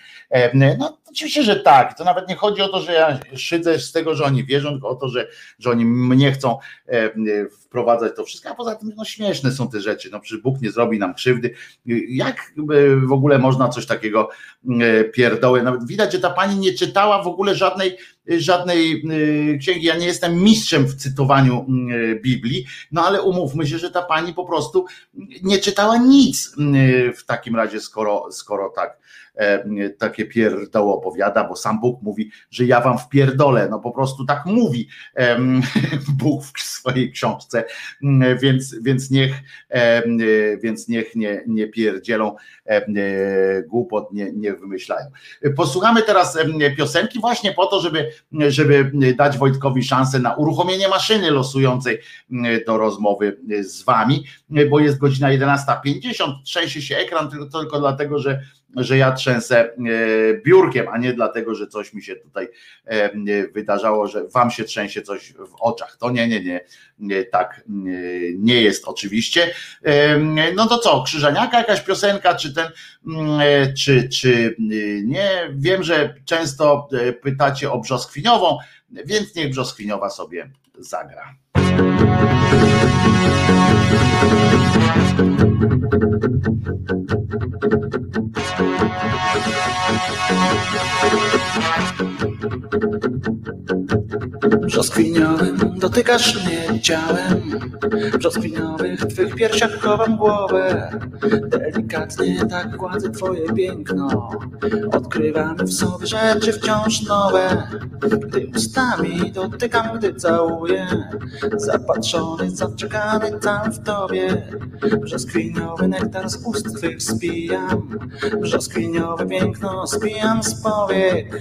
No Oczywiście, że tak. To nawet nie chodzi o to, że ja szydzę z tego, że oni wierzą, tylko o to, że, że oni mnie chcą e, wprowadzać to wszystko. A poza tym no, śmieszne są te rzeczy. No przecież Bóg nie zrobi nam krzywdy. Jak w ogóle można coś takiego e, pierdoły? Nawet widać, że ta pani nie czytała w ogóle żadnej, żadnej e, księgi. Ja nie jestem mistrzem w cytowaniu Biblii, no ale umówmy się, że ta pani po prostu nie czytała nic w takim razie, skoro, skoro tak E, takie pierdoło opowiada, bo sam Bóg mówi, że ja wam wpierdolę, no po prostu tak mówi Bóg w swojej książce, więc, więc niech, więc niech nie, nie pierdzielą głupot, nie, nie wymyślają. Posłuchamy teraz piosenki właśnie po to, żeby, żeby dać Wojtkowi szansę na uruchomienie maszyny losującej do rozmowy z wami, bo jest godzina 11.50, trzęsie się ekran tylko, tylko dlatego, że że ja trzęsę e, biurkiem, a nie dlatego, że coś mi się tutaj e, wydarzało, że wam się trzęsie coś w oczach. To nie, nie, nie, nie tak nie jest oczywiście. E, no to co, Krzyżaniaka, jakaś piosenka, czy ten, czy, czy nie? Wiem, że często pytacie o brzoskwiniową, więc niech brzoskwiniowa sobie zagra. Thank you. Brzoskwiniowym dotykasz mnie ciałem. Brzoskwiniowych twych piersiach chowam głowę. Delikatnie tak kładzę twoje piękno. Odkrywamy w sobie rzeczy wciąż nowe. Gdy ustami dotykam, gdy całuję. Zapatrzony, zaczekany tam w tobie. Brzoskwiniowy nektar z ust twych spijam. Brzoskwiniowe piękno spijam z powiek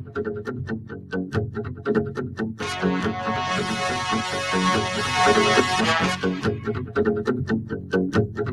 Thank you.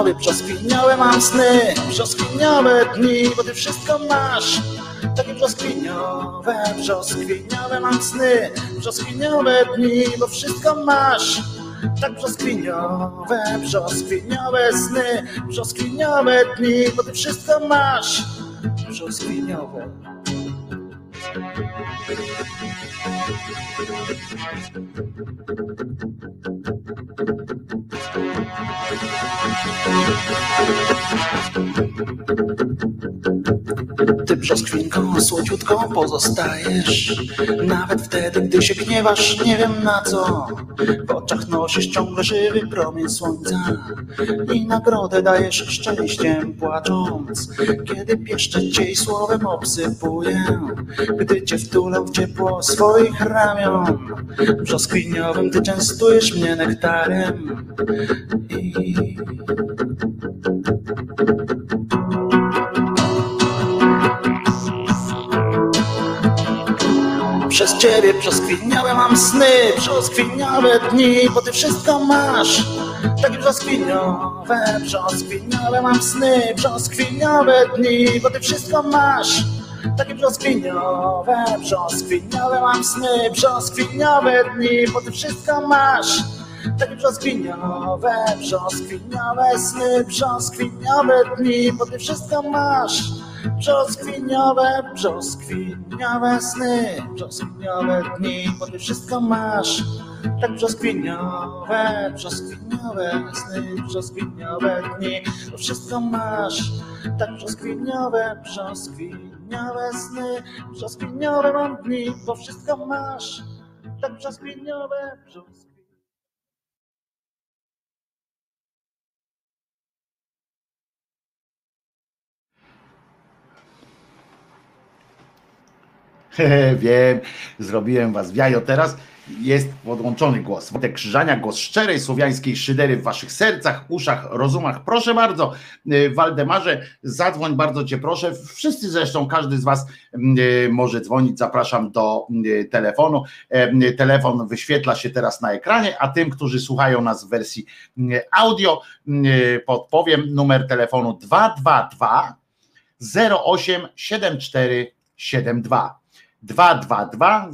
tobie brzoskwiniowe mam sny, brzoskwiniowe dni, bo ty wszystko masz. Takie brzoskwiniowe, brzoskwiniowe mam sny, brzoskwiniowe dni, bo wszystko masz. Tak brzoskwiniowe, brzoskwiniowe sny, brzoskwiniowe dni, bo ty wszystko masz. Brzoskwiniowe. Ty brzoskwinką słodziutką pozostajesz. Nawet wtedy, gdy się gniewasz, nie wiem na co. W oczach nosisz ciągle żywy promień słońca I nagrodę dajesz szczęściem płacząc. Kiedy pieszczę cię i słowem obsypuję Gdy cię wtulę w ciepło swoich ramion. Brzoskwiniowym ty częstujesz mnie nektarem Przez ciebie brzoskwiniowe mam sny, brzoskwiniowe dni, bo ty wszystko masz. Takie brzoskwiniowe, brzoskwiniowe mam sny, brzoskwiniowe dni, bo ty wszystko masz. Takie brzoskwiniowe, brzoskwiniowe mam sny, brzoskwiniowe dni, bo ty wszystko masz. Takie brzoskwiniowe, brzoskwiniowe sny, brzoskwiniowe dni, bo ty wszystko masz. Brzoskwiniowe, brzoskwiniowe sny, brzoskwiniowe dni, bo ty wszystko masz. tak brzoskwiniowe, brzoskwiniowe sny, brzoskwiniowe dni, bo wszystko masz, tak brzoskwiniowe, brzoskwiniowe sny, brzoskwiniowe mam dni, bo wszystko masz, tak brzoskwiniowe, brzoskwiniowe. Wiem, zrobiłem was w jajo teraz. Jest podłączony głos. Wojtek Krzyżania, głos szczerej słowiańskiej szydery w waszych sercach, uszach, rozumach. Proszę bardzo, y, Waldemarze, zadzwoń, bardzo cię proszę. Wszyscy zresztą, każdy z was y, może dzwonić. Zapraszam do y, telefonu. Telefon wyświetla się teraz na ekranie, a tym, którzy słuchają nas w wersji audio, podpowiem numer telefonu 222 08 7472. 222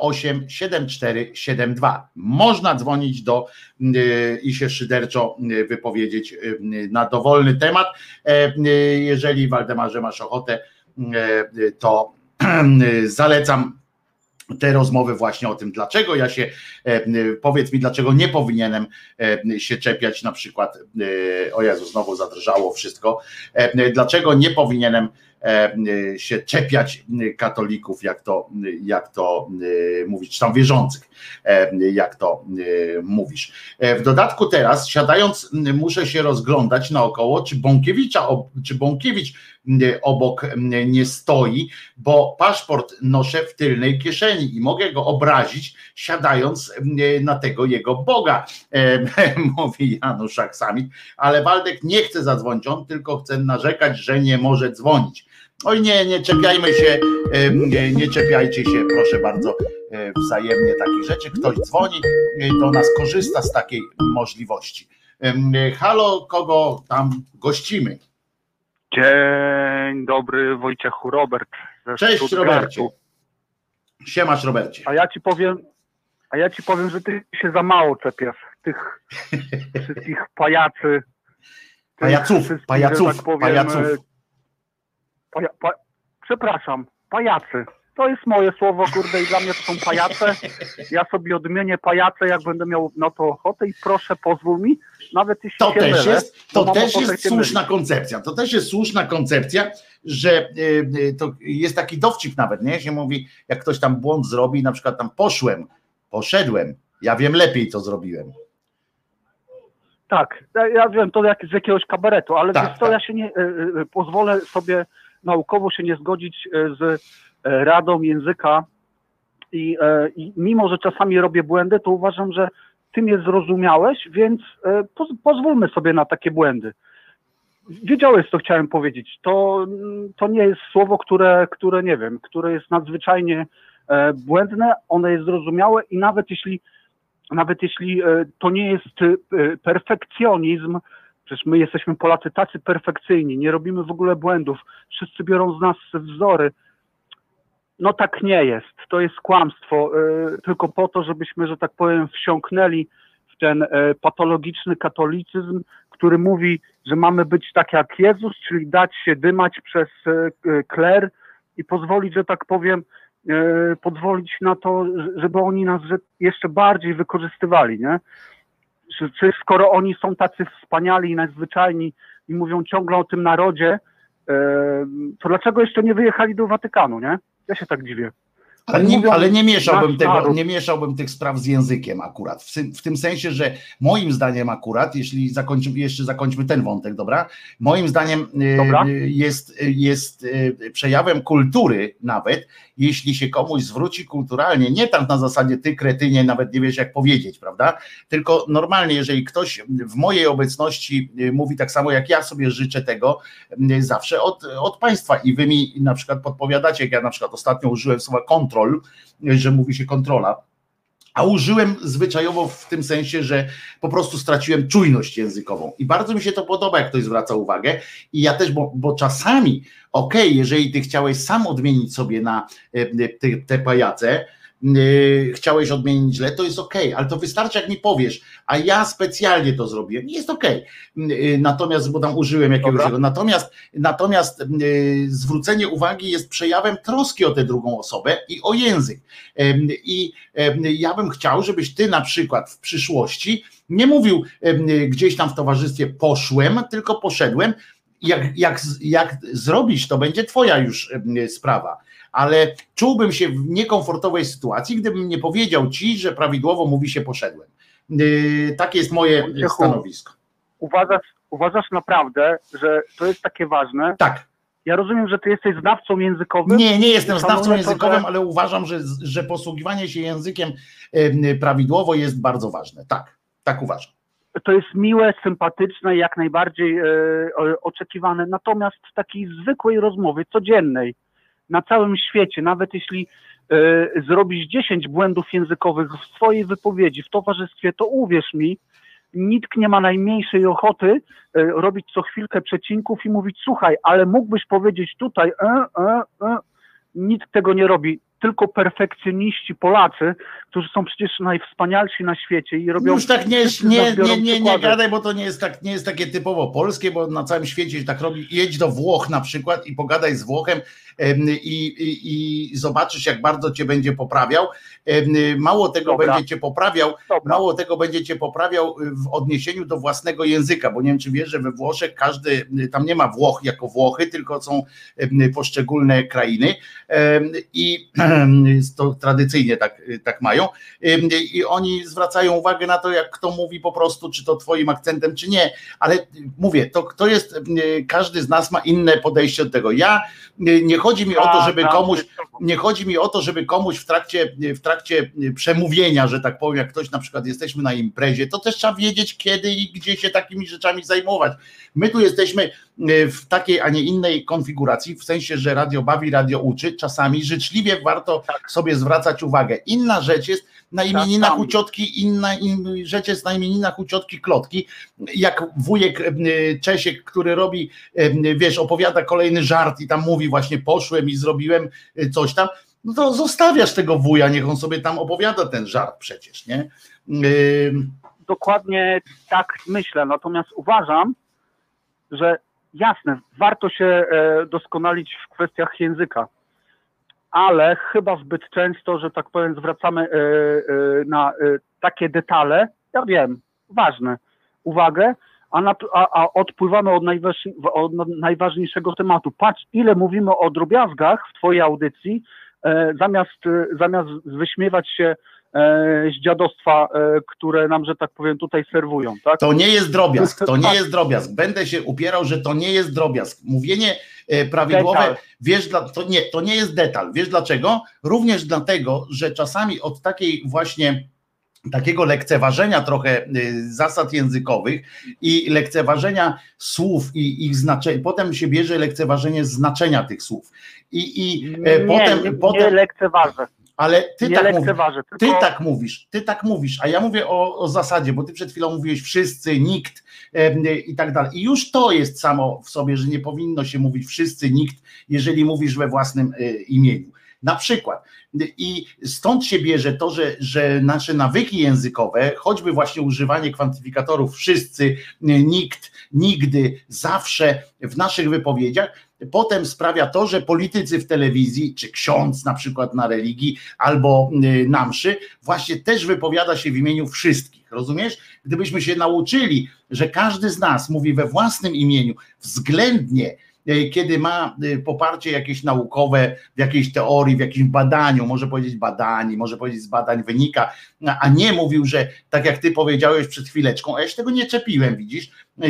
08 7472. Można dzwonić do y, i się szyderczo y, wypowiedzieć y, na dowolny temat. E, jeżeli Waldemarze masz ochotę, to zalecam te rozmowy właśnie o tym, dlaczego ja się, e, powiedz mi, dlaczego nie powinienem e, się czepiać na przykład, o Jezu, znowu zadrżało wszystko, dlaczego nie powinienem się czepiać katolików, jak to, jak to e, mówić, tam wierzących, e, jak to mówisz. W dodatku teraz, siadając, muszę się rozglądać naokoło, czy Bąkiewicza, czy Bąkiewicz obok nie stoi, bo paszport noszę w tylnej kieszeni i mogę go obrazić, siadając na tego jego Boga, mówi Janusz Aksamit, ale Waldek nie chce zadzwonić, on tylko chce narzekać, że nie może dzwonić. Oj nie, nie czepiajmy się, nie czepiajcie się, proszę bardzo, e, wzajemnie takich rzeczy. Ktoś dzwoni do nas, korzysta z takiej możliwości. Halo, kogo tam gościmy? Dzień dobry, Wojciechu, Robert. Cześć Robercie. Siemasz Robercie. A ja ci powiem, a ja ci powiem, że ty się za mało czepiasz tych wszystkich pajacy. Pajaców, pajaców, tak powiem, pajaców Paja, pa, przepraszam, pajacy. To jest moje słowo, kurde, i dla mnie to są pajace. Ja sobie odmienię pajace, jak będę miał na to ochotę i proszę, pozwól mi, nawet jeśli to też mylę, jest, To też jest słuszna koncepcja. To też jest słuszna koncepcja, że y, to jest taki dowcip nawet, nie? Się mówi, jak ktoś tam błąd zrobi, na przykład tam poszłem, poszedłem, ja wiem lepiej, co zrobiłem. Tak, ja wiem, to jak z jakiegoś kabaretu, ale tak, wiesz co, tak. ja się nie y, y, pozwolę sobie naukowo się nie zgodzić e, z e, radą języka i, e, i mimo, że czasami robię błędy, to uważam, że ty mnie zrozumiałeś, więc poz, pozwólmy sobie na takie błędy. Wiedziałeś, co chciałem powiedzieć. To, to nie jest słowo, które, które nie wiem, które jest nadzwyczajnie błędne, one jest zrozumiałe i nawet jeśli, nawet jeśli to nie jest perfekcjonizm, Przecież my jesteśmy Polacy tacy perfekcyjni, nie robimy w ogóle błędów, wszyscy biorą z nas wzory. No tak nie jest. To jest kłamstwo, y, tylko po to, żebyśmy, że tak powiem, wsiąknęli w ten y, patologiczny katolicyzm, który mówi, że mamy być tak jak Jezus, czyli dać się dymać przez y, kler i pozwolić, że tak powiem, pozwolić na to, żeby oni nas jeszcze bardziej wykorzystywali, nie? Czy, czy skoro oni są tacy wspaniali i nadzwyczajni i mówią ciągle o tym narodzie, to dlaczego jeszcze nie wyjechali do Watykanu, nie? Ja się tak dziwię. Ale nie, ale nie mieszałbym tego, nie mieszałbym tych spraw z językiem akurat. W, w, tym sensie, że moim zdaniem akurat, jeśli zakończymy, jeszcze zakończmy ten wątek, dobra? Moim zdaniem y, dobra. jest, jest y, przejawem kultury nawet, jeśli się komuś zwróci kulturalnie, nie tam na zasadzie ty kretynie nawet nie wiesz jak powiedzieć, prawda? Tylko normalnie, jeżeli ktoś w mojej obecności y, mówi tak samo jak ja sobie życzę tego zawsze od, od państwa i wy mi na przykład podpowiadacie, jak ja na przykład ostatnio użyłem słowa kontrol, kontrol, że mówi się kontrola. A użyłem zwyczajowo w tym sensie, że po prostu straciłem czujność językową. I bardzo mi się to podoba, jak ktoś zwraca uwagę. I ja też, bo, bo czasami, okej, okay, jeżeli ty chciałeś sam odmienić sobie na e, te, te pajace, chciałeś odmienić źle, to jest ok, ale to wystarczy jak mi powiesz, a ja specjalnie to zrobiłem, jest ok. Yy, natomiast, bo tam użyłem jakiegoś natomiast, natomiast yy, zwrócenie uwagi jest przejawem troski o tę drugą osobę i o język. I ja bym chciał, żebyś ty na przykład w przyszłości nie mówił gdzieś tam w towarzystwie poszłem, tylko poszedłem, jak, jak, jak zrobić, to będzie twoja już sprawa. Ale czułbym się w niekomfortowej sytuacji, gdybym nie powiedział ci, że prawidłowo mówi się poszedłem. Yy, takie jest moje stanowisko. Uważasz, uważasz naprawdę, że to jest takie ważne? Tak. Ja rozumiem, że ty jesteś znawcą językowym. Nie, nie jestem znawcą językowym, ale uważam, że, że posługiwanie się językiem prawidłowo jest bardzo ważne. Tak, tak uważam to jest miłe, sympatyczne, jak najbardziej e, oczekiwane. Natomiast w takiej zwykłej rozmowie, codziennej, na całym świecie, nawet jeśli e, zrobisz 10 błędów językowych w swojej wypowiedzi, w towarzystwie, to uwierz mi, nikt nie ma najmniejszej ochoty e, robić co chwilkę przecinków i mówić, słuchaj, ale mógłbyś powiedzieć tutaj, e, e, e. nikt tego nie robi tylko perfekcjoniści Polacy, którzy są przecież najwspanialsi na świecie i robią. Już tak nie, nie, nie, nie, nie gadaj, bo to nie jest, tak, nie jest takie typowo polskie, bo na całym świecie się tak robi. Jedź do Włoch na przykład i pogadaj z Włochem i, i, i zobaczysz, jak bardzo cię będzie poprawiał. Mało tego Dobra. będzie cię poprawiał, Dobra. mało tego będzie cię poprawiał w odniesieniu do własnego języka, bo nie wiem, czy wiesz, że we Włoszech każdy, tam nie ma Włoch jako Włochy, tylko są poszczególne krainy i to tradycyjnie tak, tak mają. I oni zwracają uwagę na to, jak kto mówi po prostu, czy to twoim akcentem, czy nie. Ale mówię, to, to jest, każdy z nas ma inne podejście do tego. Ja nie chodzi mi o to, żeby komuś, nie chodzi mi o to, żeby komuś w trakcie, w trakcie przemówienia, że tak powiem, jak ktoś na przykład jesteśmy na imprezie, to też trzeba wiedzieć, kiedy i gdzie się takimi rzeczami zajmować. My tu jesteśmy w takiej, a nie innej konfiguracji, w sensie, że radio bawi, radio uczy, czasami życzliwie warto tak. sobie zwracać uwagę. Inna rzecz jest na imieninach u ciotki, inna in, rzecz jest na imieninach u ciotki Klotki, jak wujek Czesiek, który robi, wiesz, opowiada kolejny żart i tam mówi właśnie poszłem i zrobiłem y, coś tam, no to zostawiasz tego wuja, niech on sobie tam opowiada ten żart przecież, nie? Dokładnie tak myślę, natomiast uważam, że jasne, warto się e, doskonalić w kwestiach języka, ale chyba zbyt często, że tak powiem, zwracamy e, e, na takie detale, ja wiem, ważne, uwagę, a, na, a, a odpływamy od, od, najważniejszego tematu. Patrz, ile mówimy o drobiazgach w Twojej audycji, e, zamiast, e, zamiast wyśmiewać się e, z dziadostwa, e, które nam, że tak powiem, tutaj serwują. Tak? To nie jest drobiazg, to nie tak. jest drobiazg. Będę się upierał, że to nie jest drobiazg. Mówienie e, prawidłowe, detal. wiesz, to, nie, to nie jest detal. Wiesz dlaczego? Również dlatego, że czasami od takiej właśnie takiego lekceważenia trochę y, zasad językowych i lekceważenia słów i ich znaczenia. Potem się bierze lekceważenie znaczenia tych słów. I, i e, nie, potem, nie, potem. Nie lekceważę. Ale ty nie tak, mówisz, ty tylko... tak mówisz, ty tak mówisz, a ja mówię o, o zasadzie, bo ty przed chwilą mówiłeś wszyscy, nikt e, i tak dalej. I już to jest samo w sobie, że nie powinno się mówić wszyscy, nikt, jeżeli mówisz we własnym e, imieniu. Na przykład. I stąd się bierze to, że, że nasze nawyki językowe, choćby właśnie używanie kwantyfikatorów wszyscy, nikt, nigdy, zawsze w naszych wypowiedziach, potem sprawia to, że politycy w telewizji, czy ksiądz na przykład na religii, albo y, na mszy, właśnie też wypowiada się w imieniu wszystkich. Rozumiesz? Gdybyśmy się nauczyli, że każdy z nas mówi we własnym imieniu, względnie kiedy ma e, poparcie jakieś naukowe w jakiejś teorii, w jakimś badaniu, może powiedzieć badani, może powiedzieć z badań wynika, a nie mówił, że tak jak ty powiedziałeś przed chwileczką, a ja się tego nie czepiłem, widzisz, e,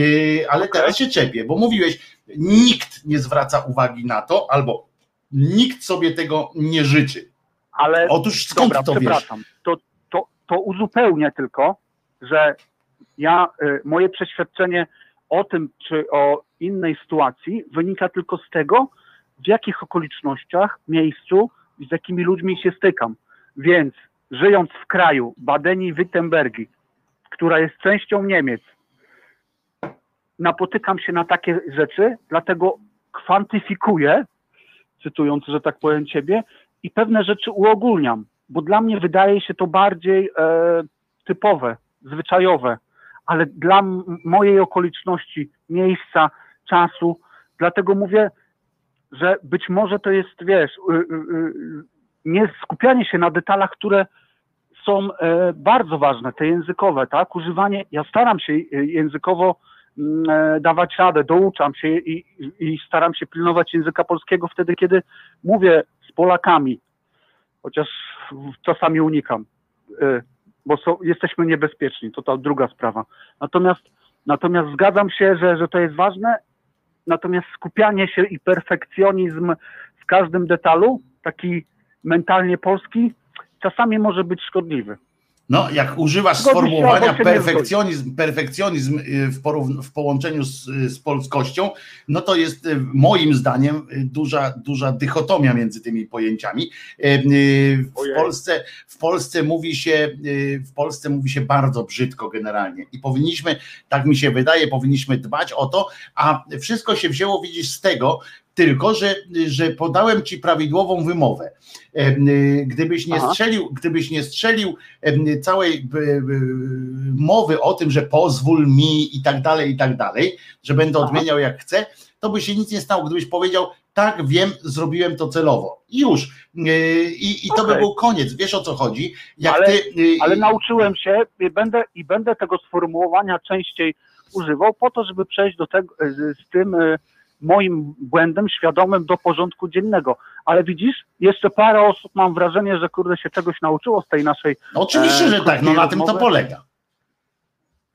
ale teraz się czepię, bo mówiłeś, nikt nie zwraca uwagi na to, albo nikt sobie tego nie życzy. Ale Otóż skąd dobra, to wiesz? To, to, to uzupełnię tylko, że ja, moje przeświadczenie o tym, czy o innej sytuacji wynika tylko z tego, w jakich okolicznościach, miejscu i z jakimi ludźmi się stykam. Więc żyjąc w kraju Badenii-Württembergi, która jest częścią Niemiec, napotykam się na takie rzeczy, dlatego kwantyfikuję, cytując, że tak powiem ciebie, i pewne rzeczy uogólniam. bo dla mnie wydaje się to bardziej e, typowe, zwyczajowe, ale dla mojej okoliczności, miejsca, czasu, dlatego mówię, że być może to jest, wiesz, y, y, y, nie skupianie się na detalach, które są e, bardzo ważne, te językowe, tak? Używanie, ja staram się językowo mm, e, dawać radę, douczam się i, i staram się pilnować języka polskiego wtedy, kiedy mówię z Polakami, chociaż czasami unikam, e, bo jesteśmy niebezpieczni, to ta druga sprawa. Natomiast, natomiast zgadzam się, że, że to jest ważne, natomiast skupianie się i perfekcjonizm w każdym detalu, taki mentalnie polski, czasami może być szkodliwy. No, jak używasz sformułowania perfekcjonizm, perfekcjonizm y, w, w połączeniu z, z, polskością, no to jest y, moim zdaniem y, duża, duża dychotomia między tymi pojęciami. W Polsce, w Polsce mówi się, w Polsce mówi się bardzo brzydko generalnie i powinniśmy, tak mi się wydaje, powinniśmy dbać o to, a wszystko się wzięło, widzisz, z tego, tylko że, że podałem ci prawidłową wymowę. Gdybyś nie strzelił, gdybyś nie strzelił całej mowy o tym, że pozwól mi i tak dalej, i tak dalej, że będę odmieniał jak chcę, to by się nic nie stało. Gdybyś powiedział, tak, wiem, zrobiłem to celowo. I już. I, i to okay. by był koniec. Wiesz o co chodzi? Ale, ty, ale nauczyłem się i będę, i będę tego sformułowania częściej używał po to, żeby przejść do tego z tym moim błędem świadomym do porządku dziennego. Ale widzisz, jeszcze parę osób mam wrażenie, że kurde się czegoś nauczyło z tej naszej. No oczywiście, e, że tak, no na tym to polega.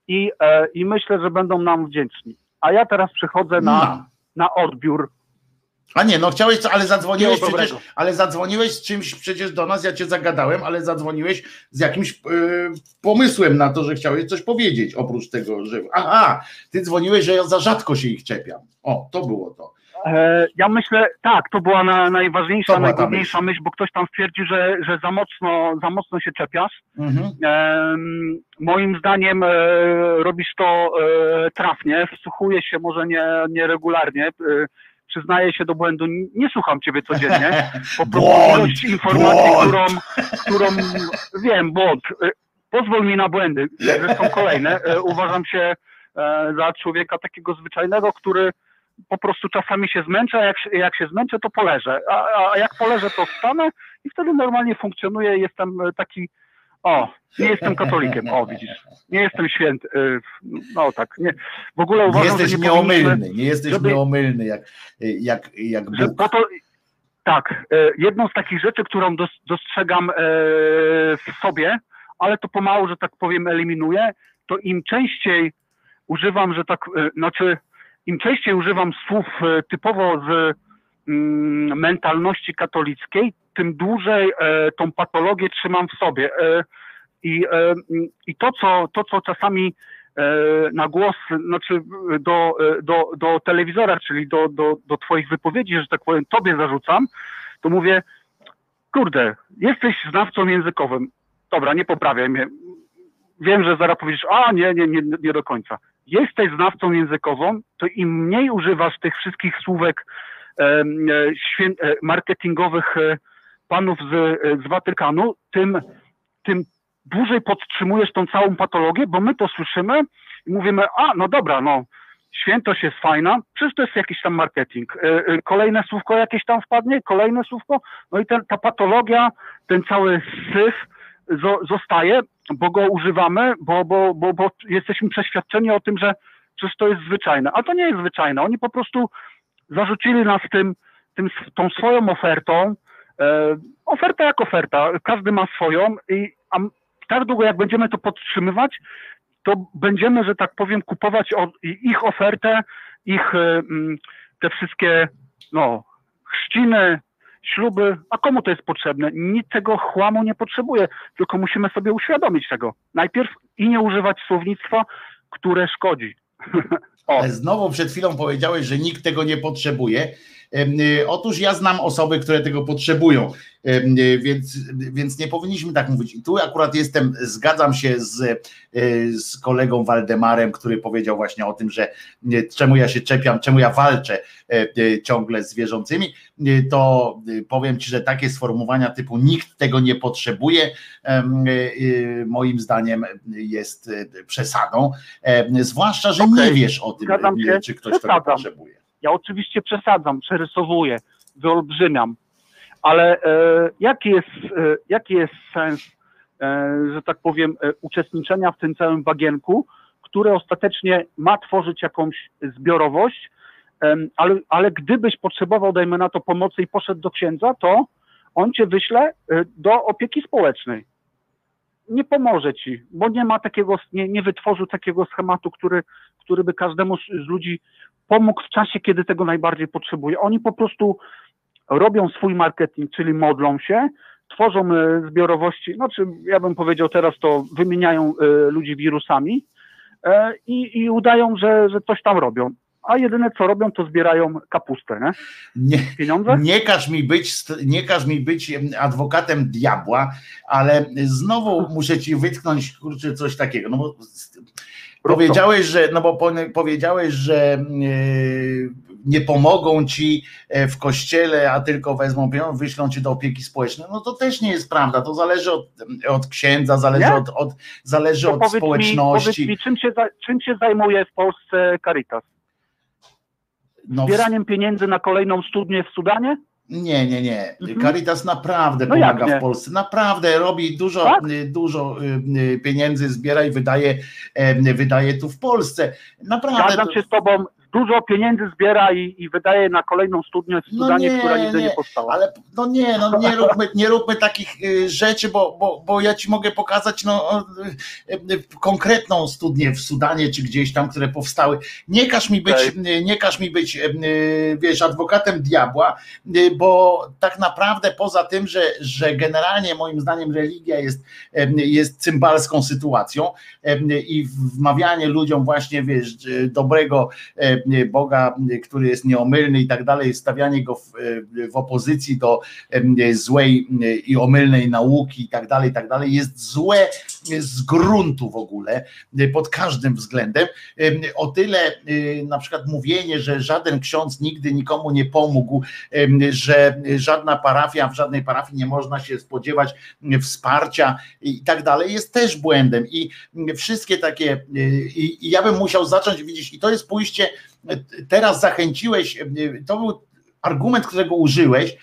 I, e, I myślę, że będą nam wdzięczni. A ja teraz przychodzę na, no. na odbiór a nie, no chciałeś, ale zadzwoniłeś przecież, ale zadzwoniłeś z czymś przecież do nas, ja cię zagadałem, ale zadzwoniłeś z jakimś yy, pomysłem na to, że chciałeś coś powiedzieć, oprócz tego, że aha, ty dzwoniłeś, że ja za rzadko się ich czepiam. O, to było to. E, ja myślę, tak, to była na, najważniejsza, najgłówniejsza myśl. myśl, bo ktoś tam stwierdził, że, że za, mocno, za mocno się czepiasz. Mhm. E, moim zdaniem e, robisz to e, trafnie, wsłuchujesz się może nie, nieregularnie, przyznaję się do błędu, nie słucham ciebie codziennie. Po prostu ilość informacji, którą, którą wiem, błąd. Y, pozwól mi na błędy, zresztą kolejne. Y, uważam się e, za człowieka takiego zwyczajnego, który po prostu czasami się zmęczę, a jak, jak się zmęczę, to poleżę. A, a jak poleżę, to wstanę i wtedy normalnie funkcjonuję. Jestem taki o, nie jestem katolikiem, o widzisz, nie jestem święty, y, no tak, nie, w ogóle uważam, nie jesteś że nie nieomylny, nie jesteś żeby, nieomylny jak, jak, jak Bóg. To, tak, y, jedną z takich rzeczy, którą dostrzegam y, w sobie, ale to pomału, że tak powiem, eliminuję, to im częściej używam, że tak, znaczy im częściej używam słów typowo z mm, mentalności katolickiej, tym dłużej e, tą patologię trzymam w sobie. E, I, e, i to, co, to, co czasami na głos, znaczy do, do, do telewizora, czyli do, do, do Twoich wypowiedzi, że tak powiem, Tobie zarzucam, to mówię, kurde, jesteś znawcą językowym. Dobra, nie poprawiaj mnie. Wiem, że zaraz powiesz, a nie, nie, nie, nie do końca. Jesteś znawcą językową, to im mniej używasz tych wszystkich słówek e, marketingowych panów z, z Watykanu, tym, tym dłużej podtrzymujesz tą całą patologię, bo my to słyszymy i mówimy, a no dobra, no świętość jest fajna, przecież to jest jakiś tam marketing. E, e, kolejne słówko jakieś tam wpadnie, kolejne słówko, no i ten, ta patologia, ten cały syf zostaje, bo go używamy, bo, bo, bo, bo jesteśmy przeświadczeni o tym, że przecież to jest zwyczajne. A to nie jest zwyczajne. Oni po prostu zarzucili nas tym, tym, tą swoją ofertą, oferta jak oferta, każdy ma swoją i a tak długo jak będziemy to podtrzymywać, to będziemy, że tak powiem, kupować ich ofertę, ich e, te wszystkie no, chrzciny, śluby, a komu to jest potrzebne? Nikt tego chłamu nie potrzebuje, tylko musimy sobie uświadomić tego. Najpierw i nie używać słownictwa, które szkodzi. o. Ale znowu przed chwilą powiedziałeś, że nikt tego nie potrzebuje. Otóż ja znam osoby, które tego potrzebują, więc, więc nie powinniśmy tak mówić. I tu akurat jestem, zgadzam się z, z kolegą Waldemarem, który powiedział właśnie o tym, że czemu ja się czepiam, czemu ja walczę ciągle z wierzącymi, to powiem Ci, że takie sformułowania typu nikt tego nie potrzebuje, moim zdaniem jest przesadą, zwłaszcza, że okay. nie wiesz o tym, czy ktoś tego potrzebuje. Ja oczywiście przesadzam, przerysowuję, wyolbrzymiam, ale e, jaki, jest, e, jaki jest sens, e, że tak powiem, e, uczestniczenia w tym całym bagienku, które ostatecznie ma tworzyć jakąś zbiorowość, ale, ale gdybyś potrzebował, dajmy na to, pomocy i poszedł do księdza, to on cię wyśle e, do opieki społecznej. Nie pomoże ci, bo nie ma takiego, nie, nie wytworzył takiego schematu, który, który by każdemu z ludzi pomógł w czasie, kiedy tego najbardziej potrzebuje. Oni po prostu robią swój marketing, czyli modlą się, tworzą e, zbiorowości, znaczy ja bym powiedział teraz to wymieniają e, ludzi wirusami i, i udają, że, że coś tam robią a jedyne co robią, to zbierają kapustę, nie? Nie, Pieniądze? Nie każ, mi być, nie każ mi być adwokatem diabła, ale znowu muszę ci wytknąć kurczę, coś takiego. No bo powiedziałeś, że, no bo powiedziałeś, że yy, nie pomogą ci e, w kościele, a tylko wezmą pieniądze, wyślą cię do opieki społecznej. No to też nie jest prawda. To zależy od, od księdza, zależy od, od, zależy od społeczności. Mi, mi, czym, się, czym się zajmuje w Polsce Caritas? No, zbieraniem pieniędzy na kolejną studnię w Sudanie? Nie, nie, nie. Mhm. Caritas naprawdę no pomaga w Polsce. Naprawdę robi dużo, tak? Y, dużo y, y, pieniędzy, zbiera i wydaje, wydaje tu w Polsce. Naprawdę. Zgadzam się z tobą, dużo pieniędzy zbiera i, i wydaje na kolejną studnię w no Sudanie, no nie, która nigdy nie, nie powstała. Ale no nie, no nie róbmy, nie róbmy takich y, rzeczy, bo, bo, bo ja ci mogę pokazać no, y, y, konkretną studnię w Sudanie czy gdzieś tam, które powstały. Nie każ mi być, okay. nie każ mi być wiesz, adwokatem diabła, bo tak naprawdę poza tym, że, że generalnie moim zdaniem religia jest, jest cymbalską sytuacją i wmawianie ludziom właśnie wiesz, dobrego Boga, który jest nieomylny i tak dalej, stawianie go w, w opozycji do złej i omylnej nauki i tak dalej, i tak dalej, jest złe z gruntu w ogóle, pod każdym względem. O tyle na przykład mówienie, że żaden ksiądz nigdy nikomu nie pomógł, że żadna parafia, w żadnej parafii nie można się spodziewać wsparcia i tak dalej, jest też błędem. I wszystkie takie, i, i ja bym musiał zacząć widzieć, i to jest pójście teraz zachęciłeś, to był argument, którego użyłeś,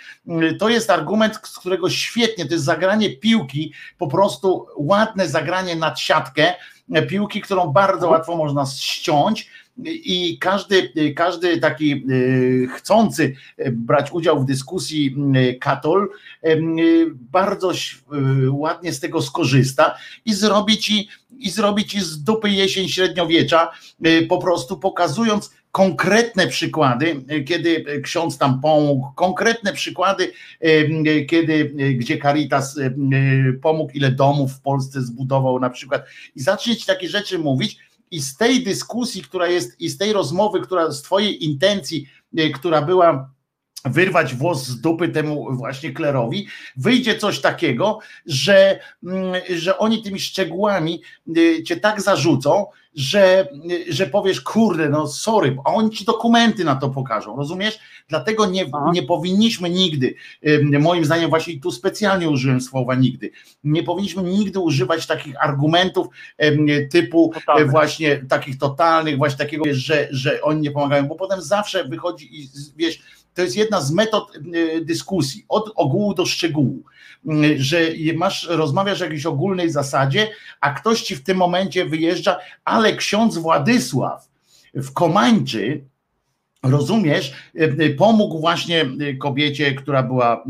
to jest argument, z którego świetnie, to jest zagranie piłki, po prostu ładne zagranie nad siatkę, piłki, którą bardzo łatwo można ściąć. I każdy, każdy taki e, chcący brać udział w dyskusji katol e, bardzo e, ładnie z tego skorzysta i zrobi ci, i zrobi ci z dupy jesień średniowiecza, po prostu pokazując konkretne przykłady, e, kiedy ksiądz tam pomógł, konkretne przykłady, e, kiedy, e, gdzie Caritas pomógł, ile domów w Polsce zbudował na przykład. I zaczniecie takie rzeczy mówić i z tej dyskusji, która jest i z tej rozmowy, która z twojej intencji, która była wyrwać włos z dupy temu właśnie klerowi, wyjdzie coś takiego, że, mm, że oni tymi szczegółami cię tak zarzucą, że, że powiesz, kurde, no sorry, a oni ci dokumenty na to pokażą, rozumiesz? Dlatego nie, nie powinniśmy nigdy, moim zdaniem właśnie tu specjalnie użyłem słowa nigdy, nie powinniśmy nigdy używać takich argumentów typu Totalne. właśnie takich totalnych, właśnie takiego, że, że oni nie pomagają, bo potem zawsze wychodzi i wiesz, to jest jedna z metod dyskusji, od ogółu do szczegółu. Że masz, rozmawiasz o jakiejś ogólnej zasadzie, a ktoś ci w tym momencie wyjeżdża, ale ksiądz Władysław w Komańczy, rozumiesz, e, e, pomógł właśnie e, kobiecie, która była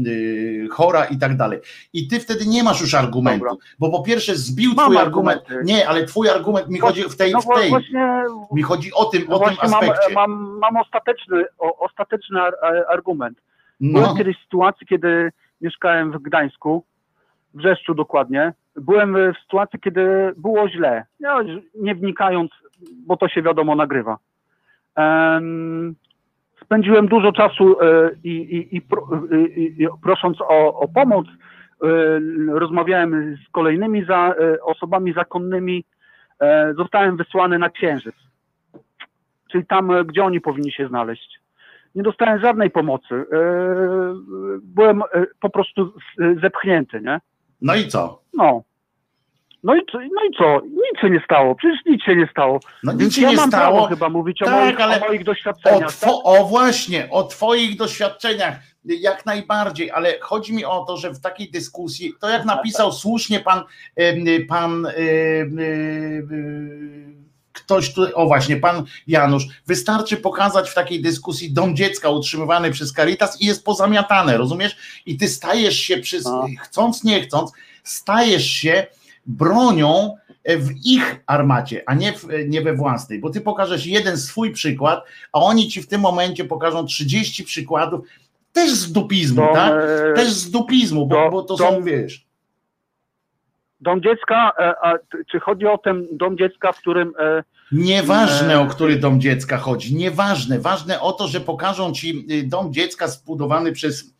chora i tak dalej. I ty wtedy nie masz już argumentu, Dobra. bo po pierwsze zbił Mam twój argument. Argumenty. Nie, ale twój argument mi chodzi w tej, no, w tej. Właśnie, mi chodzi o tym, no o tym aspekcie. Mam, mam, mam ostateczny, o, ostateczny argument. No. Byłem kiedyś w sytuacji, kiedy mieszkałem w Gdańsku, w Brzeszczu dokładnie. Byłem w sytuacji, kiedy było źle. Ja nie wnikając, bo to się wiadomo nagrywa. Spędziłem dużo czasu i, i, i, i prosząc o, o pomoc, rozmawiałem z kolejnymi za, osobami zakonnymi, zostałem wysłany na Księżyc, czyli tam, gdzie oni powinni się znaleźć. Nie dostałem żadnej pomocy. Byłem po prostu zepchnięty, nie? No i co? No. No i, co, no i co? Nic się nie stało. Przecież nic się nie stało. No nic się ja nie mam stało. Prawo chyba mówić tak, o, moich, ale o moich doświadczeniach. O, two, tak? o właśnie, o twoich doświadczeniach. Jak najbardziej, ale chodzi mi o to, że w takiej dyskusji, to jak napisał słusznie pan, pan ktoś tu, o właśnie, pan Janusz, wystarczy pokazać w takiej dyskusji dom dziecka utrzymywany przez Caritas i jest pozamiatane, rozumiesz? I ty stajesz się, przy, no. chcąc, nie chcąc, stajesz się bronią w ich armacie, a nie, w, nie we własnej, bo ty pokażesz jeden swój przykład, a oni ci w tym momencie pokażą 30 przykładów, też z dupizmu, dom, tak? E, też z dupizmu, bo, bo to dom, są, wiesz. Dom dziecka, e, a, czy chodzi o ten dom dziecka, w którym. E, Nieważne, o który dom dziecka chodzi, nieważne. Ważne o to, że pokażą ci y, dom dziecka zbudowany przez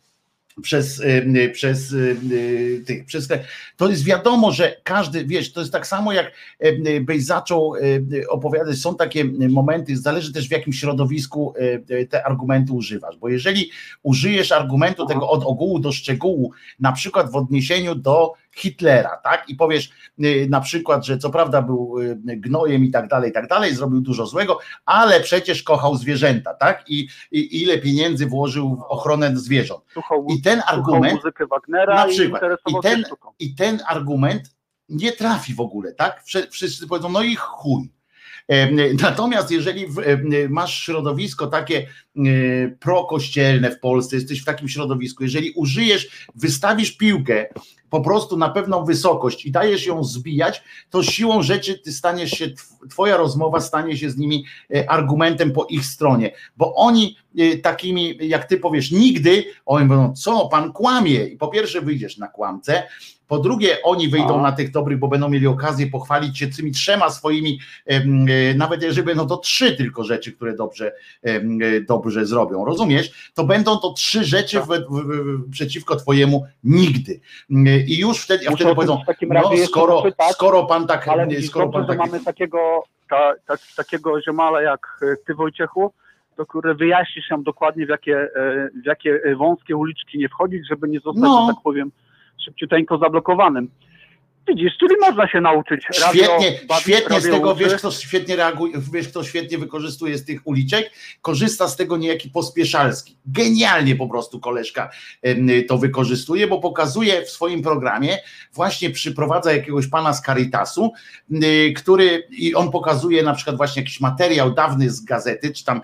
przez, y, y, przez y, tych, przez te, to jest wiadomo, że każdy, wiesz, to jest tak samo jak byś zaczął opowiadać, są takie momenty, zależy też w jakim środowisku te argumenty używasz, bo jeżeli użyjesz argumentu tego od ogółu do szczegółu, na przykład w odniesieniu do Hitlera, tak? I powiesz y, na przykład, że co prawda był y, gnojem i tak dalej, i tak dalej, zrobił dużo złego, ale przecież kochał zwierzęta, tak? I, i ile pieniędzy włożył w ochronę zwierząt. I ten argument, na przykład, i ten, i ten argument nie trafi w ogóle, tak? Wszyscy powiedzą, no i chuj. Natomiast jeżeli masz środowisko takie prokościelne w Polsce, jesteś w takim środowisku, jeżeli użyjesz, wystawisz piłkę po prostu na pewną wysokość i dajesz ją zbijać, to siłą rzeczy ty staniesz się, twoja rozmowa stanie się z nimi e, argumentem po ich stronie, bo oni takimi, jak ty powiesz, nigdy, oni będą, co, pan kłamie. I po pierwsze wyjdziesz na kłamce, po drugie, oni wyjdą na tych dobrych, bo będą mieli okazję pochwalić się tymi trzema swoimi, e, nawet jeżeli będą to trzy tylko rzeczy, które dobrze, dobrze zrobią. Rozumiesz? To będą to trzy rzeczy w, w, w, przeciwko Twojemu nigdy. I już wtedy, a wtedy powiedzą, no skoro, skoro pan tak... Ale skoro dobrze, pan tak... mamy takiego, ta, ta, takiego ziomala jak e, ty Wojciechu, to który wyjaśnisz nam dokładnie w jakie, e, w jakie wąskie uliczki nie wchodzić, żeby nie zostać, no. tak powiem, szybciuteńko zablokowanym. Widzisz, czyli można się nauczyć. Radio, świetnie, świetnie z tego, wiesz kto świetnie reaguje, wiesz kto świetnie wykorzystuje z tych uliczek? Korzysta z tego niejaki Pospieszalski. Genialnie po prostu koleżka to wykorzystuje, bo pokazuje w swoim programie, właśnie przyprowadza jakiegoś pana z Caritasu, który i on pokazuje na przykład właśnie jakiś materiał dawny z gazety, czy tam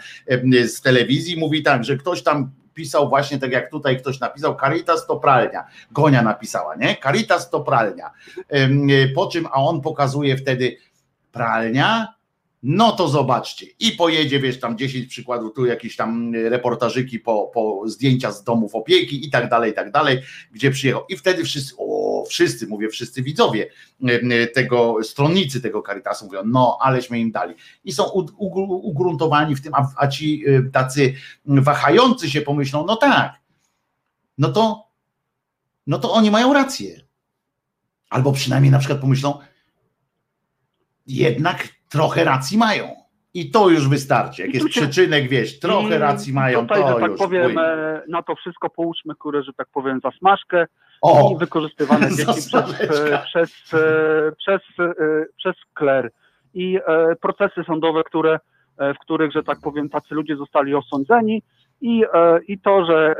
z telewizji, mówi tak, że ktoś tam pisał właśnie tak jak tutaj ktoś napisał, Caritas to pralnia. Gonia napisała, nie? Caritas to pralnia. Po czym, a on pokazuje wtedy pralnia, no to zobaczcie. I pojedzie, wiesz, tam 10 przykładów, tu jakieś tam reportażyki po, po zdjęcia z domów opieki i tak dalej, i tak dalej, gdzie przyjechał. I wtedy wszyscy, o, wszyscy, mówię, wszyscy widzowie tego, stronnicy tego Caritasu mówią, no, aleśmy im dali. I są ugruntowani w tym, a, a ci y, tacy wahający się pomyślą, no tak, no to, no to oni mają rację. Albo przynajmniej na przykład pomyślą, jednak trochę racji mają. I to już wystarczy. Jak jest przyczynek, wieś, trochę racji mają, tutaj, to że tak już. powiem, e, na to wszystko połóżmy, które, że tak powiem, zasmażkę o, i wykorzystywane dzieci przez, e, przez, e, przez, przez kler. I procesy sądowe, które, w których, że tak powiem, tacy ludzie zostali osądzeni, i, i to, że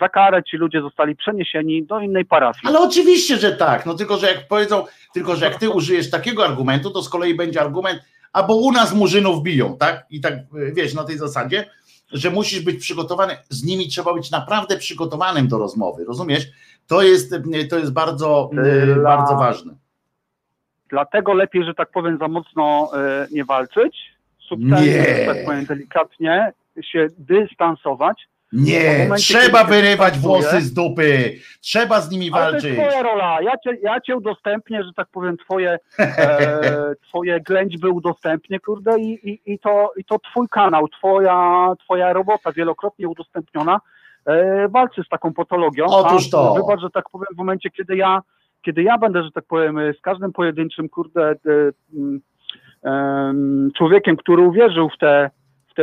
za karę ci ludzie zostali przeniesieni do innej parafii. Ale oczywiście, że tak, no tylko, że jak powiedzą, tylko, że jak ty użyjesz takiego argumentu, to z kolei będzie argument, albo u nas murzynów biją, tak? I tak, wiesz, na tej zasadzie, że musisz być przygotowany, z nimi trzeba być naprawdę przygotowanym do rozmowy, rozumiesz? To jest, to jest bardzo, Dla... bardzo ważne. Dlatego lepiej, że tak powiem, za mocno e, nie walczyć, subtelnie, tak powiem delikatnie, się dystansować, Nie, momencie, trzeba wyrywać włosy z dupy, trzeba z nimi walczyć. to jest twoja rola, ja cię, ja cię udostępnię, że tak powiem, twoje, e, twoje ględźby udostępnię, kurde, i, i, i, to, i to twój kanał, twoja, twoja robota wielokrotnie udostępniona e, walczy z taką patologią. Otóż to. Wybacz, że tak powiem, w momencie, kiedy ja, kiedy ja będę, że tak powiem, z każdym pojedynczym, kurde, e, e, człowiekiem, który uwierzył w te w te,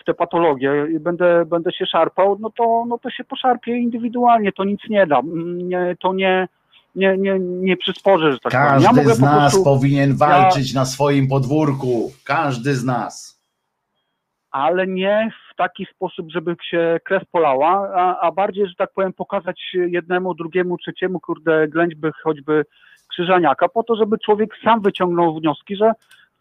w te patologie i będę, będę się szarpał, no to, no to się poszarpie indywidualnie, to nic nie da. Nie, to nie, nie, nie, nie przysporzy, że tak Każdy ja z nas prostu, powinien walczyć ja, na swoim podwórku. Każdy z nas. Ale nie w taki sposób, żeby się krew polała, a, a bardziej, że tak powiem, pokazać jednemu, drugiemu, trzeciemu, kurde, ględźby choćby krzyżaniaka, po to, żeby człowiek sam wyciągnął wnioski, że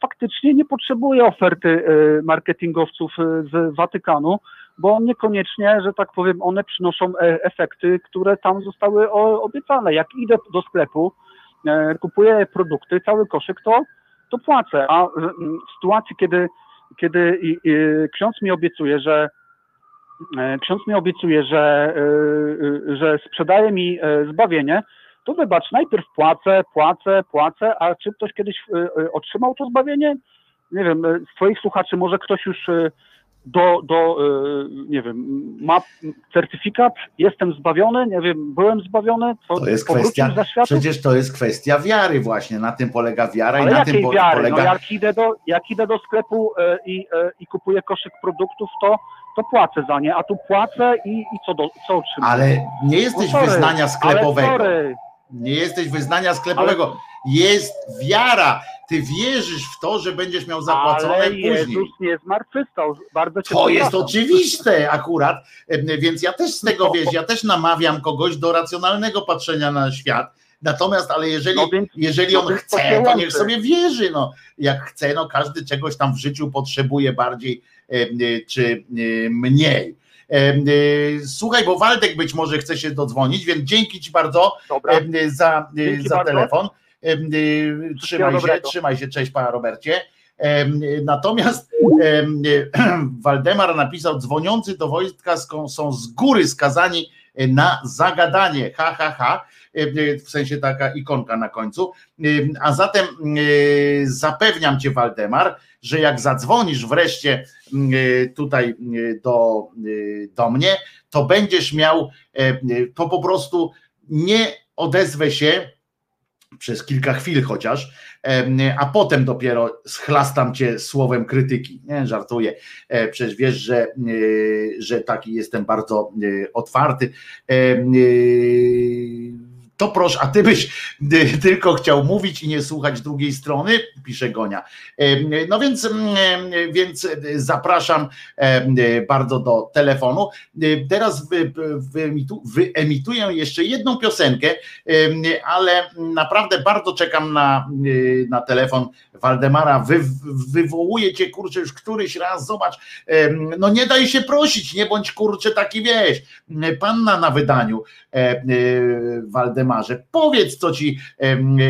faktycznie nie potrzebuje oferty e, marketingowców e, z Watykanu, bo niekoniecznie, że tak powiem, one przynoszą e, efekty, które tam zostały obiecane. Jak idę do sklepu, kupuję produkty, cały koszyk, to, to płacę. A w sytuacji, kiedy, kiedy ksiądz mi obiecuje, że ksiądz mi obiecuje, że, że sprzedaje mi zbawienie, to wybacz, najpierw płacę, płacę, płacę, a czy ktoś kiedyś y, y, otrzymał to zbawienie? Nie wiem, y, z Twoich słuchaczy może ktoś już do, do nie wiem, ma certyfikat, jestem zbawiony, nie wiem, byłem zbawiony, to, to jest kwestia, przecież to jest kwestia wiary właśnie, na tym polega wiara Ale i na tym wiary? polega... No jak, idę do, jak idę do sklepu i, i kupuję koszyk produktów, to to płacę za nie, a tu płacę i, i co, do, co otrzymuję? Ale nie jesteś no sorry, wyznania sklepowego. Ale sorry. Nie jesteś wyznania sklepowego. Ale... Jest wiara. Ty wierzysz w to, że będziesz miał zapłacone Ale później. Jezus nie zmartwychwstał. Bardzo cię To jest oczywiste akurat, więc ja też z tego no. wiesz, ja też namawiam kogoś do racjonalnego patrzenia na świat. Natomiast, ale jeżeli, no więc, jeżeli on no chce, to niech sobie wierzy. No, jak chce, no każdy czegoś tam w życiu potrzebuje bardziej czy mniej. Y, słuchaj, bo Waldek być może chce się dodzwonić, więc dzięki Ci bardzo Dobra. za, y, dzięki za bardzo. telefon. Y, trzymaj się, trzymaj się, cześć Pana Robercie. Natomiast Waldemar napisał, dzwoniący do wojska są z góry skazani na zagadanie. Ha, ha, ha. W sensie taka ikonka na końcu. A zatem zapewniam cię, Waldemar, że jak zadzwonisz wreszcie mm, y, tutaj y, do, y, do mnie, to będziesz miał, e, to po prostu nie odezwę się przez kilka chwil chociaż, e, a potem dopiero schlastam cię słowem krytyki. Nie, żartuję. E, przecież wiesz, że, że taki jestem bardzo otwarty to proszę, a ty byś y, tylko chciał mówić i nie słuchać drugiej strony, pisze Gonia. No więc, więc zapraszam bardzo do telefonu. Teraz wyemituję jeszcze jedną piosenkę, ale naprawdę bardzo czekam na, na telefon Waldemara. Wy, wywołuje cię, kurczę, już któryś raz, zobacz, no nie daj się prosić, nie bądź kurczę taki, wiesz, panna na wydaniu e, Waldemara Waldemarze. Powiedz, co ci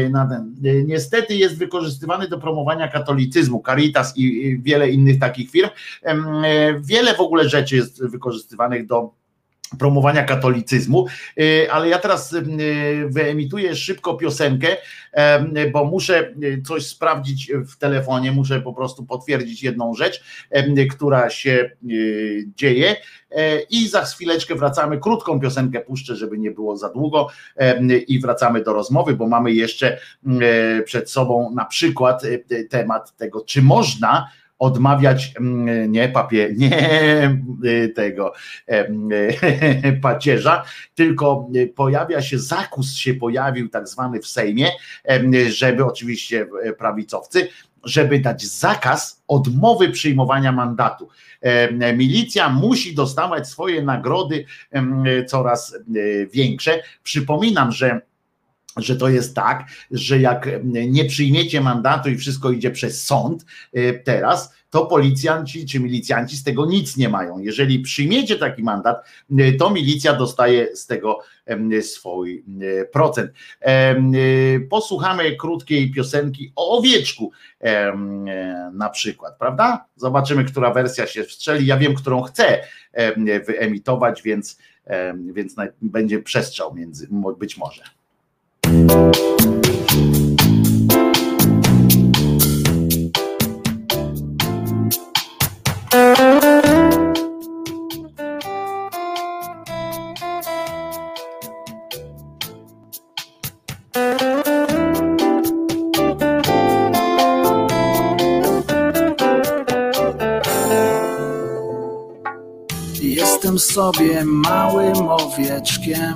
na ten. Niestety jest wykorzystywany do promowania katolicyzmu, Caritas i wiele innych takich firm. Wiele w ogóle rzeczy jest wykorzystywanych do promowania katolicyzmu, y, ale ja teraz y, wyemituję szybko piosenkę, bo muszę y, coś sprawdzić w telefonie, muszę po prostu potwierdzić jedną rzecz, która się dzieje. E, i za chwileczkę wracamy, krótką piosenkę puszczę, żeby nie było za długo i wracamy do rozmowy, bo mamy jeszcze przed sobą na przykład temat tego, czy można odmawiać mm, nie papier, nie y, tego pacierza, tylko y, pojawia się, zakus się pojawił tak zwany w Sejmie, żeby oczywiście e, prawicowcy, żeby dać zakaz odmowy przyjmowania mandatu. Milicja musi dostawać swoje nagrody coraz e, większe. Przypominam, że że to jest tak, że jak nie przyjmiecie mandatu i wszystko idzie przez sąd e, teraz, to policjanci czy milicjanci z tego nic nie mają. Jeżeli przyjmiecie taki mandat, to milicja dostaje z tego swój procent. Posłuchamy krótkiej piosenki o owieczku na przykład, prawda? Zobaczymy, która wersja się wstrzeli. Ja wiem, którą chcę wyemitować, więc, więc będzie przestrzał między, być może. Jestem sobie małym owieczkiem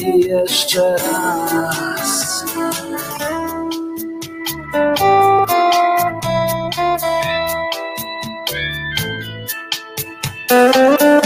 i jeszcze raz. siebie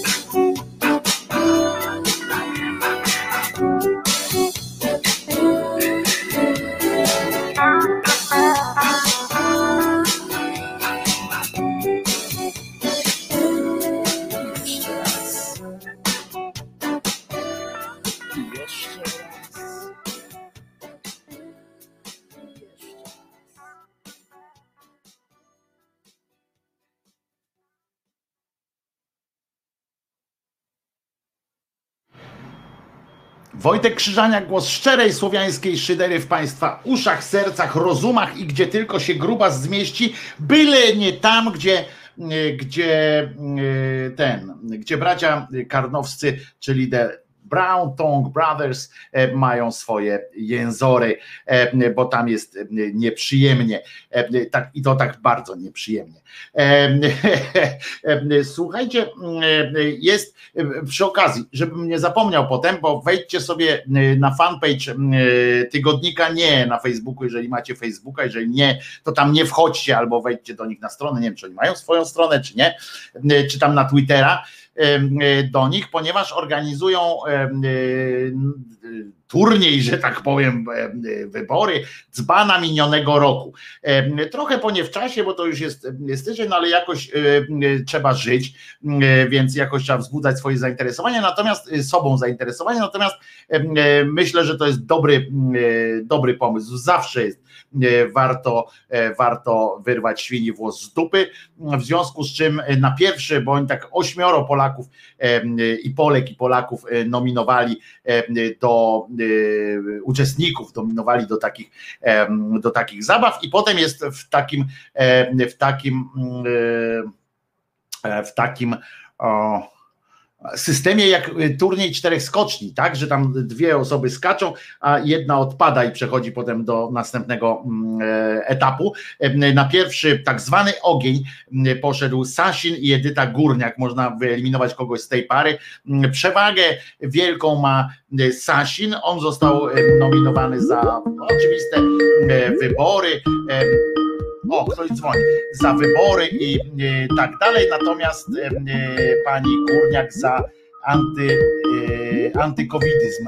Wojtek Krzyżania, głos szczerej słowiańskiej szydery w Państwa uszach, sercach, rozumach i gdzie tylko się gruba zmieści, byle nie tam, gdzie, gdzie e, ten, gdzie bracia karnowscy, czyli The Brown Tongue Brothers e, mają swoje jęzory, e, bo tam jest nieprzyjemnie. Tak, I to tak bardzo nieprzyjemnie. Słuchajcie, jest przy okazji, żebym nie zapomniał potem, bo wejdźcie sobie na fanpage tygodnika, nie na Facebooku, jeżeli macie Facebooka, jeżeli nie, to tam nie wchodźcie albo wejdźcie do nich na stronę, nie wiem, czy oni mają swoją stronę, czy nie, czy tam na Twittera do nich, ponieważ organizują turniej, że tak powiem, wybory dzbana minionego roku. Trochę po nie w czasie, bo to już jest styczeń, no ale jakoś trzeba żyć, więc jakoś trzeba wzbudzać swoje zainteresowanie, natomiast sobą zainteresowanie, natomiast myślę, że to jest dobry, dobry pomysł. Zawsze jest warto, warto wyrwać świni włos z dupy, w związku z czym na pierwszy, bo tak ośmioro Polaków i Polek i Polaków nominowali do uczestników, dominowali do takich, do takich zabaw i potem jest w takim w takim w takim systemie jak y, turniej czterech skoczni, tak, że tam dwie osoby skaczą, a jedna odpada i przechodzi potem do następnego mm, e, etapu. Na pierwszy tak zwany ogień mm, poszedł Sasin i Edyta Górniak, można wyeliminować kogoś z tej pary. Mm, przewagę wielką ma e, Sasin, on został nominowany za oczywiste wybory o, ktoś dzwoni, za wybory i e, tak dalej, natomiast e, e, pani Górniak za anty, antykowidyzm.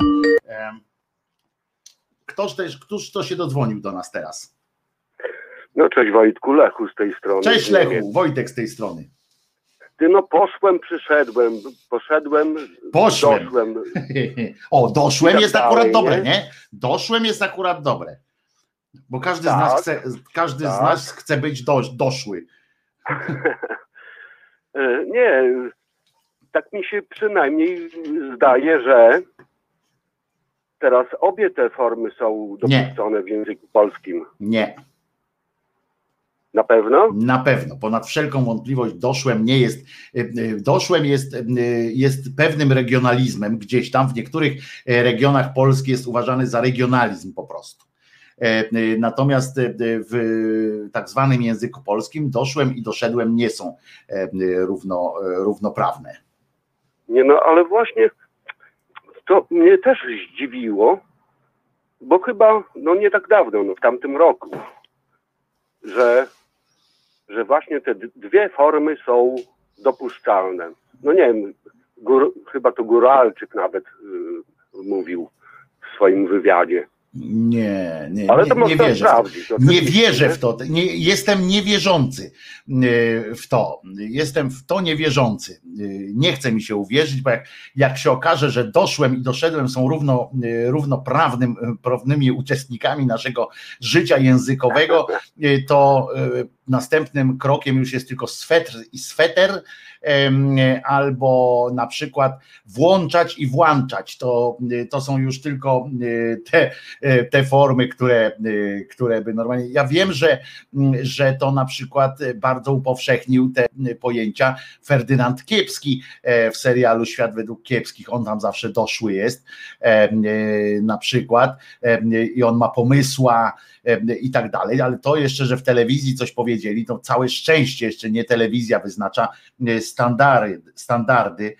Ktoś też, któż to się dodzwonił do nas teraz? No cześć Wojtku, Lechu z tej strony. Cześć Lechu, Wojtek z tej strony. Ty no poszłem, przyszedłem, poszedłem, Poszłem. doszłem. o, doszłem tak jest akurat dobre, nie? Doszłem jest akurat dobre. Bo każdy tak, z nas tak. chce, każdy tak. z nas chce być do, doszły. Nie, tak mi się przynajmniej zdaje, że teraz obie te formy są dopuszczone Nie. w języku polskim. Nie. Na pewno? Na pewno. Ponad wszelką wątpliwość doszłem nie jest. E, e, doszłem jest, jest pewnym regionalizmem gdzieś tam. W niektórych regionach Polski jest uważany za regionalizm po prostu. E, e, natomiast e, w tak zwanym języku polskim doszłem i doszedłem nie są równo, równoprawne. Nie no, ale właśnie to mnie też zdziwiło, bo chyba no nie tak dawno, no w tamtym roku, że, że właśnie te dwie formy są dopuszczalne. No nie wiem, gór, chyba to Góralczyk nawet y, mówił w swoim wywiadzie. Nie, nie, Ale to nie, nie wierzę. W to. Nie wierzę w to. Nie, jestem niewierzący e, w to. Jestem w to niewierzący. E, nie chce mi się uwierzyć, bo jak, jak się okaże, że doszłem i doszedłem są równo, e, równoprawnym, prawnymi uczestnikami naszego życia językowego, to następnym krokiem już jest tylko swetr i sweter albo na przykład włączać i włączać. To, to są już tylko e, te, e, te formy, które, e, które by normalnie. Ja wiem, że, że to na przykład bardzo upowszechnił te pojęcia Ferdynand Kiepski w serialu Świat według Kiepskich. On tam zawsze doszły jest na przykład i on ma pomysła i tak dalej, ale to jeszcze, że w telewizji coś powiedzieli, to całe szczęście jeszcze nie telewizja wyznacza standardy, standardy.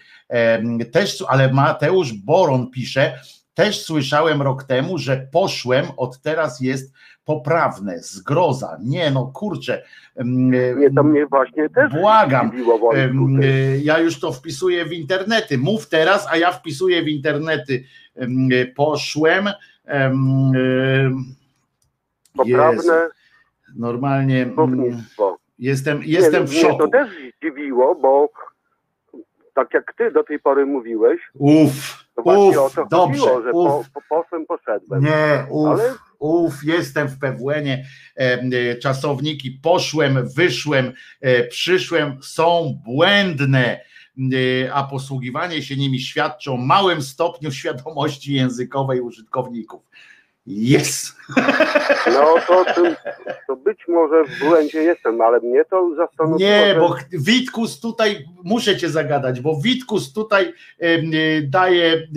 Też, ale Mateusz Boron pisze, też słyszałem rok temu, że poszłem, od teraz jest poprawne, zgroza. Nie no, kurczę. Nie, to mnie właśnie też Błagam. Ja już to wpisuję w internety. Mów teraz, a ja wpisuję w internety. Poszłem. Poprawne. Jezu. Normalnie. Jestem, jestem nie, w szoku. Mnie to też zdziwiło, bo tak jak ty do tej pory mówiłeś, Uf, to uf, o to dobrze, chodziło, że uf. Po, po, poszłem, poszedłem. Nie, uf, Ale... uf, jestem w pewłenie. E, czasowniki poszłem, wyszłem, e, przyszłem są błędne e, a posługiwanie się nimi świadczy o małym stopniu świadomości językowej użytkowników. Jest. No to, to być może w błędzie jestem, ale mnie to zastanowiło. Nie, bo Witkus tutaj, muszę cię zagadać, bo Witkus tutaj daje,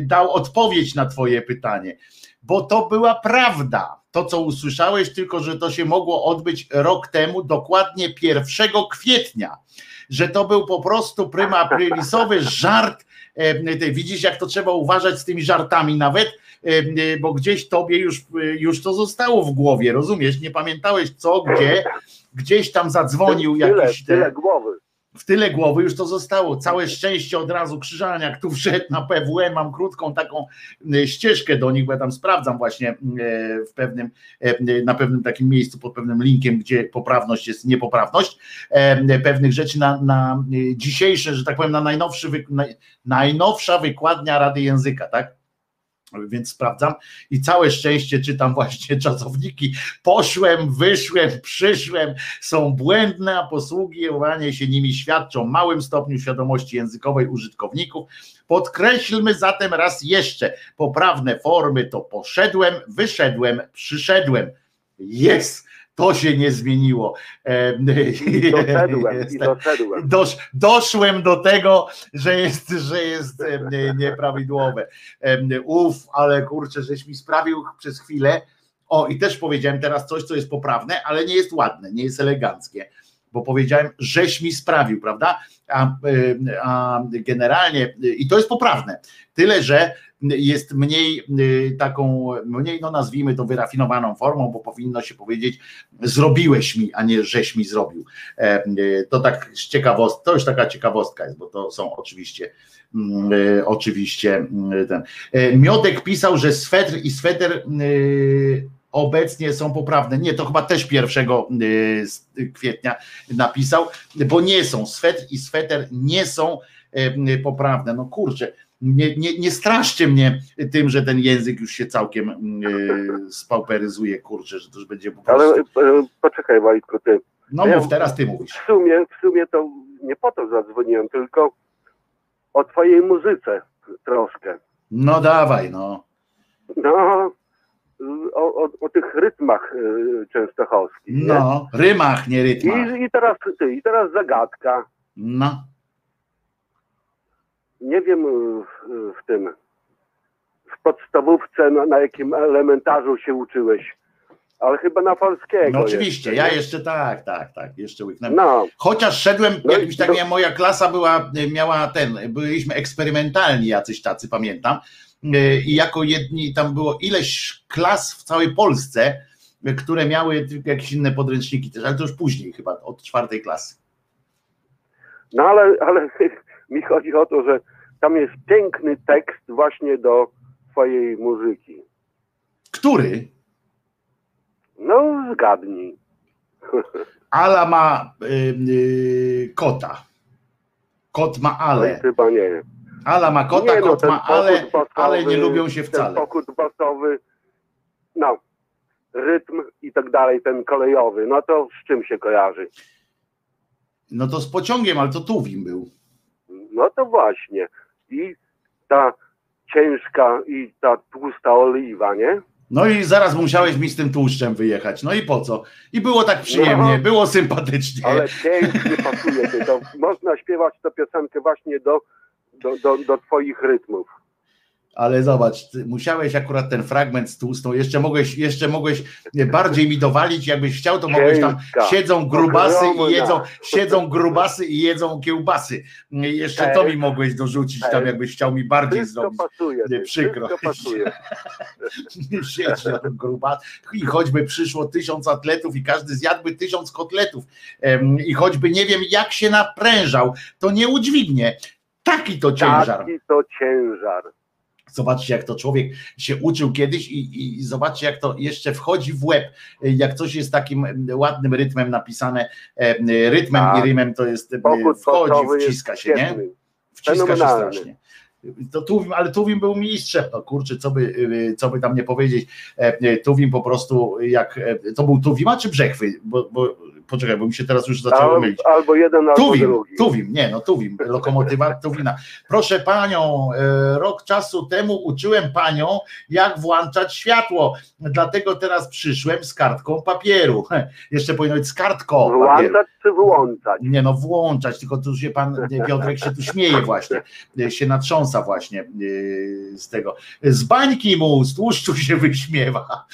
dał odpowiedź na twoje pytanie, bo to była prawda. To, co usłyszałeś, tylko że to się mogło odbyć rok temu, dokładnie 1 kwietnia, że to był po prostu pryma aprilisowy żart. Widzisz, jak to trzeba uważać z tymi żartami nawet, Y, bo gdzieś tobie już, y, już to zostało w głowie, rozumiesz? Nie pamiętałeś co, gdzie, gdzieś tam zadzwonił tyle, jakiś. Te, tyle głowy. W tyle głowy już to zostało. Całe szczęście od razu Krzyżaniak tu wszedł na PWM. Mam krótką taką y, ścieżkę do nich, bo ja tam sprawdzam właśnie w pewnym, na pewnym takim miejscu pod pewnym linkiem, gdzie poprawność jest niepoprawność pewnych rzeczy na, na dzisiejsze, że tak powiem, na najnowszy, najnowsza wykładnia Rady Języka, tak? Więc sprawdzam i całe szczęście czytam właśnie czasowniki. Poszłem, wyszłem, przyszłem, są błędne, a posługiwanie się nimi świadczą o małym stopniu świadomości językowej użytkowników. Podkreślmy zatem raz jeszcze, poprawne formy to poszedłem, wyszedłem, przyszedłem. Jest! To się nie zmieniło. I doszedłem, i doszedłem. Dosz, doszłem do tego, że jest, że jest nieprawidłowe. Uf, ale kurczę, żeś mi sprawił przez chwilę. O, i też powiedziałem teraz coś, co jest poprawne, ale nie jest ładne, nie jest eleganckie, bo powiedziałem, żeś mi sprawił, prawda? A, a generalnie, i to jest poprawne, tyle że jest mniej y, taką, mniej no nazwijmy to wyrafinowaną formą, bo powinno się powiedzieć zrobiłeś mi, a nie żeś mi zrobił. E, y, to tak ciekawostka, to już taka ciekawostka jest, bo to są oczywiście mm, y, oczywiście mm, ten. E, Miodek pisał, że swetr i sweter obecnie są poprawne. Nie, to chyba też 1 kwietnia napisał, bo nie są. Swetr i sweter nie są e, poprawne. No kurczę, nie, nie, nie straszcie mnie tym, że ten język już się całkiem spauperyzuje, kurczę, że to już będzie po prostu... Ale poczekaj Wojtku, ty. No ja mów, teraz ty mówisz. W sumie, w sumie to nie po to zadzwoniłem, tylko o twojej muzyce troszkę. No dawaj, no. No, o, o, o tych rytmach y, częstochowskich. No, nie? rymach, nie rytmach. I, I, teraz ty, i teraz zagadka. No nie wiem w tym, w podstawówce, na, na jakim elementarzu się uczyłeś, ale chyba na polskiego. No oczywiście, jeszcze, ja jeszcze tak, tak, tak, jeszcze łyknąłem. No. Chociaż szedłem, no jakimś tak, to... moja klasa była, miała ten, byliśmy eksperymentalni jacyś tacy, pamiętam, i jako jedni, tam było ileś klas w całej Polsce, które miały jakieś inne podręczniki też, ale to już później chyba, od czwartej klasy. No ale, ale mi chodzi o to, że tam jest piękny tekst właśnie do twojej muzyki. Który? No, zgadnij. Ala ma y, y, kota. Kot ma ale. No, chyba nie. Ala ma kota, nie, no, kot ma ale, basowy, ale nie lubią się wcale. Ten pokój basowy, no, rytm i tak dalej, ten kolejowy, no to z czym się kojarzy? No to z pociągiem, ale to Tuwim był. No to właśnie. I ta ciężka i ta tłusta oliwa, nie? No i zaraz musiałeś mi z tym tłuszczem wyjechać. No i po co? I było tak przyjemnie, no, było sympatycznie. Ale pięknie pasuje. To, można śpiewać tę piosenkę właśnie do, do, do, do twoich rytmów ale zobacz, musiałeś akurat ten fragment z tłustą, jeszcze mogłeś, jeszcze mogłeś bardziej mi dowalić, jakbyś chciał, to mogłeś tam, siedzą grubasy i jedzą, siedzą grubasy i jedzą kiełbasy. Jeszcze to mi mogłeś dorzucić tam, jakbyś chciał mi bardziej zrobić. Pasuje, nie, przykro. Pasuje. Siedź grubas. I choćby przyszło tysiąc atletów i każdy zjadłby tysiąc kotletów i choćby nie wiem jak się naprężał, to nie udźwignie. Taki to ciężar. Taki to ciężar. Zobaczcie, jak to człowiek się uczył kiedyś i, i, zobaczcie, jak to jeszcze wchodzi w łeb. Jak coś jest takim ładnym rytmem napisane, e, rytmem i tak. rymem to jest, e, wchodzi, wciska się, nie? Wciska się strasznie. To Tuwim, ale Tuwim był mistrzem, no kurczę, co by, e, co by tam nie powiedzieć. Tuwim po prostu jak, to był Tuwima czy Brzechwy, bo, bo poczekaj, bo mi się teraz już zaczęło mylić. Albo jeden, albo Tuwim, drugi. Tuwim, nie, no Tuwim, lokomotywa Tuwina. Proszę panią, e, rok czasu temu uczyłem panią, jak włączać światło, dlatego teraz przyszłem z kartką papieru. Jeszcze powinno być z kartką Włączać czy wyłączać? Nie no, włączać, tylko tu się pan Piotrek się tu śmieje właśnie, się natrząsa właśnie e, z tego. Z bańki mu, z tłuszczu się wyśmiewa.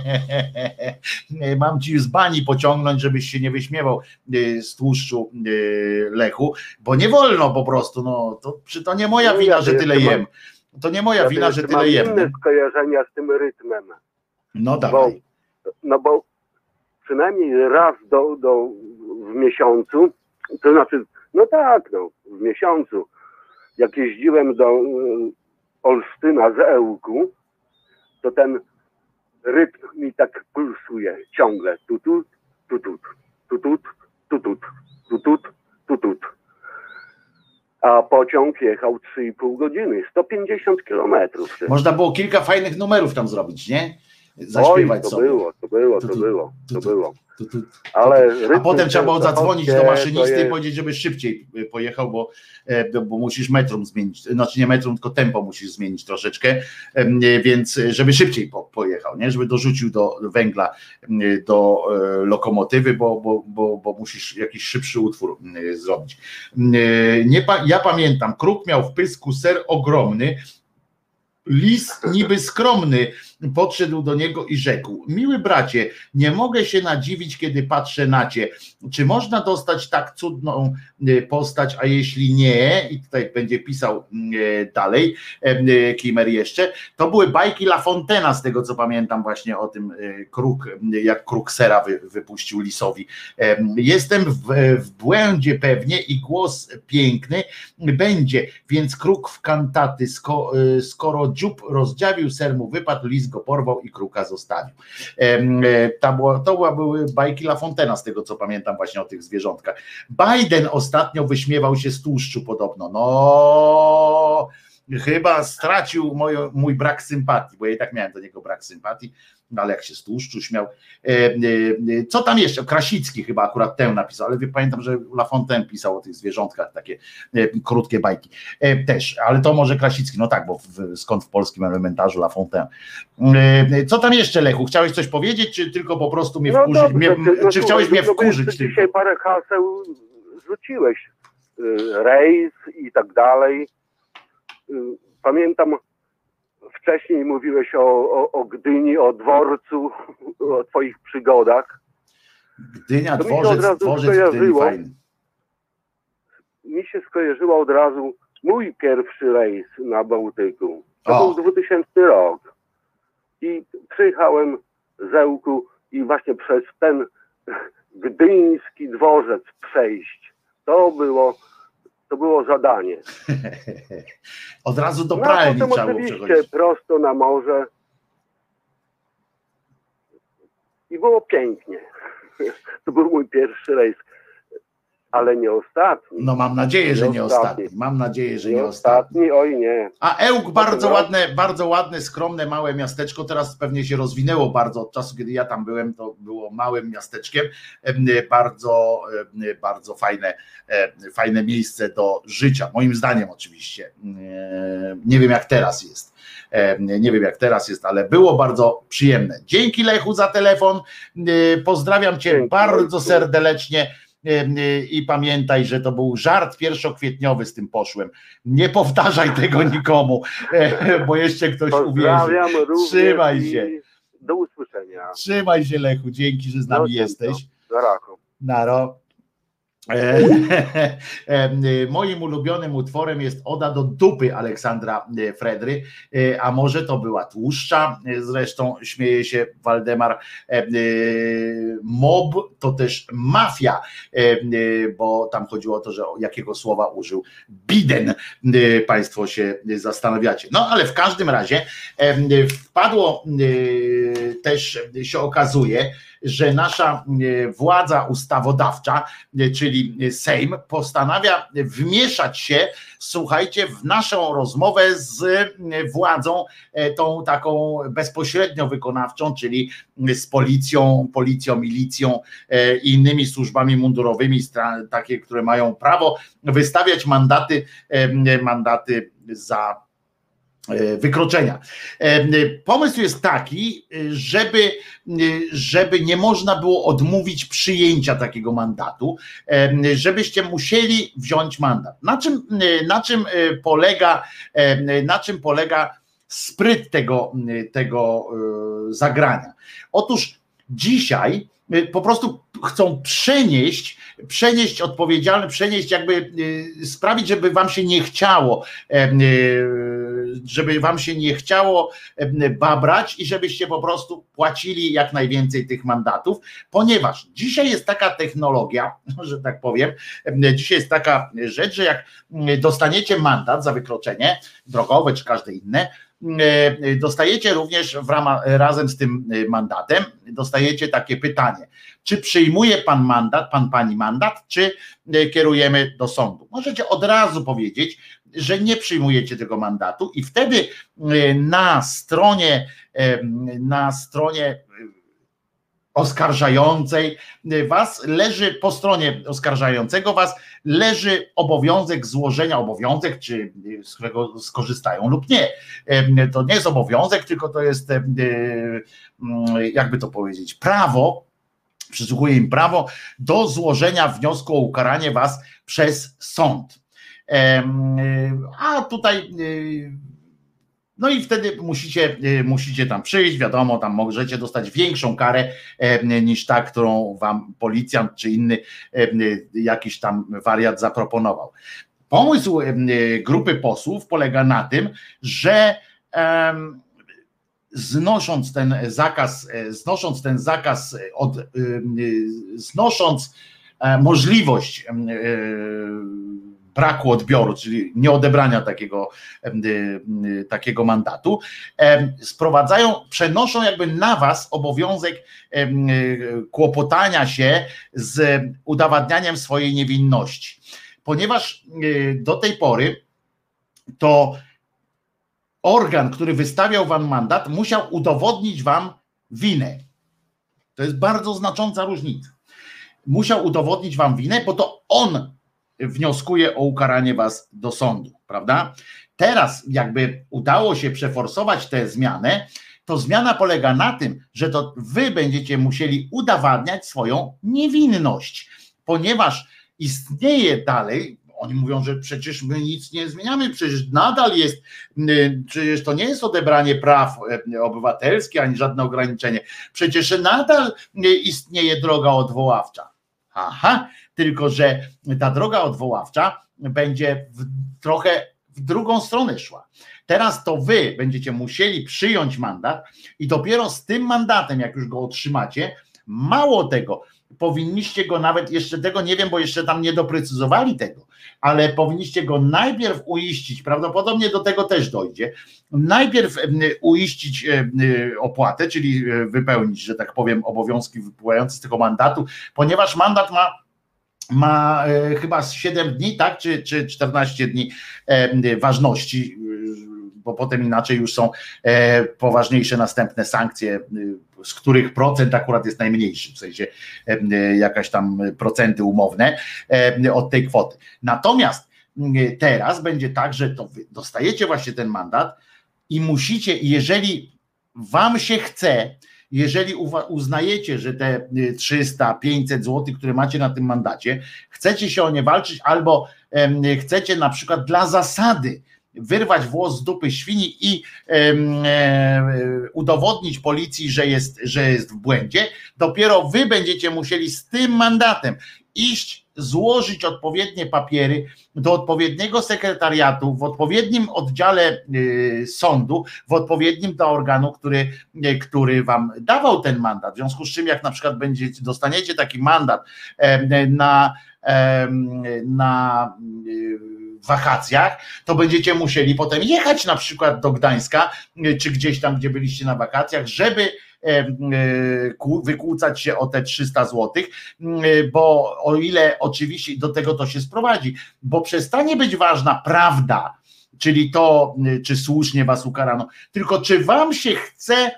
Mam ci z bani pociągnąć żebyś się nie wyśmiewał y, z tłuszczu y, lechu, bo nie wolno po prostu, no to, to nie moja wina, że tyle jem. To nie moja wina, że tyle jem. inne skojarzenia z tym rytmem. No dawaj. Bo, no bo przynajmniej raz do, do, w miesiącu, to znaczy, no tak, no, w miesiącu, jak jeździłem do y, Olsztyna z Ełku, to ten rytm mi tak pulsuje ciągle. Tu, tu, tutut, tutut, tutut, tutut, tutut. a pociąg jechał 3,5 godziny, 150 kilometrów. Można było kilka fajnych numerów tam zrobić, nie? Zaśpiewać Oj, to sobie. było, to było, to, to, było, to, to było. Ale a potem trzeba było zadzwonić do maszynisty i powiedzieć, żeby szybciej y, pojechał, bo, e, bo musisz metrum zmienić, znaczy nie metrum, tylko tempo musisz zmienić troszeczkę, więc e, żeby szybciej po, pojechał, nie? żeby dorzucił do węgla do e, lokomotywy, bo, bo, bo, bo musisz jakiś szybszy utwór zrobić. Nie, ja pamiętam, kruk miał w pysku ser ogromny, Lis niby skromny podszedł do niego i rzekł: Miły bracie, nie mogę się nadziwić, kiedy patrzę na cię. Czy można dostać tak cudną e, postać, a jeśli nie, i tutaj będzie pisał e, dalej, e, Kimer jeszcze, to były bajki La Fontena, z tego co pamiętam, właśnie o tym kruk, jak kruk sera wypuścił lisowi. Jestem w, w błędzie pewnie i głos piękny będzie, więc kruk w kantaty, skoro dziób rozdziawił, ser mu wypadł, lis go porwał i kruka zostawił. E, to, było, to były bajki La Fontena, z tego co pamiętam właśnie o tych zwierzątkach. Biden ostatnio wyśmiewał się z tłuszczu podobno. No chyba stracił moje, mój brak sympatii, bo ja i tak miałem do niego brak sympatii, no ale jak się z tłuszczu śmiał. E, e, co tam jeszcze? Krasicki chyba akurat tę napisał, ale pamiętam, że La Fontaine pisał o tych zwierzątkach, takie e, krótkie bajki też, ale to może Krasicki, no tak, bo w, skąd w polskim elementarzu La Fontaine. Co tam jeszcze, Lechu? Chciałeś coś powiedzieć, czy tylko po prostu mnie wkurzyć? No mnie, no, czy chciałeś mnie wkurzyć? Dzisiaj parę haseł rzuciłeś. Rejs i tak dalej. Pamiętam Wcześniej mówiłeś o, o, o Gdyni, o dworcu, o twoich przygodach. Gdynia, to dworzec, mi się od razu dworzec skojarzyło, Mi się skojarzyło od razu mój pierwszy rejs na Bałtyku. To o. był 2000 rok. I przyjechałem z Ełku i właśnie przez ten gdyński dworzec przejść. To było to było zadanie. Od razu do no, pralni no, trzeba oczywiście prosto na morze. I było pięknie. To był mój pierwszy rejs ale nie ostatni. No mam nadzieję, że nie, nie ostatni. ostatni. Mam nadzieję, że nie, nie ostatni. ostatni. Oj nie. A Ełk bardzo ładne, bardzo ładne, skromne, małe miasteczko. Teraz pewnie się rozwinęło bardzo od czasu, kiedy ja tam byłem, to było małym miasteczkiem. Bardzo, bardzo fajne, fajne miejsce do życia. Moim zdaniem oczywiście. Nie wiem jak teraz jest. Nie wiem jak teraz jest, ale było bardzo przyjemne. Dzięki Lechu za telefon. Pozdrawiam Cię Dzięki. bardzo serdecznie i pamiętaj, że to był żart pierwszokwietniowy z tym poszłem. Nie powtarzaj tego nikomu, e, bo jeszcze ktoś uwierzy. Trzymaj się. Do usłyszenia. Trzymaj się Lechu, dzięki, że z nami no, jesteś. Naro. Naro. E, e, moim ulubionym utworem jest Oda do dupy Aleksandra e, Fredry, a może to była tłuszcza, zresztą śmieje się Waldemar. Mob to też mafia, bo tam chodziło o to, że jakiego słowa użył Biden, Państwo się zastanawiacie. No ale w każdym razie wpadło też się okazuje, że nasza e, władza ustawodawcza, e, czyli Sejm, postanawia wmieszać się, słuchajcie, w naszą rozmowę z e, władzą, tą taką bezpośrednio wykonawczą, czyli z policją, policją, milicją i innymi służbami mundurowymi, takie, które mają prawo wystawiać mandaty, mandaty za wykroczenia. E, pomysł jest taki, żeby, żeby nie można było odmówić przyjęcia takiego mandatu, e, żebyście musieli wziąć mandat. Na czym, na czym polega, na czym polega spryt tego, tego zagrania? Otóż dzisiaj po prostu chcą przenieść, przenieść odpowiedzialność, przenieść jakby sprawić, żeby wam się nie chciało żeby wam się nie chciało babrać i żebyście po prostu płacili jak najwięcej tych mandatów, ponieważ dzisiaj jest taka technologia, że tak powiem, dzisiaj jest taka rzecz, że jak dostaniecie mandat za wykroczenie drogowe czy każde inne, dostajecie również w ramach, razem z tym mandatem, dostajecie takie pytanie. Czy przyjmuje pan mandat, pan pani mandat, czy kierujemy do sądu? Możecie od razu powiedzieć, że nie przyjmujecie tego mandatu i wtedy na stronie na stronie oskarżającej was leży po stronie oskarżającego was leży obowiązek złożenia obowiązek, czy z którego skorzystają lub nie. To nie jest obowiązek, tylko to jest jakby to powiedzieć, prawo, przysługuje im prawo do złożenia wniosku o ukaranie was przez sąd. A tutaj no i wtedy musicie, y, musicie tam przyjść, wiadomo, tam możecie dostać większą karę niż ta, którą wam policjant czy inny jakiś tam wariat zaproponował. Pomysł grupy posłów polega na tym, że znosząc ten zakaz, znosząc ten zakaz od, znosząc możliwość braku odbioru, czyli nieodebrania takiego, takiego mandatu, sprowadzają, przenoszą jakby na was obowiązek kłopotania się z udowadnianiem swojej niewinności. Ponieważ e, do tej pory to organ, który wystawiał wam mandat, musiał udowodnić wam winę. To jest bardzo znacząca różnica. Musiał udowodnić wam winę, bo to on wnioskuje o ukaranie was do sądu, prawda? Teraz, jakby udało się przeforsować tę zmianę, to zmiana polega na tym, że to wy będziecie musieli udowadniać swoją niewinność, ponieważ istnieje dalej, oni mówią, że przecież my nic nie zmieniamy, przecież nadal jest, y, przecież to nie jest odebranie praw y, obywatelskich ani żadne ograniczenie, przecież nadal y, istnieje droga odwoławcza. Aha, tylko że ta droga odwoławcza będzie w, trochę w drugą stronę szła. Teraz to wy będziecie musieli przyjąć mandat i dopiero z tym mandatem, jak już go otrzymacie, mało tego, powinniście go nawet, jeszcze tego nie wiem, bo jeszcze tam nie doprecyzowali tego, ale powinniście go najpierw uiścić, prawdopodobnie do tego też dojdzie, najpierw uiścić opłatę, czyli e, wypełnić, że tak powiem, obowiązki wypływające z tego mandatu, ponieważ mandat ma ma e, chyba 7 dni, tak, czy, czy 14 dni ważności, bo potem inaczej już są e, poważniejsze następne sankcje, z których procent akurat jest najmniejszy, w sensie jakaś tam procenty umowne od tej kwoty. Natomiast teraz będzie tak, że to dostajecie właśnie ten mandat i musicie, jeżeli wam się chce, jeżeli uznajecie, że te 300, y, 500 zł, które macie na tym mandacie, chcecie się o nie walczyć, albo chcecie na przykład dla zasady wyrwać włos z dupy świni i e, udowodnić policji, że jest, że jest w błędzie, dopiero wy będziecie musieli z tym mandatem iść złożyć odpowiednie papiery do odpowiedniego sekretariatu w odpowiednim oddziale y, sądu, w odpowiednim do organu, który, y, który wam dawał ten mandat. W związku z czym, jak na przykład będziecie, dostaniecie taki mandat na, na y, wakacjach, to będziecie musieli potem jechać na przykład do Gdańska, czy gdzieś tam, gdzie byliście na wakacjach, żeby E, wykłócać się o te 300 zł, bo o ile oczywiście do tego to się sprowadzi, bo przestanie być ważna prawda, czyli to, czy słusznie was ukarano, tylko czy wam się chce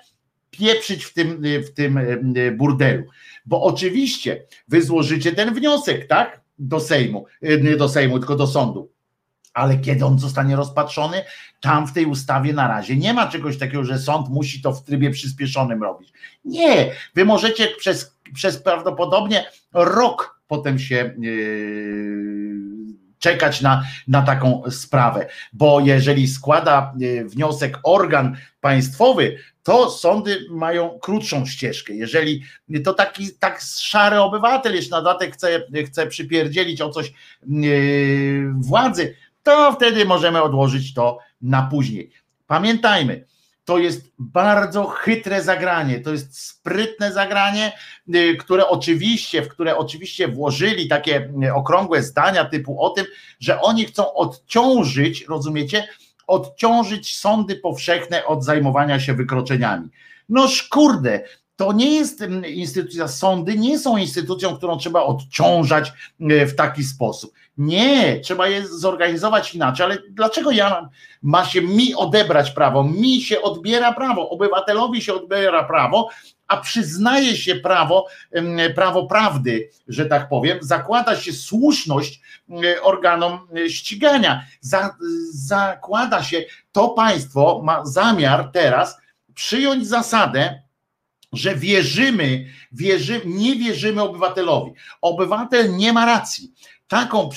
pieprzyć w tym, w tym burdelu. Bo oczywiście wy złożycie ten wniosek, tak? Do Sejmu, nie do Sejmu, tylko do sądu ale kiedy on zostanie rozpatrzony, tam w tej ustawie na razie nie ma czegoś takiego, że sąd musi to w trybie przyspieszonym robić. Nie, wy możecie przez, przez prawdopodobnie rok potem się yy, czekać na, na taką sprawę, bo jeżeli składa yy, wniosek organ państwowy, to sądy mają krótszą ścieżkę. Jeżeli to taki tak szary obywatel jeszcze na dodatek chce, chce przypierdzielić o coś yy, władzy, to wtedy możemy odłożyć to na później. Pamiętajmy, to jest bardzo chytre zagranie, to jest sprytne zagranie, y, które oczywiście, w które oczywiście włożyli takie y, okrągłe zdania typu o tym, że oni chcą odciążyć, rozumiecie, odciążyć sądy powszechne od zajmowania się wykroczeniami. No kurde, to nie jest instytucja, sądy nie są instytucją, którą trzeba odciążać e, w taki sposób. Nie, trzeba je zorganizować inaczej, ale dlaczego ja mam, ma się mi odebrać prawo? Mi się odbiera prawo, obywatelowi się odbiera prawo, a przyznaje się prawo, prawo prawdy, że tak powiem, zakłada się słuszność organom e, ścigania. Za, zakłada się, to państwo ma zamiar teraz przyjąć zasadę, że wierzymy, wierzy, nie wierzymy obywatelowi. Obywatel nie ma racji. Taką,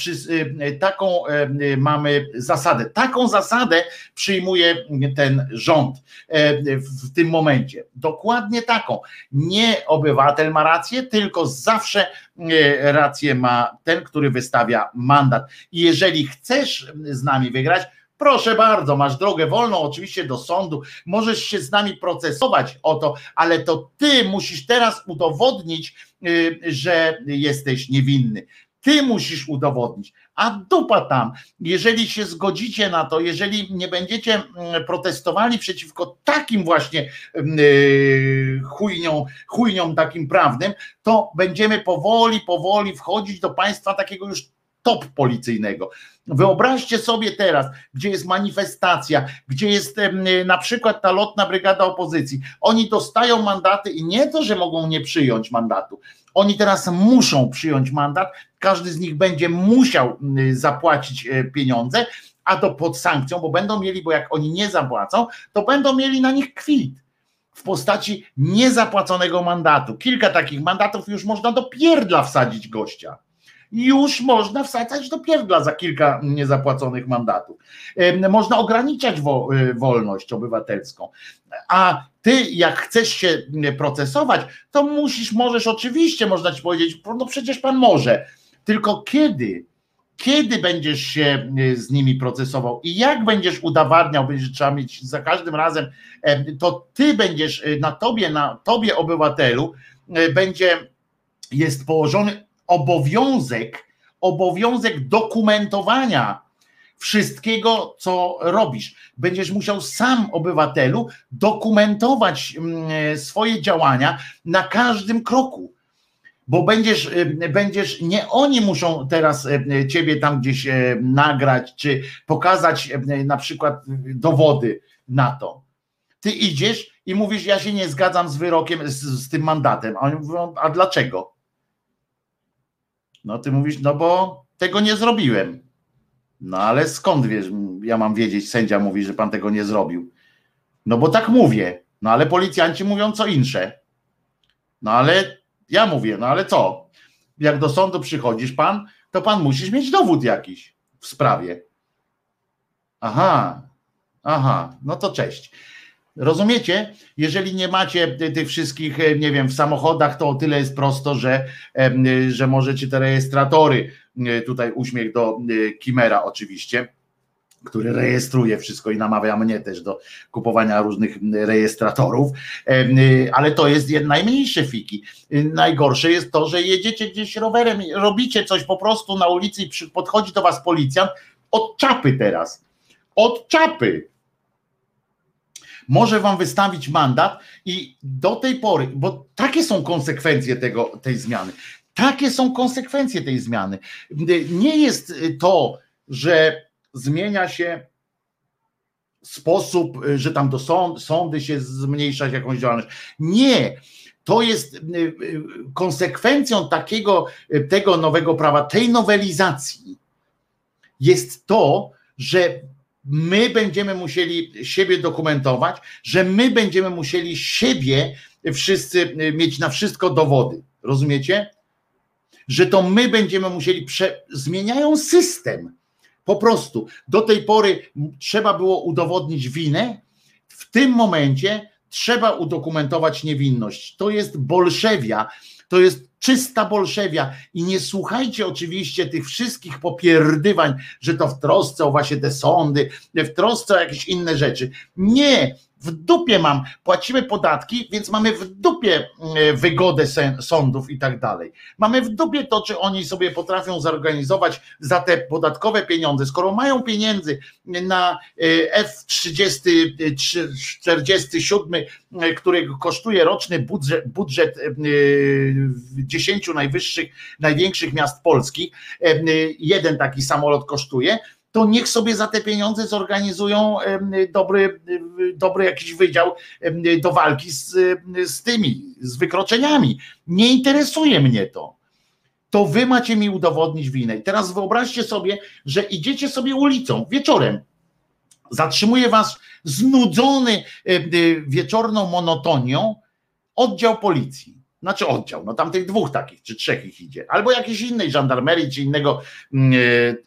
y, taką e, y, mamy zasadę. Taką zasadę przyjmuje ten rząd e, w tym momencie. Dokładnie taką. Nie obywatel ma rację, tylko zawsze e, rację ma ten, który wystawia mandat. I jeżeli chcesz z nami wygrać, Proszę bardzo, masz drogę wolną, oczywiście do sądu, możesz się z nami procesować o to, ale to ty musisz teraz udowodnić, y, że jesteś niewinny. Ty musisz udowodnić, a dupa tam, jeżeli się zgodzicie na to, jeżeli nie będziecie mm, protestowali przeciwko takim właśnie mm, y, chujniom, chujniom takim prawnym, to będziemy powoli, powoli wchodzić do państwa takiego już top policyjnego. Wyobraźcie sobie teraz, gdzie jest manifestacja, gdzie jest na przykład ta lotna brygada opozycji. Oni dostają mandaty i nie to, że mogą nie przyjąć mandatu. Oni teraz muszą przyjąć mandat, każdy z nich będzie musiał zapłacić e, pieniądze, a to pod sankcją, bo będą mieli, bo jak oni nie zapłacą, to będą mieli na nich kwit w postaci niezapłaconego mandatu. Kilka takich mandatów już można do pierdla wsadzić gościa już można wsadzać do pierdla za kilka niezapłaconych mandatów. Można ograniczać y, wolność obywatelską. A ty, jak chcesz się procesować, to musisz, możesz oczywiście, można ci powiedzieć, no przecież pan może. Tylko kiedy? Kiedy będziesz się y, z nimi procesował i jak będziesz udowadniał, będziesz trzeba mieć za każdym razem, to ty będziesz y, na tobie, na tobie obywatelu, będzie jest położony obowiązek, obowiązek dokumentowania wszystkiego, co robisz. Będziesz musiał sam, obywatelu, dokumentować mm, swoje działania na każdym kroku. Bo będziesz, y, będziesz, nie oni muszą teraz y, ciebie tam gdzieś y, nagrać, czy pokazać na przykład dowody na to. Ty idziesz i mówisz, ja się nie zgadzam z wyrokiem, z, z tym mandatem. A oni mówią, a dlaczego? No ty mówisz, no bo tego nie zrobiłem. No ale skąd wiesz, ja mam wiedzieć, sędzia mówi, że pan tego nie zrobił. No bo tak mówię. No ale policjanci mówią co insze. No ale ja mówię, no ale co? Jak do sądu przychodzisz pan, to pan musisz mieć dowód jakiś w sprawie. Aha, aha, no to cześć. Rozumiecie? Jeżeli nie macie tych wszystkich, e, nie wiem, w samochodach, to o tyle jest prosto, że, że możecie te rejestratory, e, tutaj uśmiech do e, Kimera oczywiście, który rejestruje wszystko i namawia mnie też do kupowania różnych rejestratorów, ale to jest najmniejsze fiki. Najgorsze jest to, że jedziecie gdzieś rowerem, robicie coś po prostu na ulicy i podchodzi do was policjant od czapy teraz. Od czapy może wam wystawić mandat i do tej pory, bo takie są konsekwencje tego, tej zmiany. Takie są konsekwencje tej zmiany. Nie jest to, że zmienia się sposób, że tam do sąd, sądy się zmniejszać jakąś działalność. Nie. To jest y, y, konsekwencją takiego, tego nowego prawa, tej nowelizacji jest to, że my będziemy musieli siebie dokumentować, że my będziemy musieli siebie wszyscy y, mieć na wszystko dowody. Rozumiecie? Że to my będziemy musieli, prze... zmieniają system. Po prostu do tej pory trzeba było udowodnić winę, w tym momencie trzeba udokumentować niewinność. To jest bolszewia, to jest czysta bolszewia i nie słuchajcie oczywiście tych wszystkich popierdywań, że to w trosce o właśnie te sądy, w trosce o jakieś inne rzeczy. Nie, w dupie mam, płacimy podatki, więc mamy w dupie mm, wygodę sądów i tak dalej. Mamy w dupie to, czy oni sobie potrafią zorganizować za te podatkowe pieniądze, skoro mają pieniędzy na F-30-47, który kosztuje roczny budżet, budżet 10 najwyższych, największych miast Polski, jeden taki samolot kosztuje, to niech sobie za te pieniądze zorganizują dobry, dobry jakiś wydział do walki z, z tymi, z wykroczeniami. Nie interesuje mnie to. To wy macie mi udowodnić winę. I teraz wyobraźcie sobie, że idziecie sobie ulicą wieczorem. Zatrzymuje was znudzony wieczorną monotonią oddział policji znaczy oddział, no tam tych dwóch takich, czy trzech ich idzie, albo jakiejś innej żandarmerii, czy innego, mm, e,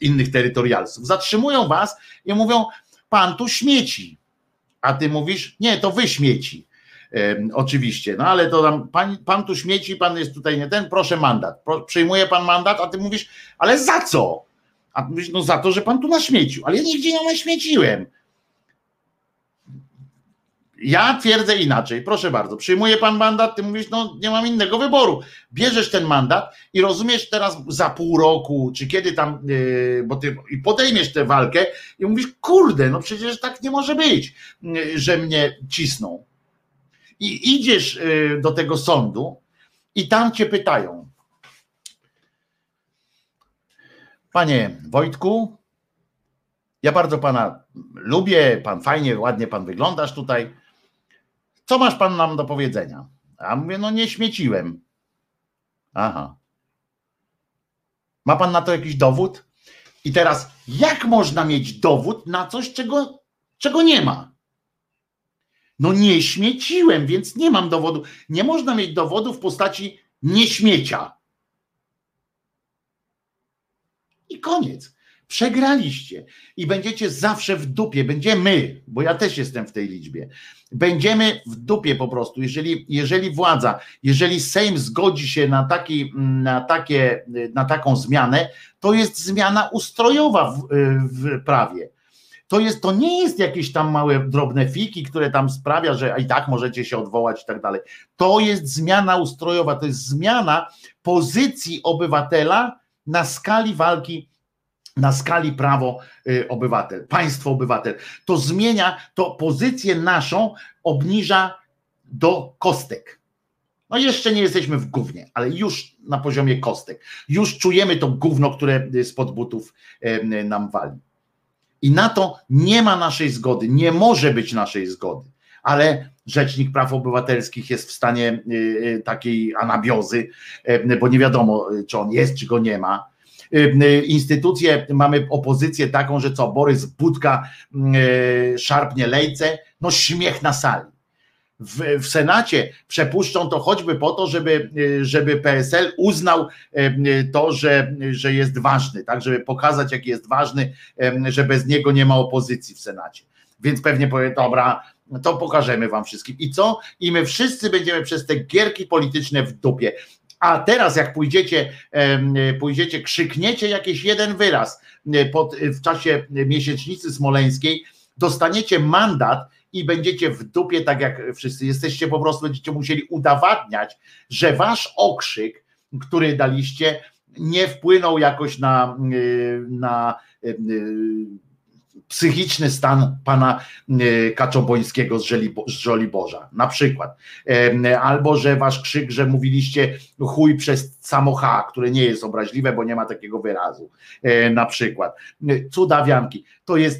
innych terytorialców. Zatrzymują was i mówią, pan tu śmieci, a ty mówisz, nie, to wy śmieci. E, oczywiście, no ale to tam, pan, pan tu śmieci, pan jest tutaj nie ten, proszę mandat. Pro, przyjmuje pan mandat, a ty mówisz, ale za co? A ty mówisz, no za to, że pan tu naśmiecił, ale ja nigdzie nie naśmieciłem. Ja twierdzę inaczej. Proszę bardzo, przyjmuje pan mandat, ty mówisz, no nie mam innego wyboru. Bierzesz ten mandat i rozumiesz teraz za pół roku, czy kiedy tam, yy, bo ty i podejmiesz tę walkę i mówisz, kurde, no przecież tak nie może być, yy, że mnie cisną. I idziesz yy, do tego sądu i tam cię pytają. Panie Wojtku, ja bardzo pana lubię, pan fajnie, ładnie pan wyglądasz tutaj co masz pan nam do powiedzenia? A mówię, no nie śmieciłem. Aha. Ma pan na to jakiś dowód? I teraz, jak można mieć dowód na coś, czego, czego nie ma? No nie śmieciłem, więc nie mam dowodu. Nie można mieć dowodu w postaci nieśmiecia. I koniec. Przegraliście i będziecie zawsze w dupie. Będziemy, bo ja też jestem w tej liczbie. Będziemy w dupie po prostu. Jeżeli, jeżeli władza, jeżeli Sejm zgodzi się na, taki, na, takie, na taką zmianę, to jest zmiana ustrojowa w, w prawie. To, jest, to nie jest jakieś tam małe, drobne fiki, które tam sprawia, że i tak możecie się odwołać i tak dalej. To jest zmiana ustrojowa, to jest zmiana pozycji obywatela na skali walki na skali prawo y, obywatel, państwo obywatel. To zmienia, to pozycję naszą obniża do kostek. No jeszcze nie jesteśmy w gównie, ale już na poziomie kostek. Już czujemy to gówno, które spod butów nam wali. I na to nie ma naszej zgody, nie może być naszej zgody. Ale Rzecznik Praw Obywatelskich jest w stanie y, y, takiej anabiozy, bo nie wiadomo, czy on jest, czy go nie ma Y, y, instytucje, mamy opozycję taką, że co, Borys Budka y, szarpnie lejce, no śmiech na sali. W, w, Senacie przepuszczą to choćby po to, żeby, żeby PSL uznał to, że, że jest ważny, tak, żeby pokazać, jaki jest ważny, że bez niego nie ma opozycji w Senacie. Więc pewnie powie, dobra, to pokażemy wam wszystkim. I co? I my wszyscy będziemy przez te gierki polityczne w dupie. A teraz jak pójdziecie, pójdziecie, krzykniecie jakiś jeden wyraz pod, w czasie miesięcznicy smoleńskiej, dostaniecie mandat i będziecie w dupie, tak jak wszyscy jesteście, po prostu będziecie musieli udowadniać, że wasz okrzyk, który daliście, nie wpłynął jakoś na, na psychiczny stan pana e, Kaczobońskiego z, Żolibo, z Żoliborza, na przykład. Albo, że wasz krzyk, że mówiliście chuj przez samo H, które nie jest obraźliwe, bo nie ma takiego wyrazu, e, na przykład. Cudawianki. To jest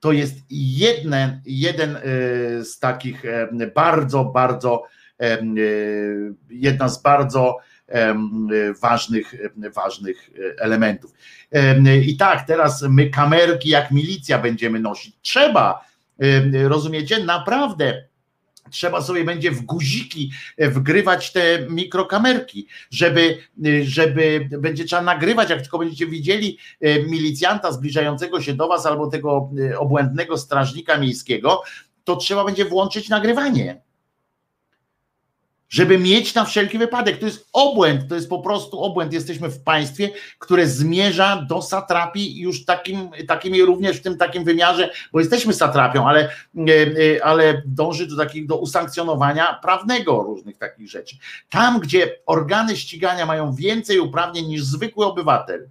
to jest jeden, jeden e, z takich bardzo, bardzo, jedna z bardzo ważnych, ważnych elementów. I tak, teraz my kamerki jak milicja będziemy nosić. Trzeba, rozumiecie, naprawdę trzeba sobie będzie w guziki wgrywać te mikrokamerki, żeby, żeby będzie trzeba nagrywać, jak tylko będziecie widzieli milicjanta zbliżającego się do was albo tego obłędnego strażnika miejskiego, to trzeba będzie włączyć nagrywanie żeby mieć na wszelki wypadek. To jest obłęd, to jest po prostu obłęd. Jesteśmy w państwie, które zmierza do satrapii już takim, takim również w tym takim wymiarze, bo jesteśmy satrapią, ale, e, e, ale dąży do takich, do usankcjonowania prawnego różnych takich rzeczy. Tam, gdzie organy ścigania mają więcej uprawnień niż zwykły obywatel,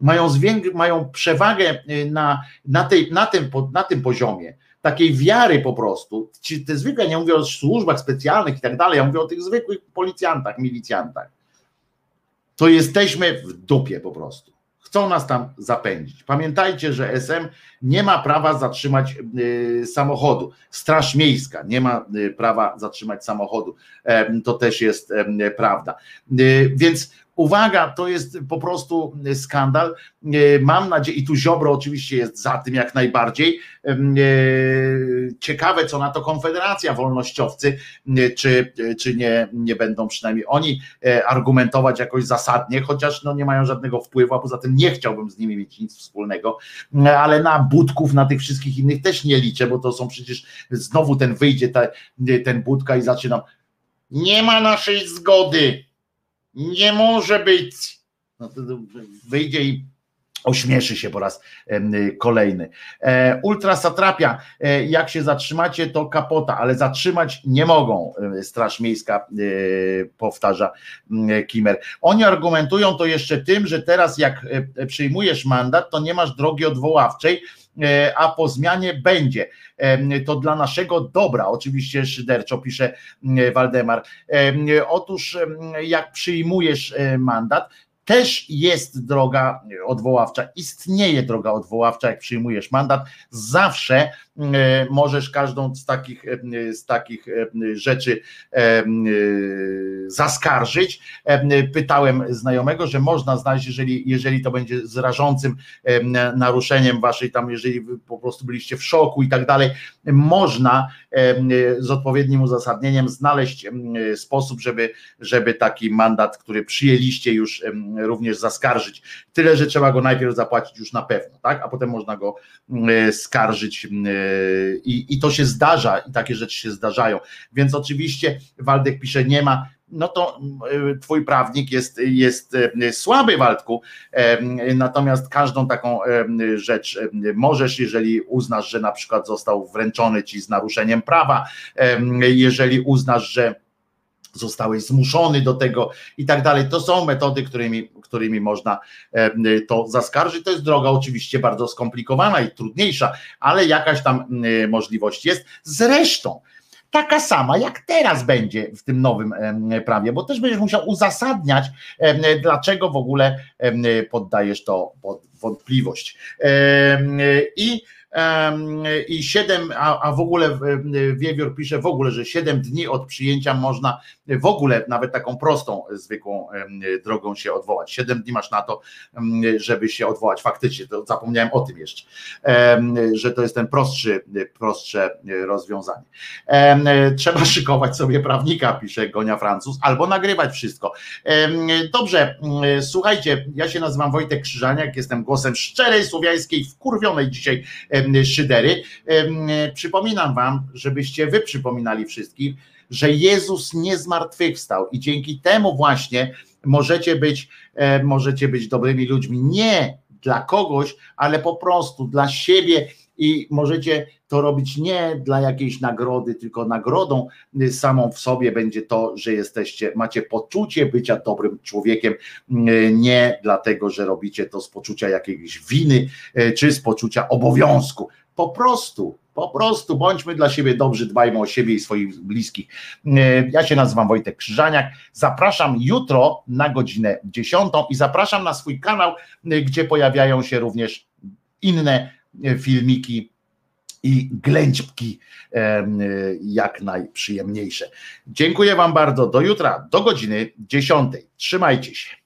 mają, mają przewagę e, na, na, tej, na, tym, na tym poziomie, takiej wiary po prostu, ci, te zwykłe, nie mówię o służbach specjalnych i tak dalej, ja mówię o tych zwykłych policjantach, milicjantach, to jesteśmy w dupie po prostu. Chcą nas tam zapędzić. Pamiętajcie, że SM nie ma prawa zatrzymać y, samochodu. Straż Miejska nie ma y, prawa zatrzymać samochodu. E, to też jest e, prawda. Y, więc Uwaga, to jest po prostu skandal. E, mam nadzieję, i tu Ziobro oczywiście jest za tym jak najbardziej. E, ciekawe, co na to Konfederacja, wolnościowcy, e, czy, czy nie, nie będą przynajmniej oni argumentować jakoś zasadnie, chociaż no nie mają żadnego wpływu, a poza tym nie chciałbym z nimi mieć nic wspólnego, ale na budków, na tych wszystkich innych też nie liczę, bo to są przecież znowu ten wyjdzie ta, ten budka i zaczynam. Nie ma naszej zgody nie może być. No to wyjdzie i ośmieszy się po raz kolejny. E, ultra satrapia, e, jak się zatrzymacie, to kapota, ale zatrzymać nie mogą. E, Straż Miejska powtarza Kimer. Oni argumentują to jeszcze tym, że teraz jak przyjmujesz mandat, to nie masz drogi odwoławczej, a po zmianie będzie. To dla naszego dobra, oczywiście szyderczo pisze Waldemar. Otóż jak przyjmujesz mandat, też jest droga odwoławcza, istnieje droga odwoławcza, jak przyjmujesz mandat, zawsze E, możesz każdą z takich, e, z takich e, rzeczy zaskarżyć. Pytałem znajomego, że można znaleźć, jeżeli, jeżeli to będzie z rażącym naruszeniem waszej tam, jeżeli po prostu byliście w szoku i tak dalej, można z odpowiednim uzasadnieniem znaleźć sposób, żeby, żeby taki mandat, który przyjęliście już również zaskarżyć. Tyle, że trzeba go najpierw zapłacić już na pewno, tak? A potem można go skarżyć i, i to się zdarza, i takie rzeczy się zdarzają. Więc oczywiście Waldek pisze, nie ma no to y, twój prawnik jest, jest y, słaby, Waldku. Natomiast każdą taką rzecz możesz, jeżeli uznasz, że na przykład został wręczony ci z naruszeniem prawa, jeżeli uznasz, że zostałeś zmuszony do tego i tak dalej. To są metody, którymi, którymi można to zaskarżyć. To jest droga oczywiście bardzo skomplikowana i trudniejsza, ale jakaś tam możliwość jest. Zresztą taka sama jak teraz będzie w tym nowym prawie, bo też będziesz musiał uzasadniać, dlaczego w ogóle poddajesz to pod wątpliwość. I i 7, a, a w ogóle Wiewiór pisze w ogóle, że 7 dni od przyjęcia można w ogóle nawet taką prostą, zwykłą drogą się odwołać. 7 dni masz na to, żeby się odwołać. Faktycznie, to zapomniałem o tym jeszcze, że to jest ten prostszy, prostsze rozwiązanie. Trzeba szykować sobie prawnika, pisze Gonia Francuz, albo nagrywać wszystko. Dobrze, słuchajcie, ja się nazywam Wojtek Krzyżaniak, jestem głosem szczerej, słowiańskiej, wkurwionej dzisiaj szydery. Przypominam wam, żebyście wy przypominali wszystkim, że Jezus nie zmartwychwstał i dzięki temu właśnie możecie być, możecie być dobrymi ludźmi. Nie dla kogoś, ale po prostu dla siebie i możecie to robić nie dla jakiejś nagrody, tylko nagrodą samą w sobie będzie to, że jesteście, macie poczucie bycia dobrym człowiekiem, nie dlatego, że robicie to z poczucia jakiejś winy czy z poczucia obowiązku. Po prostu, po prostu bądźmy dla siebie dobrzy, dbajmy o siebie i swoich bliskich. Ja się nazywam Wojtek Krzyżaniak. Zapraszam jutro na godzinę 10 i zapraszam na swój kanał, gdzie pojawiają się również inne filmiki i ględźbki jak najprzyjemniejsze. Dziękuję Wam bardzo. Do jutra, do godziny 10. Trzymajcie się.